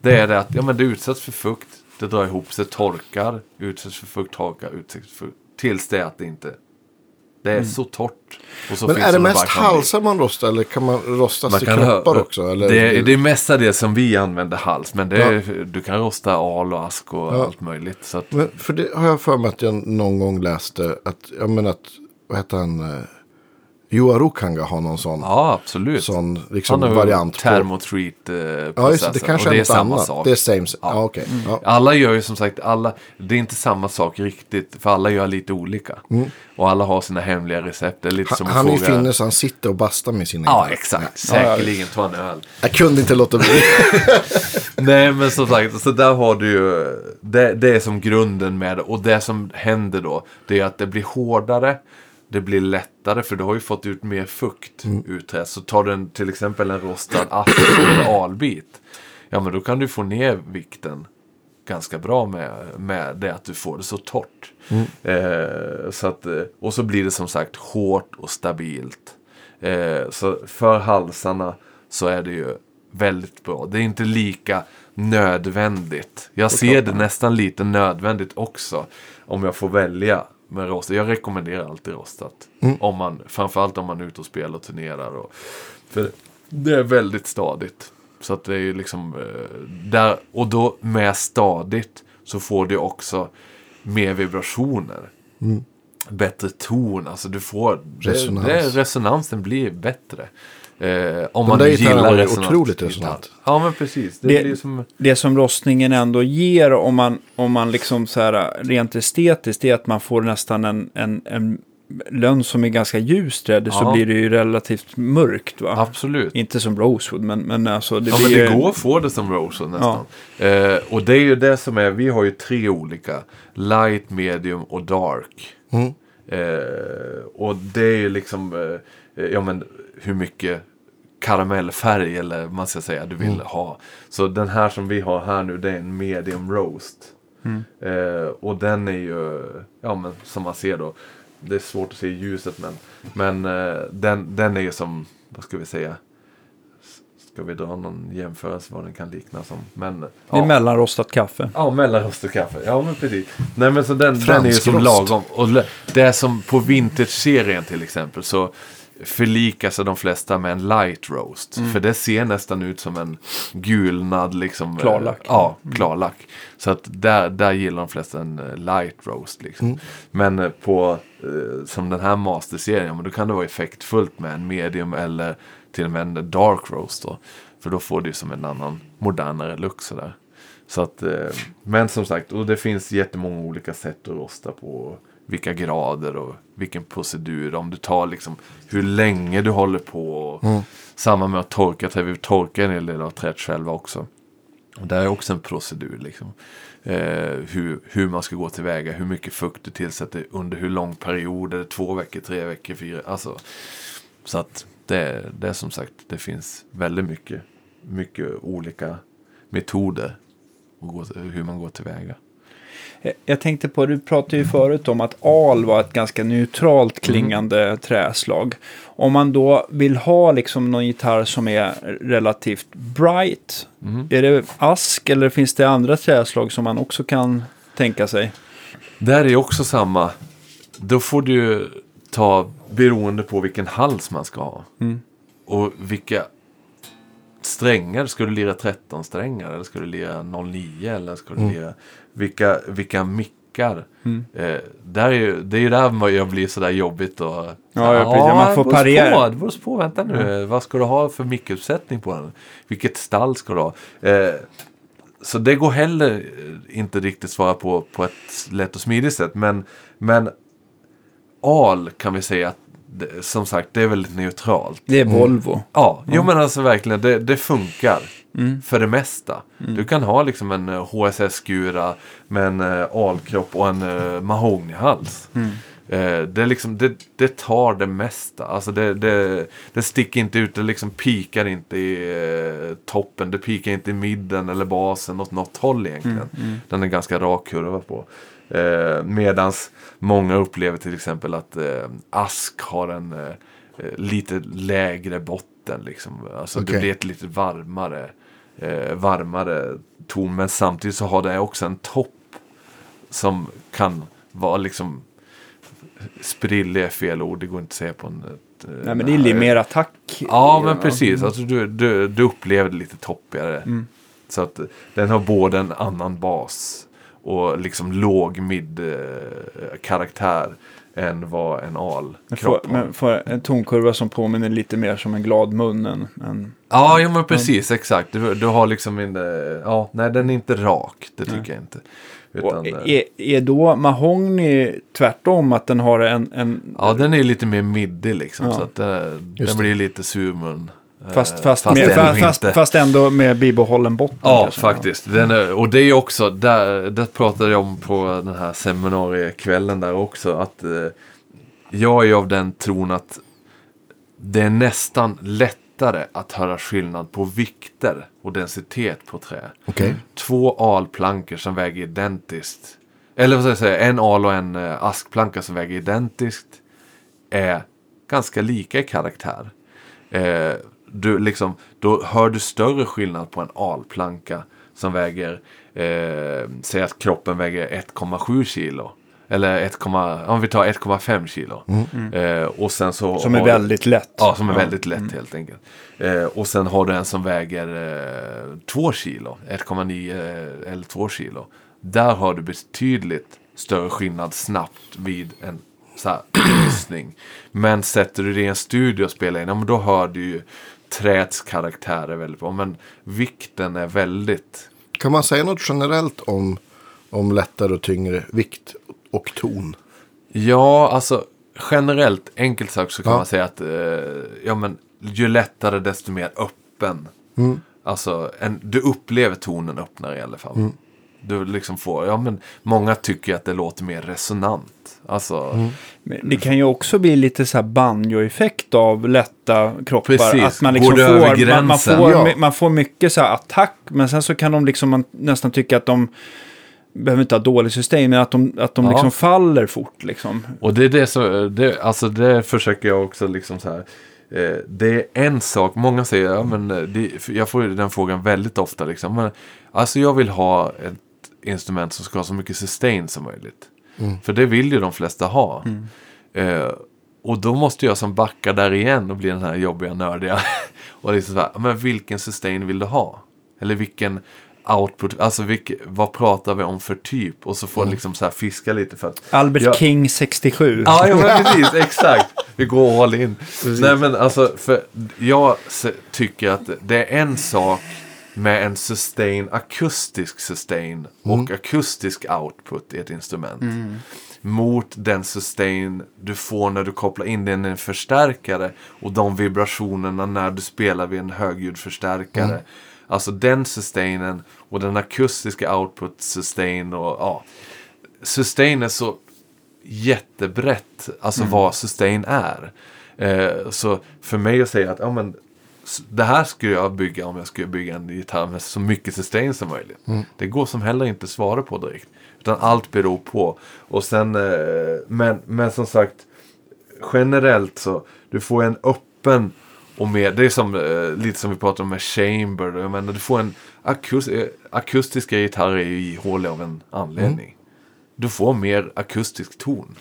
Det är det att ja, men det utsätts för fukt, det drar ihop sig, torkar, utsätts för fukt, torkar, utsätts för fukt. Tills det att det inte... Det är så torrt. Men är det mest halsar man rostar eller kan man rostas Man kan kroppar också? Eller? Det, det är mestadels som vi använder hals, men det är, du kan rosta al och ask och Ja. allt möjligt. Så att, Men för det har jag för mig att jag någon gång läste att, jag menar att, vad heter han, Juha Rukanga har någon sån, ja, absolut. sån liksom Han har variant. termotreat eh, Ja, just det, kanske och är det är samma annat. sak. Det är same, ja, Ja. okej. Ja. Alla gör ju som sagt, alla, det är inte samma sak riktigt, för alla gör lite olika. Och alla har sina hemliga recept. Lite Han, som han är ju finne så han sitter och bastar med sina Ja, exakt. Ja. Säkerligen ta en öl. Jag kunde inte låta bli. Nej, men som sagt, så där har du ju, det, det är som grunden med det. Och det som händer då, det är att det blir hårdare, det blir lättare, för du har ju fått ut mer fukt ur träet. Så tar du en, till exempel en rostad ask eller albit, ja men då kan du få ner vikten ganska bra med, med det att du får det så torrt. Eh, så att, eh, och så blir det som sagt hårt och stabilt. Eh, så för halsarna så är det ju väldigt bra. Det är inte lika nödvändigt. Jag ser det nästan lite nödvändigt också. Om jag får välja med rostat. Jag rekommenderar alltid rostat. Om man, framförallt om man är ute och spelar och turnerar. Och, för det är väldigt stadigt. Så att det är liksom eh, där. Och då med stadigt så får du också mer vibrationer. Bättre ton. Alltså du får... Resonans. Det, det, resonansen blir bättre. Eh, om De man där nu gitarrerna gillar var ju otroligt resonant. Ja men precis. Det, Det- som... Det som rostningen ändå ger om man, om man liksom så här rent estetiskt är att man får nästan en, en, en lönn som är ganska ljus träd så Ja. blir det ju relativt mörkt va? Absolut. Inte som Rosewood men, men alltså det Ja men blir det ju- går att få det som Rosewood nästan. Eh, och det är ju det som är, vi har ju tre olika. Light, medium och dark. Mm. Eh, och det är ju liksom, eh, ja men hur mycket karamellfärg eller man ska säga du vill Mm. ha. Så den här som vi har här nu det är en medium roast. Eh, och den är ju, ja men som man ser då, det är svårt att se ljuset men, men eh, den, den är ju som, vad ska vi säga, Ska vi dra någon jämförelse vad den kan likna som. Men, Det är ja. mellanrostat kaffe. Ja, mellanrost och kaffe. Ja, men precis. Nej, men så den, den är ju som rost. lagom. Och det är som på vintage-serien till exempel så förlikar sig de flesta med en light roast. För det ser nästan ut som en gulnad liksom. eh, Klarlack. Ja, klarlack. Så att där, där gillar de flesta en eh, light roast liksom. Men eh, på, eh, som den här masterserien, men då kan det vara effektfullt med en medium eller till och med en dark roast då. För då får du som en annan modernare look sådär. Så att, eh, men som sagt, och det finns jättemånga olika sätt att rosta på. Vilka grader och vilken procedur. Om du tar liksom hur länge du håller på. Och Samma med att torka träd. Vi torkar en hel del av träet själva också. Och det är också en procedur liksom. Eh, hur, hur man ska gå tillväga. Hur mycket fukt du tillsätter under hur lång period. Är det två veckor, tre veckor, fyra? Alltså, så att det, det är som sagt, det finns väldigt mycket, mycket olika metoder. Och hur man går tillväga. Jag- Jag tänkte på, du pratade ju förut om att al var ett ganska neutralt klingande träslag. Om man då vill ha liksom någon gitarr som är relativt bright, är det ask eller finns det andra träslag som man också kan tänka sig? Där är också samma. Då får du ta beroende på vilken hals man ska ha. Och vilka strängar. Ska du lira 13 strängar eller ska du lira 09 eller ska du lira vilka, vilka mick, funkar. Eh, där är ju, det är ju där jag blir sådär jobbigt och... Ja, ja, precis. Man får parera. Det beror på, vänta nu. Vad ska du ha för mickuppsättning på den? Vilket stall ska du ha? Eh, så det går heller inte riktigt svara på på ett lätt och smidigt sätt. Men, men al kan vi säga att det, som sagt det är väldigt neutralt. Det är Volvo. Ja, jo men alltså verkligen det, det funkar. För det mesta. Du kan ha liksom en eh, HSS-skura med en uh, alkropp och en uh, mahognyhals. Eh, det, är liksom, det, det tar det mesta. Alltså det, det, det sticker inte ut, det liksom pikar inte i eh, toppen. Det pikar inte i midden eller basen åt något håll egentligen. Den är ganska rak kurva på. Eh, medans många upplever till exempel att eh, ask har en eh, eh, lite lägre botten. Liksom. Alltså det Okej. blir ett lite varmare, eh, varmare ton. Men samtidigt så har det också en topp som kan vara liksom sprillig är fel ord, det går inte att säga på en... Ett, eh, Nej, men det är lite mer attack. Ja, men precis. Alltså, du, du, du upplever det lite toppigare. Så att den har både en annan bas och liksom låg mid eh, karaktär än vad en Men får, al-kropp har. men får en tonkurva som påminner lite mer som en glad mun än, än Ja, ja men precis, exakt. Du, du har liksom en... eh, Ja, nej den är inte rak, det tycker jag inte. Utan, Och eh, är, är då mahogny tvärtom att den har en, en ja, den är lite mer middig liksom. Ja. Så att eh, den blir lite surmun. Eh, fast, fast, fast med, ändå fast, fast, fast ändå med bibehållen botten. Ja, kanske. faktiskt. Den är, och det är också, där, det pratade jag om på den här seminariekvällen där också. Att eh, jag är av den tron att det är nästan lättare att höra skillnad på vikter och densitet på trä. Okej. Två alplankor som väger identiskt. Eller vad ska jag säga, en al och en eh, askplanka som väger identiskt. Är ganska lika i karaktär. Eh, du, liksom, då hör du större skillnad på en alplanka som väger, eh, säg att kroppen väger 1,7 kilo. Eller 1, om vi tar 1,5 kilo. Eh, och sen så Som är väldigt lätt. Ja, som är väldigt lätt helt enkelt. Eh, och sen har du en som väger eh, 2 kilo, 1,9 eh, eller 2 kilo. Där har du betydligt större skillnad snabbt vid en så här. Men sätter du det i en studio och spelar in, ja, men då hör du ju träets karaktärer väldigt bra. Men vikten är väldigt... Kan man säga något generellt om, om lättare och tyngre vikt och ton? Ja, alltså generellt, enkelt sagt så kan Ja. man säga att eh, ja, men, ju lättare desto mer öppen. Alltså, en, du upplever tonen öppnare i alla fall. Du liksom får, ja men många tycker att det låter mer resonant. Alltså, Men Det kan ju också bli lite så här banjo-effekt av lätta kroppar. Precis, Att man liksom får, man, man, får, Ja. man får mycket så attack, men sen så kan de liksom man nästan tycka att de behöver inte ha dålig sustain, men att de, att de Ja. liksom faller fort liksom. Och det är det så, det, alltså det försöker jag också liksom så här. Eh, det är en sak, många säger, ja men eh, det, jag får den frågan väldigt ofta liksom. Men, alltså jag vill ha ett instrument som ska ha så mycket sustain som möjligt. För det vill ju de flesta ha. Eh, och då måste jag som backa där igen och bli den här jobbiga nördiga. och liksom så här, men vilken sustain vill du ha? Eller vilken output, alltså vilk, vad pratar vi om för typ? Och så får liksom så här fiska lite för att Albert Ja. King 67. Ja, ja men precis, exakt. Vi går all in. Nej men alltså, för jag tycker att det är en sak med en sustain, akustisk sustain och akustisk output i ett instrument. Mot den sustain du får när du kopplar in den i en förstärkare och de vibrationerna när du spelar vid en högljudd förstärkare. Alltså den sustainen och den akustiska output sustain och ja. Sustain är så jättebrett, alltså vad sustain är. Eh, så för mig att säga att ja, men, det här skulle jag bygga om jag skulle bygga en gitarr med så mycket sustain som möjligt. Det går som heller inte att svara på direkt. Utan allt beror på. Och sen, eh, men, men som sagt, generellt så, du får en öppen och mer, det är som, eh, lite som vi pratade om med chamber. Jag menar, du får en akus, eh, akustiska gitarrer är ju ihåliga av en anledning. Du får mer akustisk ton.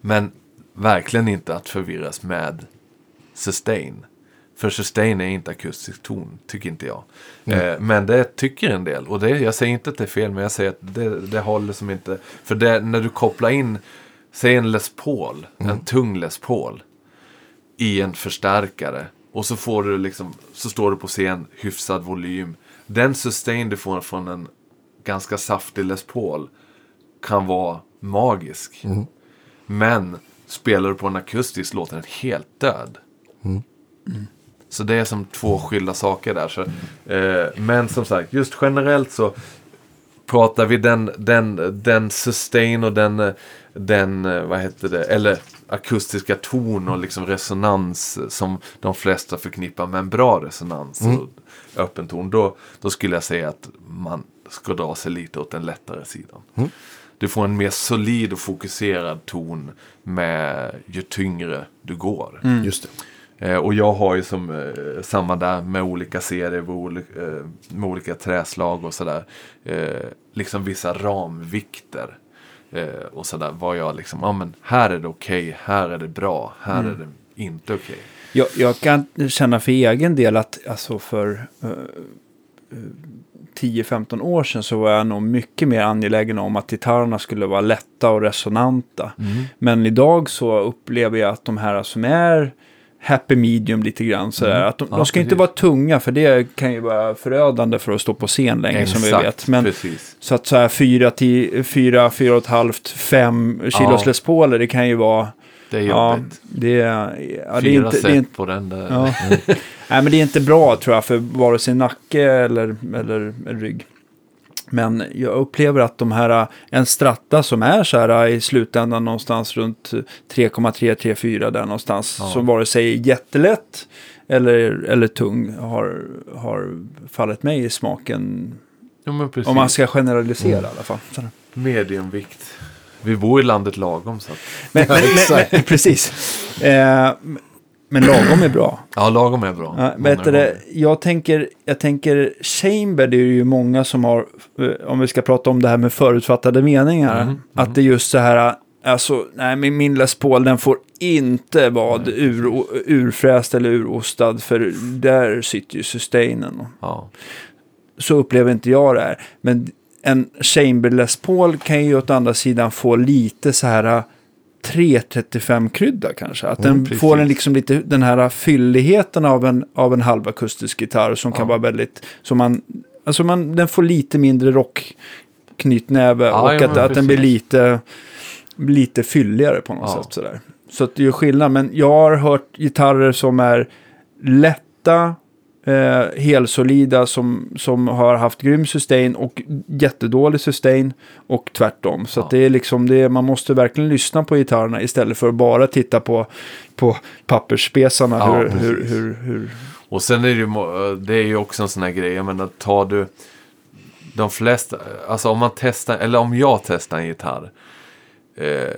Men verkligen inte att förvirras med sustain. För sustain är inte akustisk ton, tycker inte jag. Eh, men det tycker en del. Och det, jag säger inte att det är fel, men jag säger att det, det håller som inte. För det, när du kopplar in, säg en Les Paul, en tung Les Paul. I en förstärkare. Och så får du liksom, så står du på scen, hyfsad volym. Den sustain du får från en ganska saftig Les Paul kan vara magisk. Men spelar du på en akustisk låter den helt död. Så det är som två skilda saker där. Så, eh, men som sagt, just generellt så pratar vi den, den, den sustain och den, den, eh, vad heter det, eller akustiska ton och liksom resonans som de flesta förknippar med en bra resonans och öppen ton. Då, då skulle jag säga att man ska dra sig lite åt den lättare sidan. Du får en mer solid och fokuserad ton med ju tyngre du går. Just det. Eh, och jag har ju som eh, samma där med olika serier med, olika, eh, med olika träslag och sådär. Eh, liksom vissa ramvikter. Eh, och sådär vad jag liksom, ja men här är det okej, här är det bra, här är det inte okej. Jag, jag kan känna för egen del att alltså för eh, eh, 10-15 år sedan så var jag nog mycket mer angelägen om att gitarrerna skulle vara lätta och resonanta. Men idag så upplever jag att de här som är happy medium lite grann sådär. Att de, Ja, de ska inte precis. vara tunga för det kan ju vara förödande för att stå på scen länge som vi vet. Men, precis. så att så här 4, 10, 4, 4,5, 5 kilos Ja. Les Pauler, det kan ju vara... Det är Ja, jobbigt. det, ja, det är inte... set Det är inte på den där. Ja. Nej, men det är inte bra tror jag för vare sig nacke eller, eller rygg. Men jag upplever att de här, en stratta som är så här i slutändan någonstans runt 3,3-3,4 där någonstans. Ja. Som vare sig är jättelätt eller, eller tung har, har fallit mig i smaken. Ja, men precis. Om man ska generalisera i alla fall. Så. Mediumvikt. Vi bor i landet lagom så att. Men, men, men, men, precis. Eh, men lagom är bra. Ja, lagom är bra. Ja, gånger. jag, tänker, jag tänker Chamber, det är ju många som har, eh, om vi ska prata om det här med förutfattade meningar, Mhm, att det är just så här, alltså, nej, min, min Les Paul, den får inte vara ur, urfräst eller urostad, för där sitter ju sustainen. Ja. Så upplever inte jag det här. Men en Chamber Les Paul kan ju åt andra sidan få lite så här 335-krydda kanske. Att den Mm, precis. får en liksom lite den här fylligheten av en, av en halvakustisk gitarr som kan Ja. vara väldigt, som man, alltså man, den får lite mindre rockknytnäve Ja, och ja, att, att den blir lite, lite fylligare på något sätt sådär. Så att det gör skillnad, men jag har hört gitarrer som är lätta, eh, helsolida som, som har haft grym sustain och jättedålig sustain och tvärtom. Så Ja. det är liksom det, man måste verkligen lyssna på gitarrerna istället för att bara titta på, på pappersspesarna. Ja, hur, hur, hur, hur, Och sen är det ju, det är ju också en sån här grej, jag menar tar du de flesta, alltså om man testar, eller om jag testar en gitarr, eh,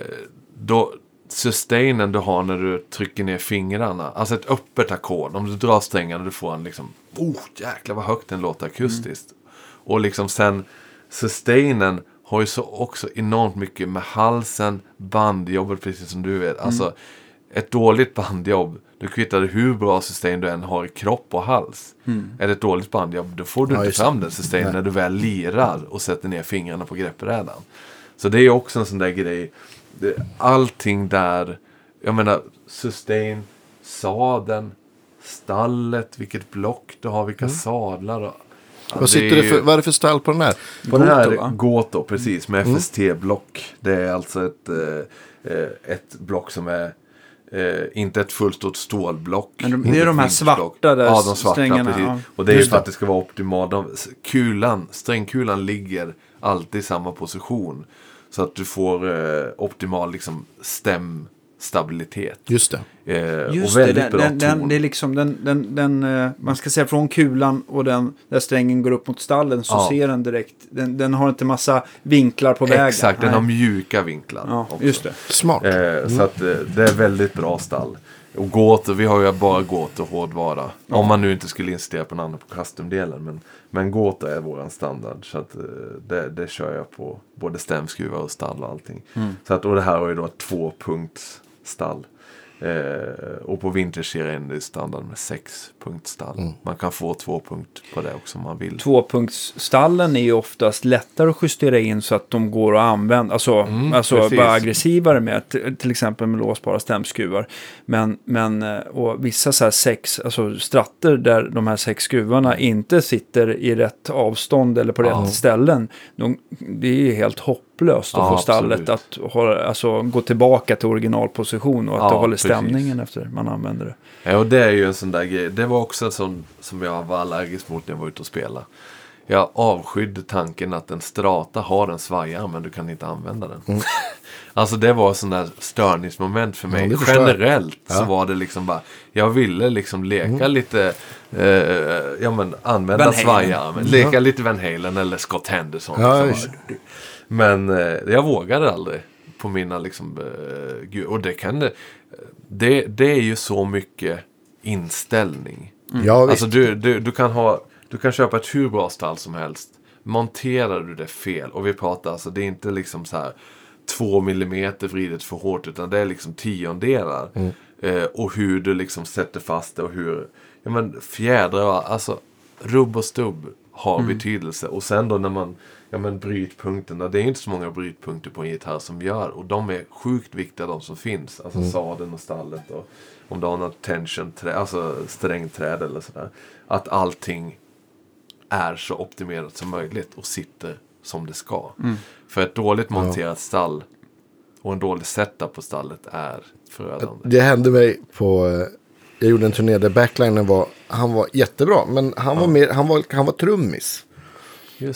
då sustainen du har när du trycker ner fingrarna, alltså ett öppet ackord, om du drar strängarna du får en liksom, oh jäklar vad högt den låter akustiskt. Och liksom sen sustainen har ju så också enormt mycket med halsen, bandjobbet precis som du vet. Alltså ett dåligt bandjobb, du kvittar hur bra sustain du än har i kropp och hals. Är det ett dåligt bandjobb, då får du Ja, inte fram den sustain när du väl lirar och sätter ner fingrarna på greppbrädan. Så det är också en sån där grej. Det, allting där, jag menar sustain, sadeln, stallet, vilket block du har, vilka sadlar. Och, Ja, Vad, sitter är det för, vad är det för stall på den här? på den här Goto, va? Goto, precis, med FST-block. Det är alltså ett, eh, eh, ett block som är eh, inte ett fullstort stålblock. Men de- inte det är de här svarta där Ja, de svarta, strängarna, precis. ja. Och det är ju Just för det. att det ska vara optimalt. De, kulan, strängkulan ligger alltid i samma position. Så att du får eh, optimal liksom, stämstabilitet. Just det. Eh, Just och det, väldigt den, bra den, den, ton. det är liksom den, den, den eh, man ska säga från kulan och den där strängen går upp mot stallen så Ja. ser den direkt, den, den har inte massa vinklar på vägen. Exakt, den Nej. har mjuka vinklar. Ja, också. just det. Smart. Eh, Så att eh, det är väldigt bra stall. Och Gåtor, vi har ju bara Gåtor hårdvara. Om man nu inte skulle insistera på namnet på custom-delen. Men, men Gåtor är våran standard. Så att eh, det, det kör jag på både stämskruvar och stall och allting. Så att, och det här har ju då ett tvåpunktsstall. Eh, och på vinterserien är det standard med sex punktstall. Man kan få två punkt på det också om man vill. Tvåpunktsstallen är ju oftast lättare att justera in så att de går att använda. Alltså, Mm, alltså precis. vara aggressivare med. Till exempel med låsbara stämskruvar. Men, men eh, och vissa så här sex, alltså stratter där de här sex skruvarna inte sitter i rätt avstånd eller på rätt ställen. De, det är ju helt hopplöst att Ja, få stallet absolut. att hålla, alltså, gå tillbaka till originalposition och att Ja, det håller precis. stämningen efter man använder det. Ja, och det är ju en sån där grej. Det var också en sån som jag var allergisk mot när jag var ute och spelade. Jag avskydde tanken att en strata har en svajare men du kan inte använda den. alltså det var sån där störningsmoment för mig. jag. Generellt så Ja. var det liksom bara. Jag ville liksom leka lite. Eh, ja men använda. Men leka lite Van Halen eller Scott Henderson. Ja, liksom. Men eh, jag vågade aldrig på mina liksom, eh, och det kan det, det, det är ju så mycket inställning. Ja, visst. Alltså du, du, du kan ha, du kan köpa ett hur bra stall som helst. Monterar du det fel, och vi pratar alltså, det är inte liksom så här två millimeter vridet för hårt, utan det är liksom tiondelar. Mm. Eh, och hur du liksom sätter fast det och hur, ja men fjädrar, alltså rubb och stubb har betydelse. Och sen då när man, ja men brytpunkterna, det är inte så många brytpunkter på en gitarr som gör. Och de är sjukt viktiga de som finns. Alltså sadeln och stallet och om du har något tension, alltså strängträd eller sådär. Att allting är så optimerat som möjligt och sitter som det ska. För ett dåligt monterat stall och en dålig setup på stallet är förödande. Det hände mig på... eh, Jag gjorde en turné där backlinen var... Han var jättebra, men han var, mer, han var, han var trummis.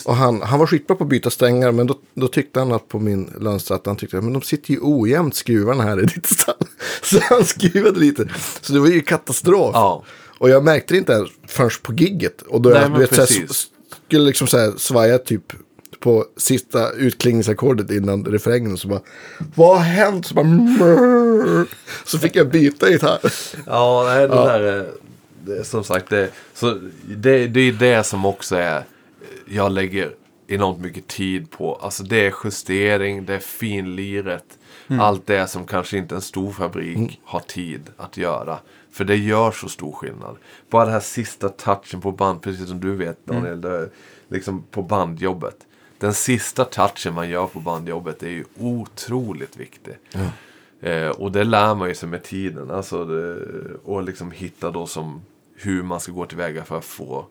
Och han, han var skitbra på att byta strängar, men då, då tyckte han att på min lönstratt, han tyckte men de sitter ju ojämnt skruvarna här i ditt stall. Så han skruvade lite. Så det var ju katastrof. Ja. Och jag märkte det inte ens förrän på gigget. Och då Nej, jag du vet, så här, precis. s- skulle liksom så här svaja typ på sista utklingningsackordet innan refrängen. Och så bara, vad har hänt? Så, bara, så fick jag byta gitarr. Ja, det där är som sagt, det, så det, det är det som också är, jag lägger enormt mycket tid på. Alltså det är justering, det är finliret. Allt det som kanske inte en stor fabrik har tid att göra. För det gör så stor skillnad. Bara den här sista touchen på band, precis som du vet Daniel, det är liksom på bandjobbet. Den sista touchen man gör på bandjobbet är ju otroligt viktig. Eh, och det lär man ju sig med tiden. Alltså det, och liksom hitta då som hur man ska gå tillväga för att få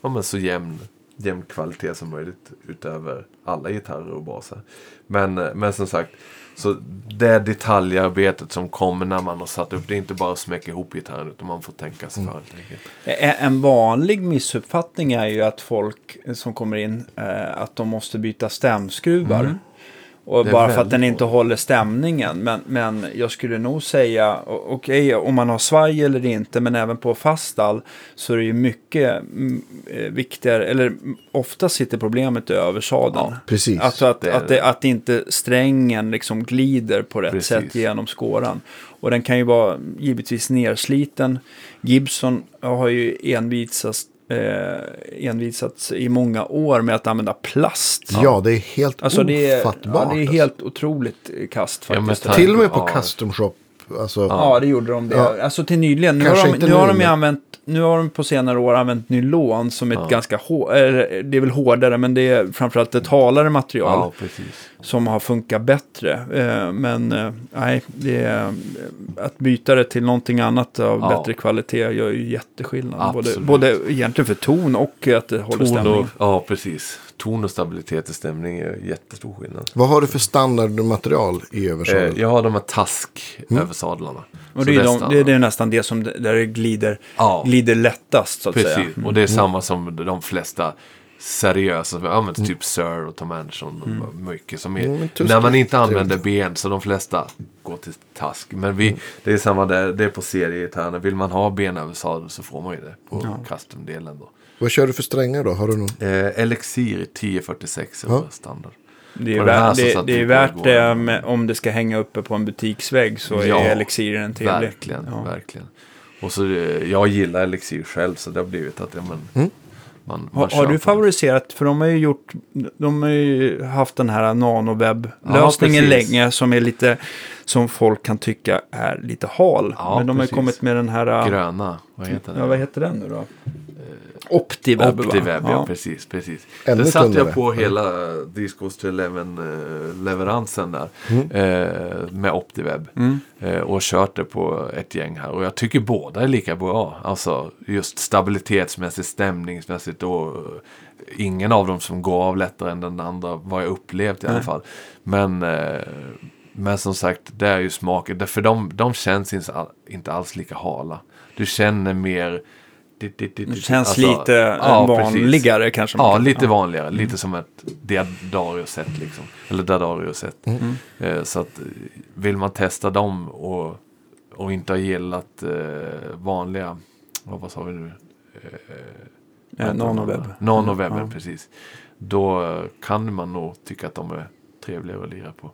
ja, men så jämn, jämn kvalitet som möjligt utöver alla gitarrer och baser. Men, eh, men som sagt, så det detaljarbetet som kommer när man har satt upp, det är inte bara att smäcka ihop gitarren utan man får tänka sig för. Ä- En vanlig missuppfattning är ju att folk som kommer in, eh, att de måste byta stämskruvar. Och bara för att den inte håller stämningen. Men, men jag skulle nog säga, okej om man har svaj eller inte, men även på fast stall så är det ju mycket mm, eh, viktigare, eller ofta sitter problemet i översadeln. Ja, precis. Alltså att, Det att, det, att inte strängen liksom glider på rätt Precis. sätt genom skåran. Och den kan ju vara givetvis nersliten. Gibson har ju envisats, eh, envisats i många år med att använda plast. Ja, det är helt Alltså det är, ofattbart. ja, det är alltså. helt otroligt kast Ja, faktiskt. tack. Till och med på Ja. custom shop. Alltså, Ja, det gjorde de det. Ja. Alltså till nyligen. Nu Kanske har, de, inte nu har nu, de ju använt, nu har de på senare år använt nylon som ett ganska hårt, det är väl hårdare, men det är framförallt ett halare material Ja, precis. Som har funkat bättre. Eh, Men eh, nej, det är, att byta det till någonting annat av Ja. bättre kvalitet gör ju jätteskillnad. Både, Absolut. både egentligen för ton och att det håller Ton stämningen. och, ja, precis. Ton och stabilitet i stämning är jättestor skillnad. Vad har du för standardmaterial i översaden? Eh, jag har de här task över sadlarna. Och det är, de, det, är- det är nästan det som där det glider, Ja. glider lättast så att Precis, säga. Mm. och det är samma som de flesta seriösa som används, typ Sir och Tom Anderson. Mm. och Mycket som är, Mm, när man inte använder ben så de flesta går till task. Men vi, det är samma där, det är på seriegitarrerna. Vill man ha ben över sadel så får man ju det på custom-delen då. Vad kör du för strängar då? Har du någon? Eh, Elixir 1046 är Ja. standard. Det är, värt, det, det vi är värt det med, om det ska hänga uppe på en butiksvägg så Ja, är elixiren trevlig. Verkligen, Ja. verkligen. Och så, eh, jag gillar Elixir själv så det har blivit att ja, men, Mm. Man, Har, man har du favoriserat, för de har ju gjort, de har ju haft den här nanowebb-lösningen Ja, precis. länge som är lite, som folk kan tycka är lite hal. Ja, Men de har ju precis. kommit med den här, Gröna, vad heter den? ja vad heter den nu då? Optiweb, va? Optiweb, ja. precis. precis. Ännu det satte tunnare. jag på hela Discoast 11-leveransen där. Mm. Eh, med Optiweb. Mm. Eh, och kört det på ett gäng här. Och jag tycker båda är lika bra. Alltså just stabilitetsmässigt, stämningsmässigt och eh, ingen av dem som går av lättare än den andra. Vad jag upplevt i alla Nej. fall. Men, eh, men som sagt, det är ju smaken. För de, de känns inte alls lika hala. Du känner mer... Det känns Alltså, lite ja, precis. vanligare kanske. man Ja, kan- lite vanligare. Lite som ett Diadario-set liksom. Eller Dadario-set. Mm. Eh, så att eh, vill man testa dem och, och inte ha gillat eh, vanliga, vad, vad sa vi nu? Ja, nanowebb. Nanowebben, Ja. precis. Då eh, kan man nog tycka att de är trevligare att lira på.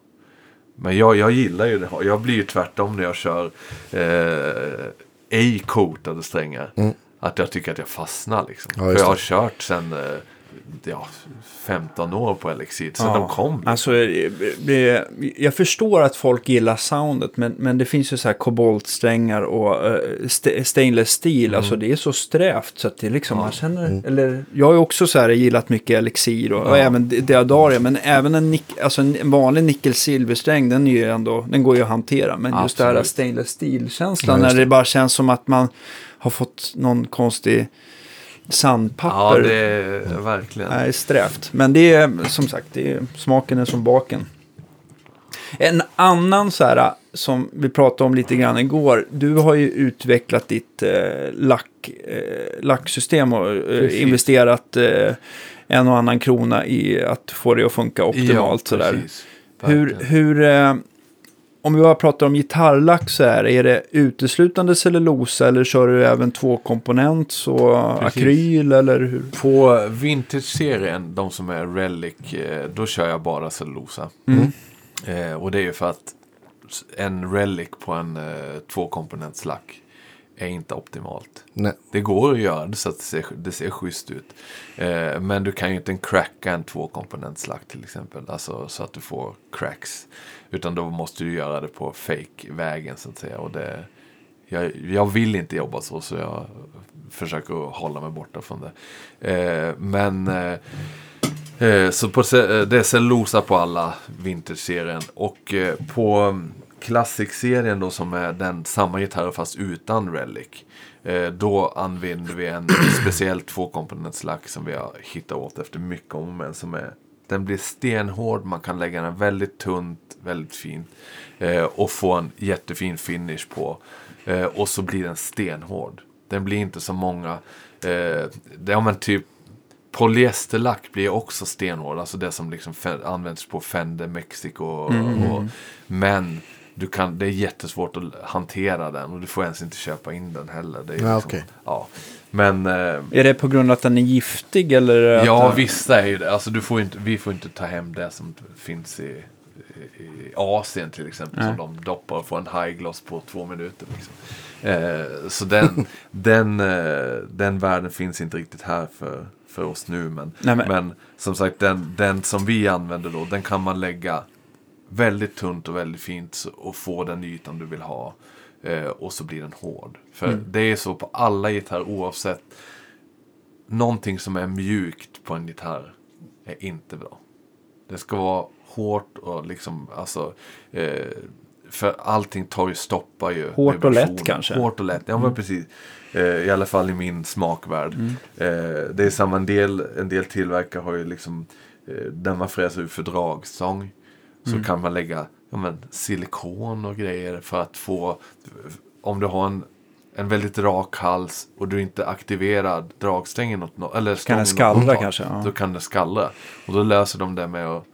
Men jag, jag gillar ju det. Jag blir ju tvärtom när jag kör eh, ej-coatade strängar. Mm. Att jag tycker att jag fastnar liksom. Ja, För jag har kört sedan eh, ja, 15 år på Elixir. Sen Ja, de kom. Alltså, det, jag förstår att folk gillar soundet, men, men det finns ju så här koboltsträngar och uh, st stainless steel. Alltså det är så strävt så att det liksom, Mm. Ja. man känner, Mm. eller jag har ju också så här gillat mycket elixir och, och Ja. även Di- Diadaria, men även en, alltså en vanlig nickel-silversträng, den är ju ändå, den går ju att hantera. Men just det här Absolut. stainless steel-känslan, Ja, när det. bara känns som att man har fått någon konstig Ja, sandpapper. det är verkligen. Nej, strävt. Men det är som sagt, det är, smaken är som baken. En annan så här, som vi pratade om lite grann igår. Du har ju utvecklat ditt eh, lack, eh, lacksystem och eh, investerat eh, en och annan krona i att få det att funka optimalt. så där. precis. Hur, hur eh, om vi bara pratar om gitarrlack så här, är det uteslutande cellulosa eller kör du även tvåkomponents och Precis. akryl eller hur? På Vintage-serien, de som är Relic, eh, då kör jag bara cellulosa. Mm. Eh, och det är ju för att en Relic på en eh, tvåkomponentslack är inte optimalt. Nej. Det går att göra det så att det ser, det ser schysst ut. Eh, men du kan ju inte cracka en tvåkomponentslack till exempel. Alltså så att du får cracks. Utan då måste du göra det på fake-vägen så att säga. Och det, jag, jag vill inte jobba så, så jag försöker hålla mig borta från det. Eh, men eh, eh, så på, eh, det är cellulosa på alla vintage-serien. Och eh, på Classic-serien då som är den samma gitarr fast utan relic. Eh, då använder vi en speciell tvåkomponentslack som vi har hittat åt efter mycket om men som är den blir stenhård, man kan lägga den väldigt tunt, väldigt fint. Eh, och få en jättefin finish på. Eh, och så blir den stenhård. Den blir inte så många, eh, det, ja men typ polyesterlack blir också stenhård. Alltså det som liksom används på Fender Mexico. Och, och, men du kan, det är jättesvårt att hantera den och du får ens inte köpa in den heller. Det är liksom, okej. ja. Men eh, Är det på grund av att den är giftig eller? Ja, den- vissa är ju det. Alltså, du får inte, vi får inte ta hem det som finns i, i, Asien till exempel. Nej. Som de doppar och får en high gloss på två minuter. Liksom. Eh, så den, den, eh, den världen finns inte riktigt här för, för oss nu. Men, Nej, men- men som sagt, den, den som vi använder då, den kan man lägga väldigt tunt och väldigt fint och få den ytan du vill ha. Eh, och så blir den hård. För Mm. det är så på alla gitarrer oavsett. Någonting som är mjukt på en gitarr är inte bra. Det ska vara hårt och liksom, alltså. Eh, för allting tar ju, stoppar ju. Hårt och lätt kanske. Mm. Hårt och lätt, ja men precis. Eh, I alla fall i min smakvärld. Eh, det är samma, en del, en del tillverkare har ju liksom, eh, där man fräser ut för dragstång. Så Mm. kan man lägga ja, men, silikon och grejer för att få, om du har en, en väldigt rak hals och du inte aktiverar dragstängen åt eller Kan den skallra kanske, ja. Då kan det skallra. Och då löser de det med att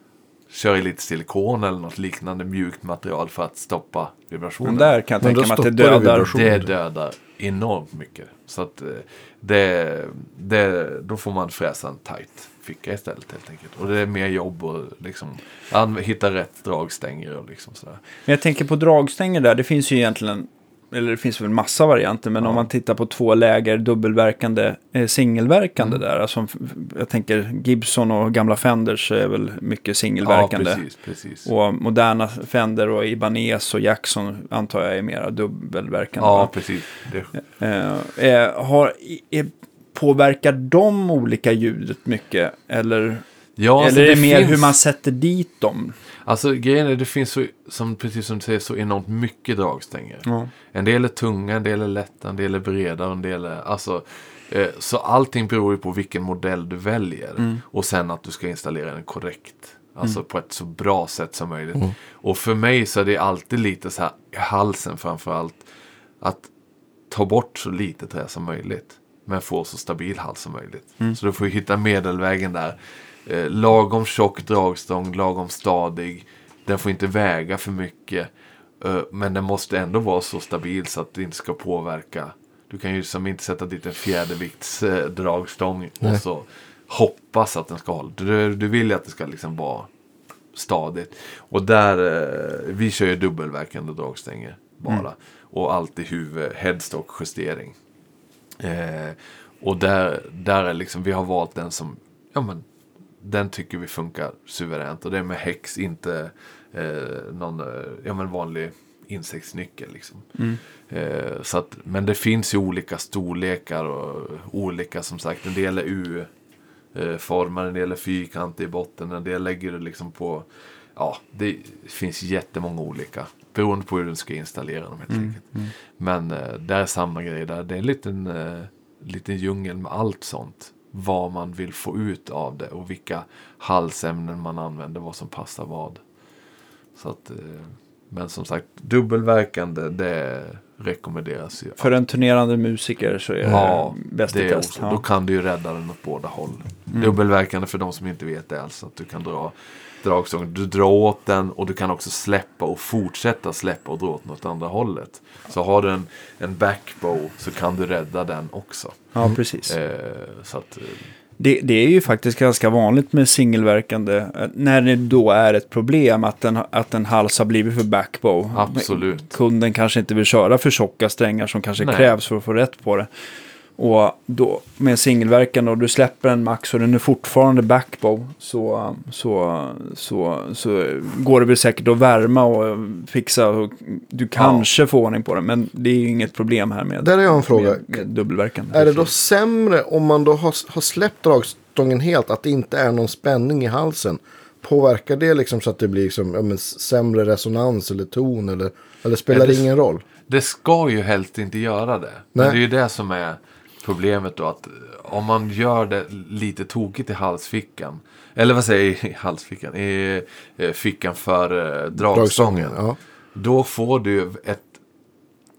köra i lite silikon eller något liknande mjukt material för att stoppa vibrationen. Men där kan jag Men tänka mig att det dödar. Det dödar enormt mycket. Så att eh, det, det, då får man fräsa en tight ficka istället helt enkelt. Och det är mer jobb och liksom hitta rätt dragstänger och liksom sådär. Men jag tänker på dragstänger där, det finns ju egentligen eller det finns väl massa varianter, men Ja. om man tittar på två läger dubbelverkande, eh, singelverkande Mm. där. Alltså, jag tänker Gibson och gamla Fenders är väl mycket Ja, singelverkande. precis, precis. och moderna Fender och Ibanez och Jackson antar jag är mera dubbelverkande. Ja, va? precis. Det, Eh, eh, har, är, påverkar de olika ljudet mycket? Eller, ja, alltså, eller är det, mer finns- hur man sätter dit dem? Alltså grejen är det finns så, som, precis som du säger, så enormt mycket dragstänger. Ja. En del är tunga, en del är lätta, en del är breda och en del är... Alltså, eh, så allting beror ju på vilken modell du väljer. Mm. Och sen att du ska installera den korrekt. Alltså på ett så bra sätt som möjligt. Mm. Och för mig så är det alltid lite så här i halsen framför allt. Att ta bort så lite trä som möjligt. Men få så stabil hals som möjligt. Mm. Så du får hitta medelvägen där. Eh, lagom tjock dragstång, lagom stadig. Den får inte väga för mycket. Eh, men den måste ändå vara så stabil så att det inte ska påverka. Du kan ju som inte sätta dit en fjädervikts eh, dragstång och så hoppas att den ska hålla. Du, du vill ju att det ska liksom vara stadigt. Och där, eh, vi kör ju dubbelverkande dragstänger bara. Och alltid huvud, headstock justering. Eh, och där, där är liksom, vi har valt den som, ja men, den tycker vi funkar suveränt. Och det är med häx, inte eh, någon eh, ja, men vanlig insektsnyckel. Liksom. Eh, så att, men det finns ju olika storlekar och olika som sagt. En del är U-formar, en del är fyrkantig i botten, en del lägger du liksom på Ja, det finns jättemånga olika. Beroende på hur du ska installera dem helt enkelt. Men eh, det är samma grej där. Det är en liten, eh, liten djungel med allt sånt. Vad man vill få ut av det och vilka halsämnen man använder, vad som passar vad. Så att, eh, men som sagt, dubbelverkande, det rekommenderas ju. För en turnerande musiker så är Ja, det bäst i test. Ja. Då kan du ju rädda den åt båda håll. Dubbelverkande för de som inte vet det alltså att du kan dra dragstången. Du drar åt den och du kan också släppa och fortsätta släppa och dra åt något andra hållet. Så har du en, en backbow så kan du rädda den också. ja, precis. Eh, så att, eh, Det, det är ju faktiskt ganska vanligt med singelverkande. eh, När det då är ett problem att en, att en hals har blivit för backbow. Absolut. Kunden kanske inte vill köra för tjocka strängar som kanske Nej. krävs för att få rätt på det. Och då med singelverkande och du släpper en max och den är fortfarande backbow så, så, så, så går det väl säkert att värma och fixa. Och du kanske får ordning på det men det är ju inget problem här med, Där har jag en fråga. med, med dubbelverkande. Är det då sämre om man då har, har släppt dragstången helt, att det inte är någon spänning i halsen? Påverkar det liksom så att det blir liksom, ja, men, sämre resonans eller ton? Eller, eller spelar Ja, det det- ingen roll? Det ska ju helst inte göra det. Men Nej. det är ju det som är problemet då. Att om man gör det lite tokigt i halsfickan. Eller vad säger jag i halsfickan? I eh, fickan för eh, dragstången. Ja. Då får du ett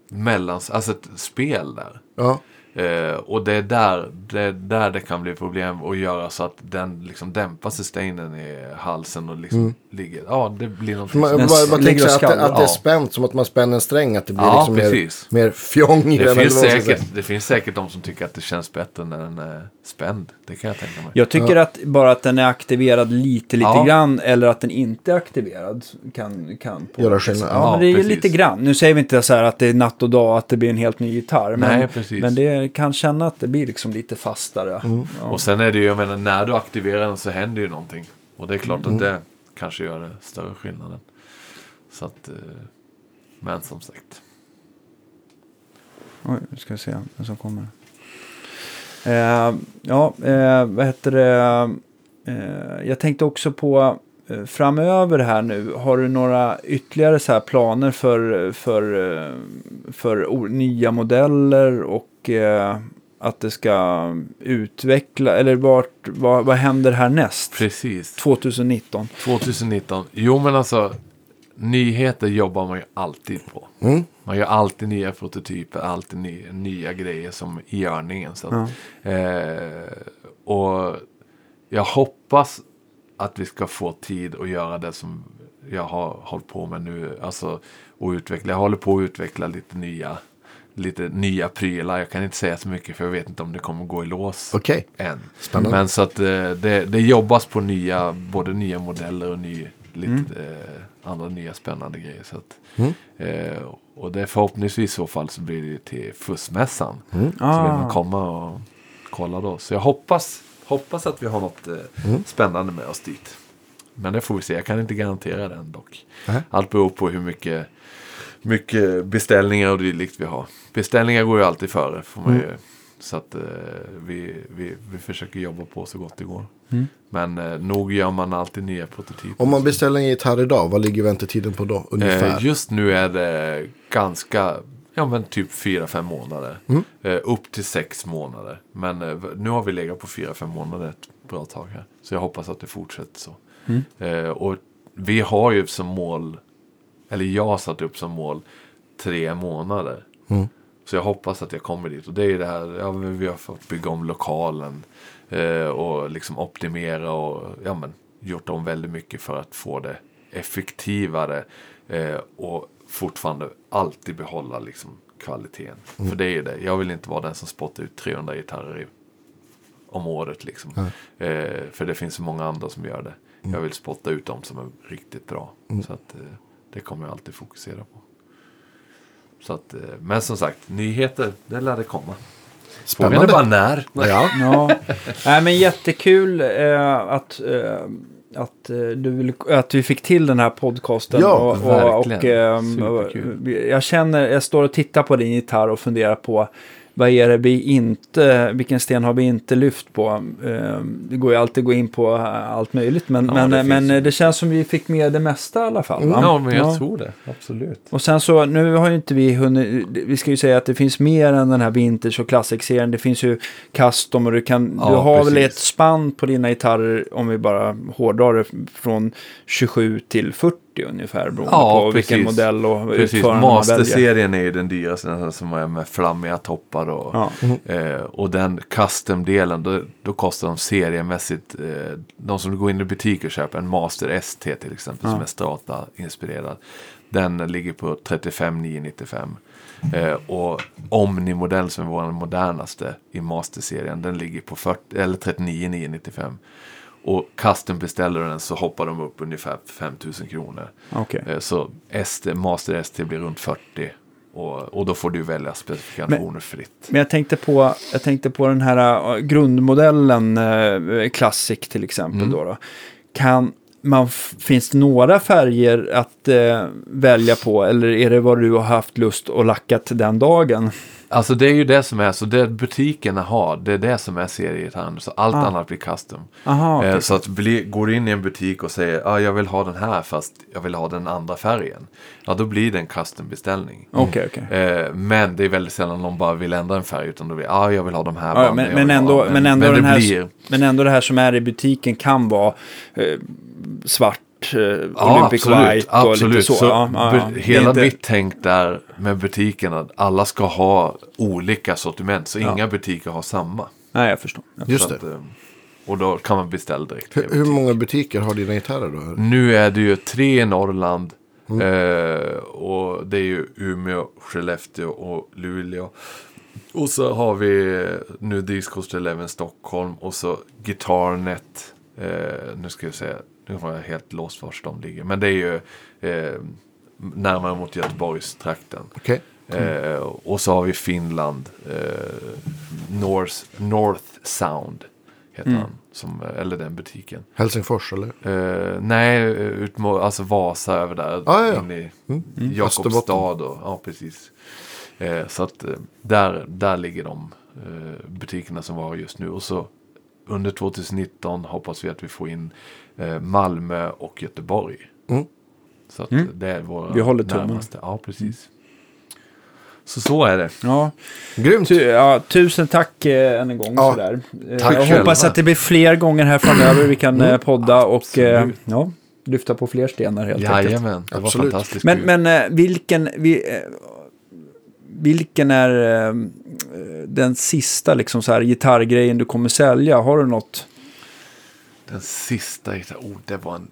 mellans, alltså ett spel där. ja. Eh, och det är där det, är där det kan bli problem att göra så att den liksom dämpar sustainen i halsen och liksom ligger. Ja, det blir någonting Man, bara ligger tänker att, det- att det är Ja. spänt som att man spänner en sträng. Att det blir Ja, liksom mer, precis. mer fjong i Det den. finns, man säkert, det finns säkert de som tycker att det känns bättre när den är spänd. Det kan jag tänka mig. Jag tycker att bara att den är aktiverad lite, lite Ja. grann eller att den inte är aktiverad kan, kan. Göra skillnad. Ja, Ja, men det är precis. lite grann. Nu säger vi inte så här att det är natt och dag, att det blir en helt ny gitarr. Men, Nej, precis. men det kan känna att det blir liksom lite fastare. Mm. Ja. Och sen är det ju, jag menar, när du aktiverar den så händer ju någonting. Och det är klart Mm. att det kanske gör det större skillnaden. Så att, eh, men som sagt. Oj, nu ska vi se vem som kommer. Eh, ja, eh, vad heter det? Eh, jag tänkte också på eh, framöver här nu. Har du några ytterligare så här planer för, för, eh, för nya modeller och eh, att det ska utveckla, eller vart, vad, vad händer härnäst? Precis. 2019. 2019. Jo men alltså, nyheter jobbar man ju alltid på. Mm. Man gör alltid nya prototyper, alltid nya, nya grejer som i görningen. Så att, eh, och jag hoppas att vi ska få tid att göra det som jag har hållit på med nu. Alltså, och utveckla. Jag håller på att utveckla lite nya, lite nya prylar. Jag kan inte säga så mycket för jag vet inte om det kommer gå i lås Okej. än. Spännande. Men så att eh, det, det jobbas på nya, både nya modeller och ny lite eh, andra nya spännande grejer. Så att, Mm. eh, och det är förhoppningsvis i så fall så blir det till Fussmässan. Mm. Så vill man Ah. komma och kolla då. Så jag hoppas, hoppas att vi har något eh, Mm. spännande med oss dit. Men det får vi se. Jag kan inte garantera den dock. Allt beror på hur mycket, mycket beställningar och dylikt vi har. Beställningar går ju alltid före. Får man Mm. ju, så att eh, vi, vi, vi försöker jobba på så gott det går. Mm. Men eh, nog gör man alltid nya prototyper. Om man beställer en gitarr idag, vad ligger väntetiden på då? Ungefär? Eh, just nu är det ganska, ja men typ 4-5 månader. Mm. Eh, upp till 6 månader. Men eh, nu har vi legat på 4-5 månader ett bra tag här. Så jag hoppas att det fortsätter så. Mm. Eh, och vi har ju som mål, eller jag har satt upp som mål, tre månader. Mm. Så jag hoppas att jag kommer dit. Och det är ju det här, ja, vi har fått bygga om lokalen. Eh, och liksom optimera och ja, men, gjort om väldigt mycket för att få det effektivare. Eh, och fortfarande alltid behålla liksom, kvaliteten. För det är ju det. Jag vill inte vara den som spottar ut 300 gitarrer i, om året. Liksom. Eh, för det finns så många andra som gör det. Jag vill spotta ut dem som är riktigt bra. Så att, eh, det kommer jag alltid fokusera på. Så att, eh, men som sagt, nyheter, det lär det komma. Frågan är Spännande. bara när. Ja. Ja, Nej, men jättekul eh, att, eh, att, eh, du vill, att vi fick till den här podcasten. Ja, och, och, och, verkligen. ehm, Superkul. jag känner, jag står och tittar på din gitarr och funderar på vad är det vi inte, vilken sten har vi inte lyft på? Eh, Det går ju alltid att gå in på allt möjligt, men, Ja, men, det finns men det känns som vi fick med det mesta i alla fall. va? Ja, men jag Ja. tror det. Absolut. Och sen så, nu har ju inte vi hunnit, vi ska ju säga att det finns mer än den här Vintage och Classic-serien. Det finns ju custom och du kan, Ja, du har väl precis. ett spann på dina gitarrer, om vi bara hårdrar det, från 27 till 40 ungefär beroende Ja, på vilken precis. modell och Precis, utförande man väljer. Master-serien är ju den dyraste, den som är med flammiga toppar och, Ja. eh, och den custom-delen, då, då kostar de seriemässigt, eh, de som går in i butik och köper en Master ST till exempel, som är Strata-inspirerad, den ligger på 35 995. Eh, och Omni-modell som är vår modernaste i Master-serien, den ligger på 40, eller 39 995. Och custom beställer den så hoppar de upp ungefär 5000 kronor. Okej. Eh, Så ST, Master ST blir runt 40. Och, och då får du välja specifikationer fritt. Men jag tänkte på, jag tänkte på den här äh, grundmodellen äh, Classic till exempel. Mm. Då då. Kan man, finns det några färger att äh, välja på eller är det vad du har haft lust att lacka till den dagen? Alltså det är ju det som är, så det butikerna har, det är det som är seriegitarren. Så allt Ah. annat blir custom. Aha, Eh. Så att bli, går du in i en butik och säger ah, jag vill ha den här fast jag vill ha den andra färgen. Ja, då blir det en custom-beställning. Okej, okej. Eh, men det är väldigt sällan någon bara vill ändra en färg utan då vill ah, jag vill ha de här Ja, banden, men, jag men, vill ha- ändå, men, ändå men den här, blir, men ändå det här som är i butiken kan vara eh, svart, eh, Ja, Olympic absolut. White och absolut. lite så. Så ja, ja, Hela inte- mitt tänk där med butiken att alla ska ha olika sortiment. Så Ja. inga butiker har samma. Nej, jag förstår. Jag Just det. att, eh, och då kan man beställa direkt. Hur, hur många butiker har dina gitarrer då? Nu är det ju tre i Norrland. Mm. Eh, och det är ju Umeå, Skellefteå och Luleå. Och så har vi eh, nu Disc Coast Eleven Stockholm och så Guitarnet. Eh, nu ska jag säga, nu har jag helt låst var de ligger. Men det är ju eh, närmare mot Göteborgstrakten. Okej. Eh, och så har vi Finland, eh, North, North Sound heter Mm. han. Som, eller den butiken. Helsingfors eller? Eh, nej, ut mot, alltså Vasa över där. Ja, ja, ja. In i Mm. Jakobstad och, ja precis. Eh, så att eh, där, där ligger de eh, butikerna som vi har just nu. Och så under 2019 hoppas vi att vi får in eh, Malmö och Göteborg. Mm. Så att Mm. det är våra Vi håller tummen. närmaste. Ja, precis. Så så är det. Ja. Grymt. Tu, ja, tusen tack eh, än en gång. Ja, sådär. Eh, tack jag själva. hoppas att det blir fler gånger här framöver vi kan eh, podda och eh, ja, lyfta på fler stenar helt enkelt. Jajamän, det var Absolut. fantastiskt Men, kul. men eh, vilken, vi, eh, vilken är eh, den sista liksom, så här, gitarrgrejen du kommer sälja? Har du något? Den sista, gitarr- oh, det var en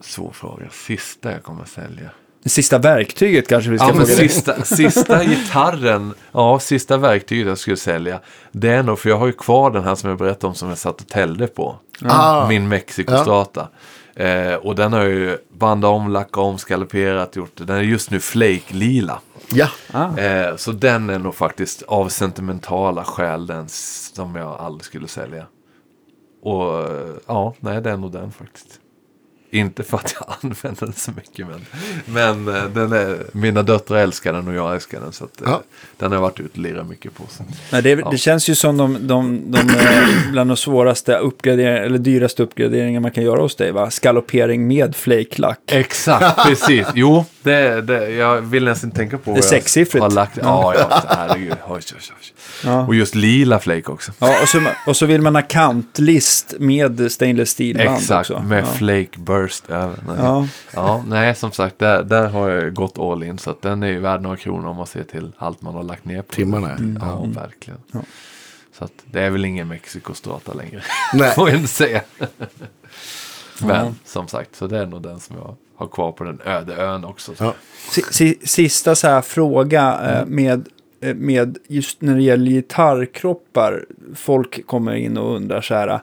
svår fråga. Sista jag kommer sälja. Det sista verktyget kanske vi ska Ja, men fråga dig. sista, sista gitarren, ja, sista verktyget jag skulle sälja. Det är nog, för jag har ju kvar den här som jag berättade om som jag satt och tällde på. Ah. Min Mexico Strata. Eh, och den har jag ju bandat om, lackat om, skaloperat, gjort. Den är just nu flake-lila. Ja, Ah. Eh, så den är nog faktiskt av sentimentala skäl den som jag aldrig skulle sälja. Och eh, ja, nej det är nog den faktiskt. Inte för att jag använder den så mycket men, men eh, den är, mina döttrar älskar den och jag älskar den. Så att, eh, Ja. den har varit ute och lirat mycket på. Så. Nej, det, Ja. det känns ju som de, de, de, eh, bland de svåraste uppgraderingar, eller dyraste uppgraderingar man kan göra hos dig, va? Skaloppering med flake-lack. Exakt, precis. Jo, det, det, jag vill nästan tänka på. vad jag sexsiffrigt. Har lagt, ja, ja, herregud. Oj, oj, oj. Ja. Och just lila flake också. Ja, och, så, och så vill man ha kantlist med stainless steel-band Exakt, också. med ja. flake burst över. Nej. Ja. Ja, nej som sagt, där, där har jag gått all in. Så att den är ju värd några kronor om man ser till allt man har lagt ner på Timmarna, den. ja. Ja, verkligen. Ja. Så att det är väl ingen Mexiko-strata längre. Nej. Får jag inte säga. Men Ja. som sagt, så det är nog den som jag har kvar på den öde ön också. Ja. Si- si- Sista så här fråga eh, Mm. med, eh, med just när det gäller gitarrkroppar. Folk kommer in och undrar så här.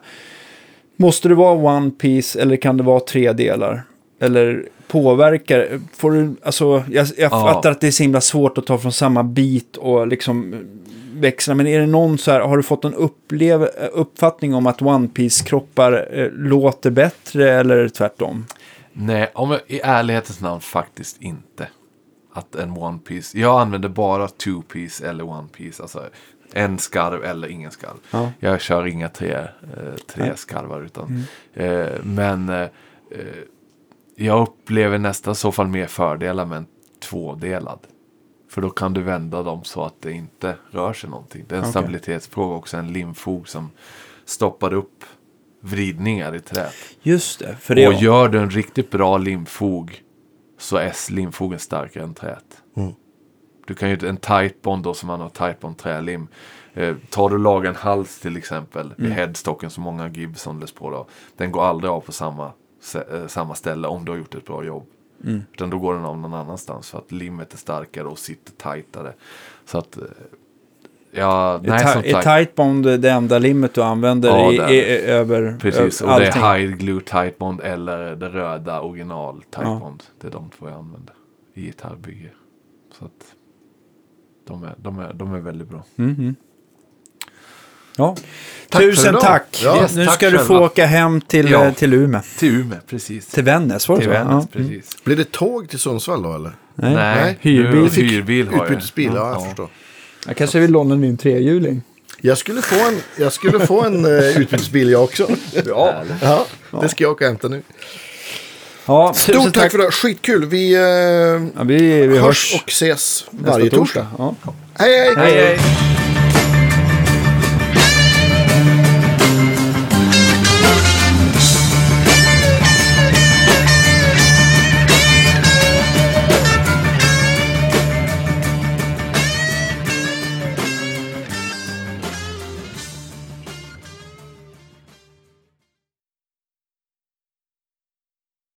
Måste det vara one piece eller kan det vara tre delar? Eller påverkar, får du, alltså jag, jag Ja. fattar att det är så himla svårt att ta från samma bit och liksom växla. Men är det någon så här, har du fått en upplev, uppfattning om att one piece kroppar eh, låter bättre eller tvärtom? Nej, om jag, i ärlighetens namn faktiskt inte. Att en one piece. Jag använder bara two piece eller one piece. Alltså en skarv eller ingen skarv. Ja. Jag kör inga tre, eh, tre skarvar. Utan, eh, men eh, jag upplever nästan så fall mer fördelar med en tvådelad. För då kan du vända dem så att det inte rör sig någonting. Det är en Okej. stabilitetsfråga också. En limfog som stoppar upp vridningar i träet. Just det, för det Och gör du en riktigt bra limfog så är limfogen starkare än träet. Mm. Du kan ju en tight bond då som man har tight bond trälim. Eh, tar du laga en hals till exempel Mm. i headstocken som många Gibson Les Paul har. Den går aldrig av på samma, eh, samma ställe om du har gjort ett bra jobb. Mm. Utan då går den av någon annanstans för att limmet är starkare och sitter tightare. Så att, eh, ja, nej är, som ti- är tight bond det enda limmet du använder Ja, i, det i, det. i, över Precis, över och det allting? är Hide Glue Tight Bond eller det röda original Tight Ja. Bond. Det är de två jag använder i gitarrbygge. Så att de är, de är, de är väldigt bra. Mhm. Ja. Tack Tusen tack. Ja. Yes, nu tack ska du få själva. åka hem till, Ja. eh, till Umeå. Till Umeå, precis. Till Vännäs, var det Till så? Vännäs, Ja. Mm. precis. Blir det tåg till Sundsvall då eller? Nej. Nej, Hyrbil. fick hyrbil har jag. Utbytesbil, ja, jag Ja. förstår. Jag kanske vill låna min trehjuling. Jag skulle få en, jag skulle få en uh, utbytesbil jag också. Ja. Ja, det ska jag åka och hämta nu. Ja Stort tack för det, skitkul. Vi, uh, Ja, vi, vi hörs hörs och ses varje torsdag. Ja. Hej hej! Hej, hej.